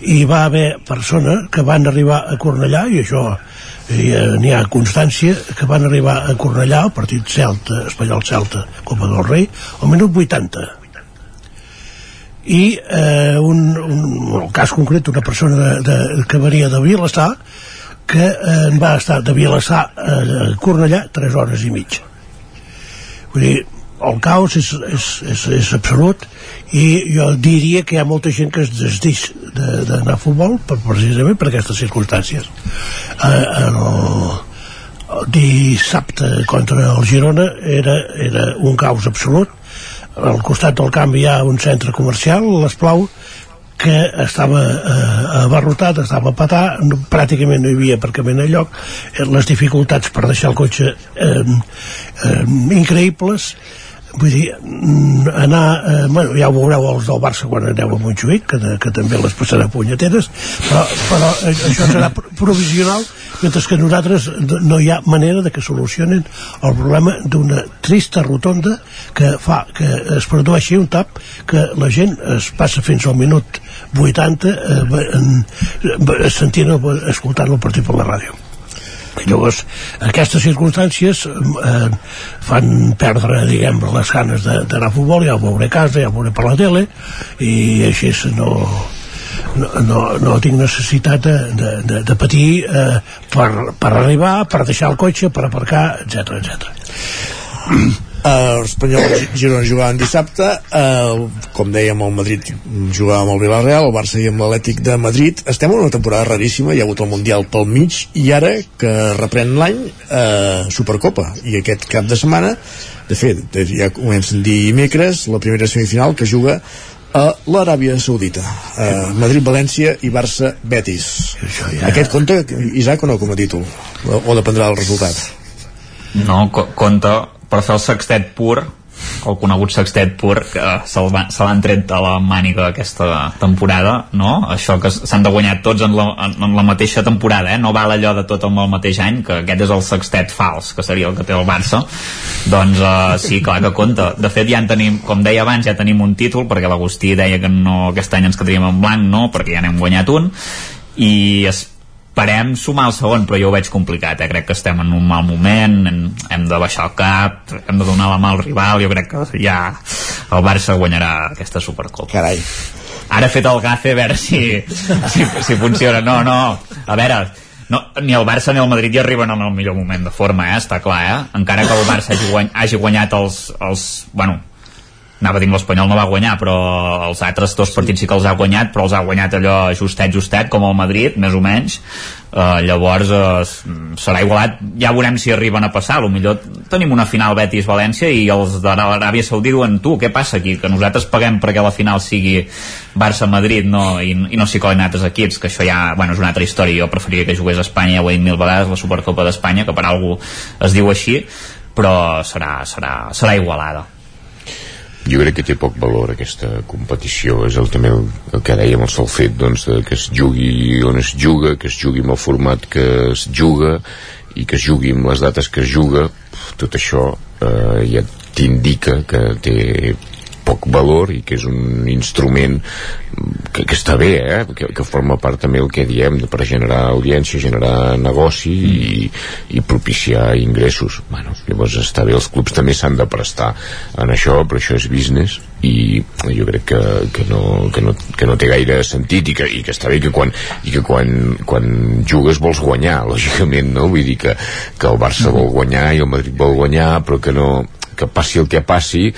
hi va haver persones que van arribar a Cornellà, i això eh, n'hi ha constància, que van arribar a Cornellà, el partit Celta, Espanyol-Celta, Copa del Rei, al minut 80 i eh, un, un, el cas concret una persona de, de, que venia de Vilassar que eh, en va estar de Vilassar a Cornellà 3 hores i mitja. Vull dir el caos és, és, és, és absolut i jo diria que hi ha molta gent que es desdix de- d'anar a futbol per, precisament per aquestes circumstàncies. Eh, el, el dissabte contra el Girona era, era un caos absolut. Al costat del camp hi ha un centre comercial, l'Esplau, que estava eh, abarrotat, estava a patar, no, pràcticament no hi havia aparcament enlloc, eh, les dificultats per deixar el cotxe eh, eh, increïbles, vull dir, mm, anar, eh, bueno, ja ho veureu els del Barça quan aneu a Montjuïc, que, que també les passarà punyeteres, però, però eh, això serà pro- provisional, mentre que nosaltres no hi ha manera de que solucionen el problema d'una trista rotonda que fa que es produeixi un tap que la gent es passa fins al minut 80 eh, en- sentint, escoltant el partit per la ràdio. Llavors, aquestes circumstàncies eh, fan perdre, diguem, les ganes d'anar a futbol, ja ho veuré a casa, ja ho veuré per la tele, i així no, no, no, no tinc necessitat de, de, de, de patir eh, per, per arribar, per deixar el cotxe, per aparcar, etc etc. Uh, Espanyol i Girona jugaven dissabte uh, com dèiem el Madrid jugava amb el Villarreal, el Barça i amb l'Atlètic de Madrid estem en una temporada raríssima hi ha hagut el Mundial pel mig i ara que reprèn l'any uh, Supercopa i aquest cap de setmana de fet, ja comencen dimecres la primera semifinal que juga a l'Aràbia Saudita uh, Madrid-València i Barça-Betis ja- aquest compte, Isaac o no com a títol? o, dependrà del resultat? No, co compta per fer el sextet pur el conegut sextet pur que se l'han tret a la màniga aquesta temporada no? això que s'han de guanyar tots en la, en, en la mateixa temporada eh? no val allò de tot en el mateix any que aquest és el sextet fals que seria el que té el Barça doncs uh, sí, clar que compta de fet ja en tenim, com deia abans ja tenim un títol perquè l'Agustí deia que no, aquest any ens quedaríem en blanc no, perquè ja n'hem guanyat un i esperem sumar el segon però jo ho veig complicat, eh? crec que estem en un mal moment hem, hem de baixar el cap hem de donar la mà al rival, jo crec que ja el Barça guanyarà aquesta Supercopa Carai. ara he fet el gafe a veure si, si, si funciona no, no, a veure no, ni el Barça ni el Madrid hi arriben en el millor moment de forma, eh? està clar eh? encara que el Barça hagi, guany, hagi guanyat els, els bueno, anava a dir l'Espanyol no va guanyar però els altres dos partits sí que els ha guanyat però els ha guanyat allò justet justet com el Madrid, més o menys. Uh, llavors uh, serà igualat. Ja veurem si arriben a passar. Millor tenim una final Betis-València i els de l'Aràbia Saudí diuen tu, què passa aquí? que nosaltres paguem perquè la final sigui Barça-Madrid no? I, i no s'hi colin altres equips que això ja, bueno, és una altra història. Jo preferiria que jugués a Espanya, ja ho he dit mil vegades la Supercopa d'Espanya, que per algú es diu així però serà, serà, serà igualada jo crec que té poc valor aquesta competició. És el, també el, el que dèiem el sol fet doncs, de que es jugui on es juga que es jugui amb el format que es juga i que es jugui amb les dates que es juga. Tot això eh, ja t'indica que té poc valor i que és un instrument que, que està bé, eh? que, que forma part també el que diem de, per generar audiència, generar negoci i, i propiciar ingressos. Bueno, llavors està bé, els clubs també s'han de prestar en això, però això és business i jo crec que, que, no, que, no, que no té gaire sentit i que, i que està bé que quan, i que quan, quan jugues vols guanyar, lògicament, no? Vull dir que, que el Barça vol guanyar i el Madrid vol guanyar, però que no que passi el que passi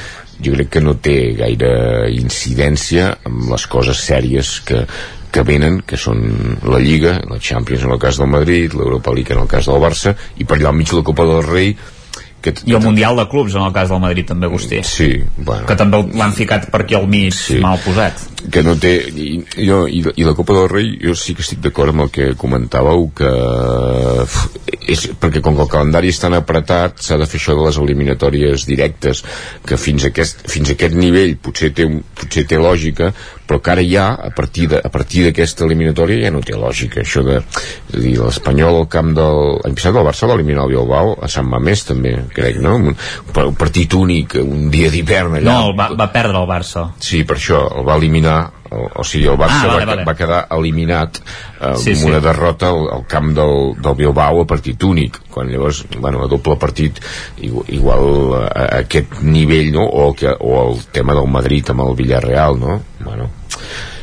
jo crec que no té gaire incidència amb les coses sèries que, que venen, que són la Lliga, la Champions en el cas del Madrid, l'Europa League en el cas del Barça, i per allà al mig la Copa del Rei, que i el Mundial de Clubs en el cas del Madrid també Agustí sí, bueno. que també l'han ficat per aquí al mig sí. mal posat que no té i, jo, i, i la Copa del Rei jo sí que estic d'acord amb el que comentàveu que és, perquè com que el calendari és tan apretat s'ha de fer això de les eliminatòries directes que fins a aquest, fins a aquest nivell potser té, potser té lògica però que ara ja, a partir de, a partir d'aquesta eliminatòria ja no té lògica això de, dir l'Espanyol al camp del l'any passat el Barça va eliminar el Bilbao a Sant Mamés també, crec, no? Un, un partit únic, un dia d'hivern allà no, el va, va perdre el Barça sí, per això, el va eliminar o, o sigui, el Barça Ah, vale, va, vale. va quedar eliminat eh, Sí, amb sí. una derrota al, al camp del, del Bilbao a partit únic quan llavors, bueno, a doble partit igual, igual a, a aquest nivell no? o, el que, o el tema del Madrid amb el Villarreal no? bueno,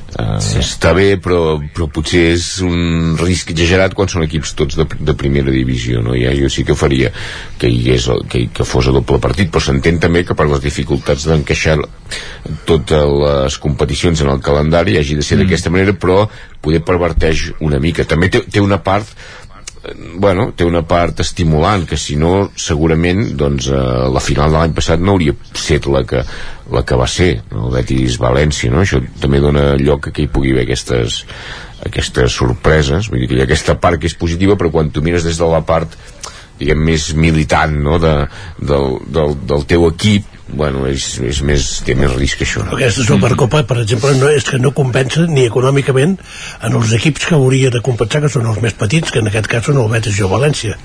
Uh, sí. està bé però, però potser és un risc exagerat quan són equips tots de, de primera divisió no? ja, jo sí que faria que, hi hagués, que, que fos a doble partit però s'entén també que per les dificultats d'encaixar totes les competicions en el calendari hagi de ser Mm. d'aquesta manera però poder perverteix una mica també té, té una part bueno, té una part estimulant que si no segurament doncs, eh, la final de l'any passat no hauria set la que, la que va ser no? el Betis-València no? això també dona lloc que hi pugui haver aquestes, aquestes sorpreses vull dir que hi ha aquesta part que és positiva però quan tu mires des de la part diguem més militant no? de, del, del, del teu equip bueno, és, és més, té més risc que això? Aquesta Supercopa, per exemple, no és que no compensa ni econòmicament en els equips que hauria de compensar, que són els més petits, que en aquest cas són el Betis i el València.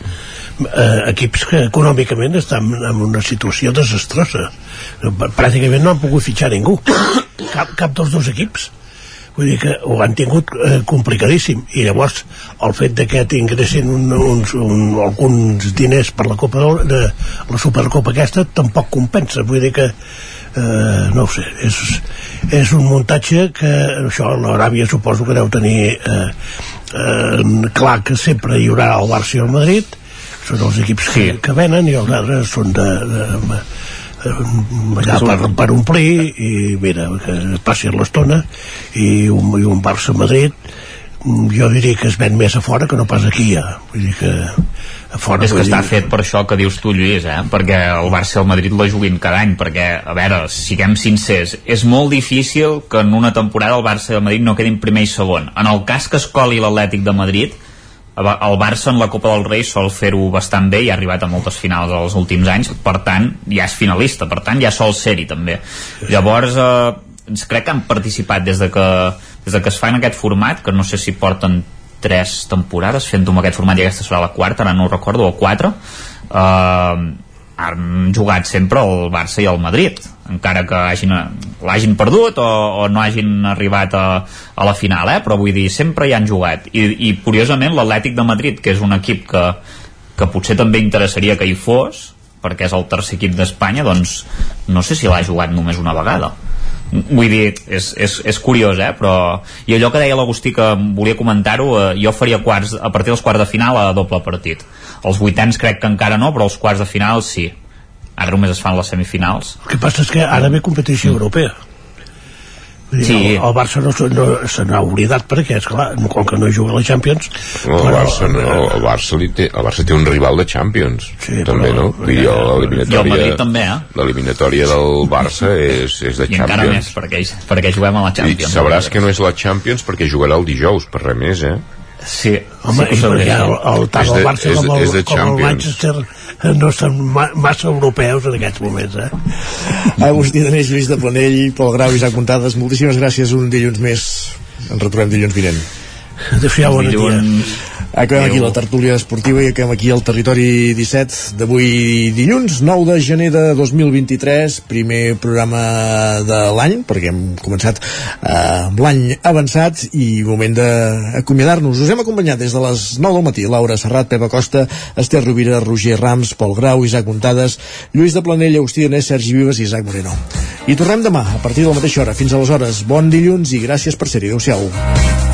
Eh, equips que econòmicament estan en una situació desastrosa. Pràcticament no han pogut fitxar ningú. Cap, cap dels dos equips. Vull dir que ho han tingut eh, complicadíssim. I llavors el fet de que t'ingressin un, uns, un, alguns diners per la Copa de, de la Supercopa aquesta tampoc compensa. Vull dir que eh, no ho sé és, és un muntatge que això l'Aràbia suposo que deu tenir eh, eh, clar que sempre hi haurà el Barça i el Madrid. Són els equips que, que venen i els altres són de, de, de allà per, per omplir i mira, que passi l'estona i un, i un Barça-Madrid jo diria que es ven més a fora que no pas aquí ja vull dir que a fora és que està dir- fet per això que dius tu Lluís eh? perquè el Barça i el Madrid la juguin cada any perquè, a veure, siguem sincers és molt difícil que en una temporada el Barça i el Madrid no quedin primer i segon en el cas que es coli l'Atlètic de Madrid el Barça en la Copa del Rei sol fer-ho bastant bé i ha arribat a moltes finals els últims anys. Per tant ja és finalista, per tant ja sol ser-hi també. Llavors eh, crec que han participat des de que, des de que es fa en aquest format que no sé si porten tres temporades fent-ho en aquest format i aquesta serà la quarta ara no ho recordo, o quatre. Eh, han jugat sempre el Barça i el Madrid encara que hagin, l'hagin perdut o, o no hagin arribat a, a la final eh? però vull dir, sempre hi han jugat i, i curiosament l'Atlètic de Madrid que és un equip que, que potser també interessaria que hi fos perquè és el tercer equip d'Espanya doncs no sé si l'ha jugat només una vegada vull dir, és, és, és curiós eh? però i allò que deia l'Agustí que volia comentar-ho, eh, jo faria quarts a partir dels quarts de final a doble partit els vuitens crec que encara no, però els quarts de final sí. Ara només es fan les semifinals. El que passa és que ara ve competició mm. europea. Vull dir, sí. el, el Barça no, no se n'ha oblidat perquè, esclar, com que no juga a la Champions... No, el Barça no, el Barça, li té, el Barça té un rival de Champions, sí, també, però, no? Vull dir, l'eliminatòria... també, eh? L'eliminatòria del Barça és, és de I Champions. I encara més, perquè, perquè juguem a la Champions. I sabràs que no és la Champions perquè jugarà el dijous, per res més, eh? Sí, Home, sí que el, el, el, tant el Barça com el, de com el Manchester no són ma, massa europeus en aquests moments, eh? Agustí Danés, Lluís de Planell, Pol Grau, Isaac Montades, moltíssimes gràcies un dilluns més. Ens retrobem dilluns vinent. Adéu-siau, bon dia. Acabem aquí la tertúlia esportiva i acabem aquí el territori 17 d'avui dilluns, 9 de gener de 2023, primer programa de l'any, perquè hem començat eh, l'any avançat i moment d'acomiadar-nos. Us hem acompanyat des de les 9 del matí, Laura Serrat, Pepa Costa, Esther Rovira, Roger Rams, Pol Grau, Isaac Montades, Lluís de Planell, Agustí Anés, Sergi Vives i Isaac Moreno. I tornem demà, a partir de la mateixa hora. Fins aleshores, bon dilluns i gràcies per ser-hi. Adéu-siau.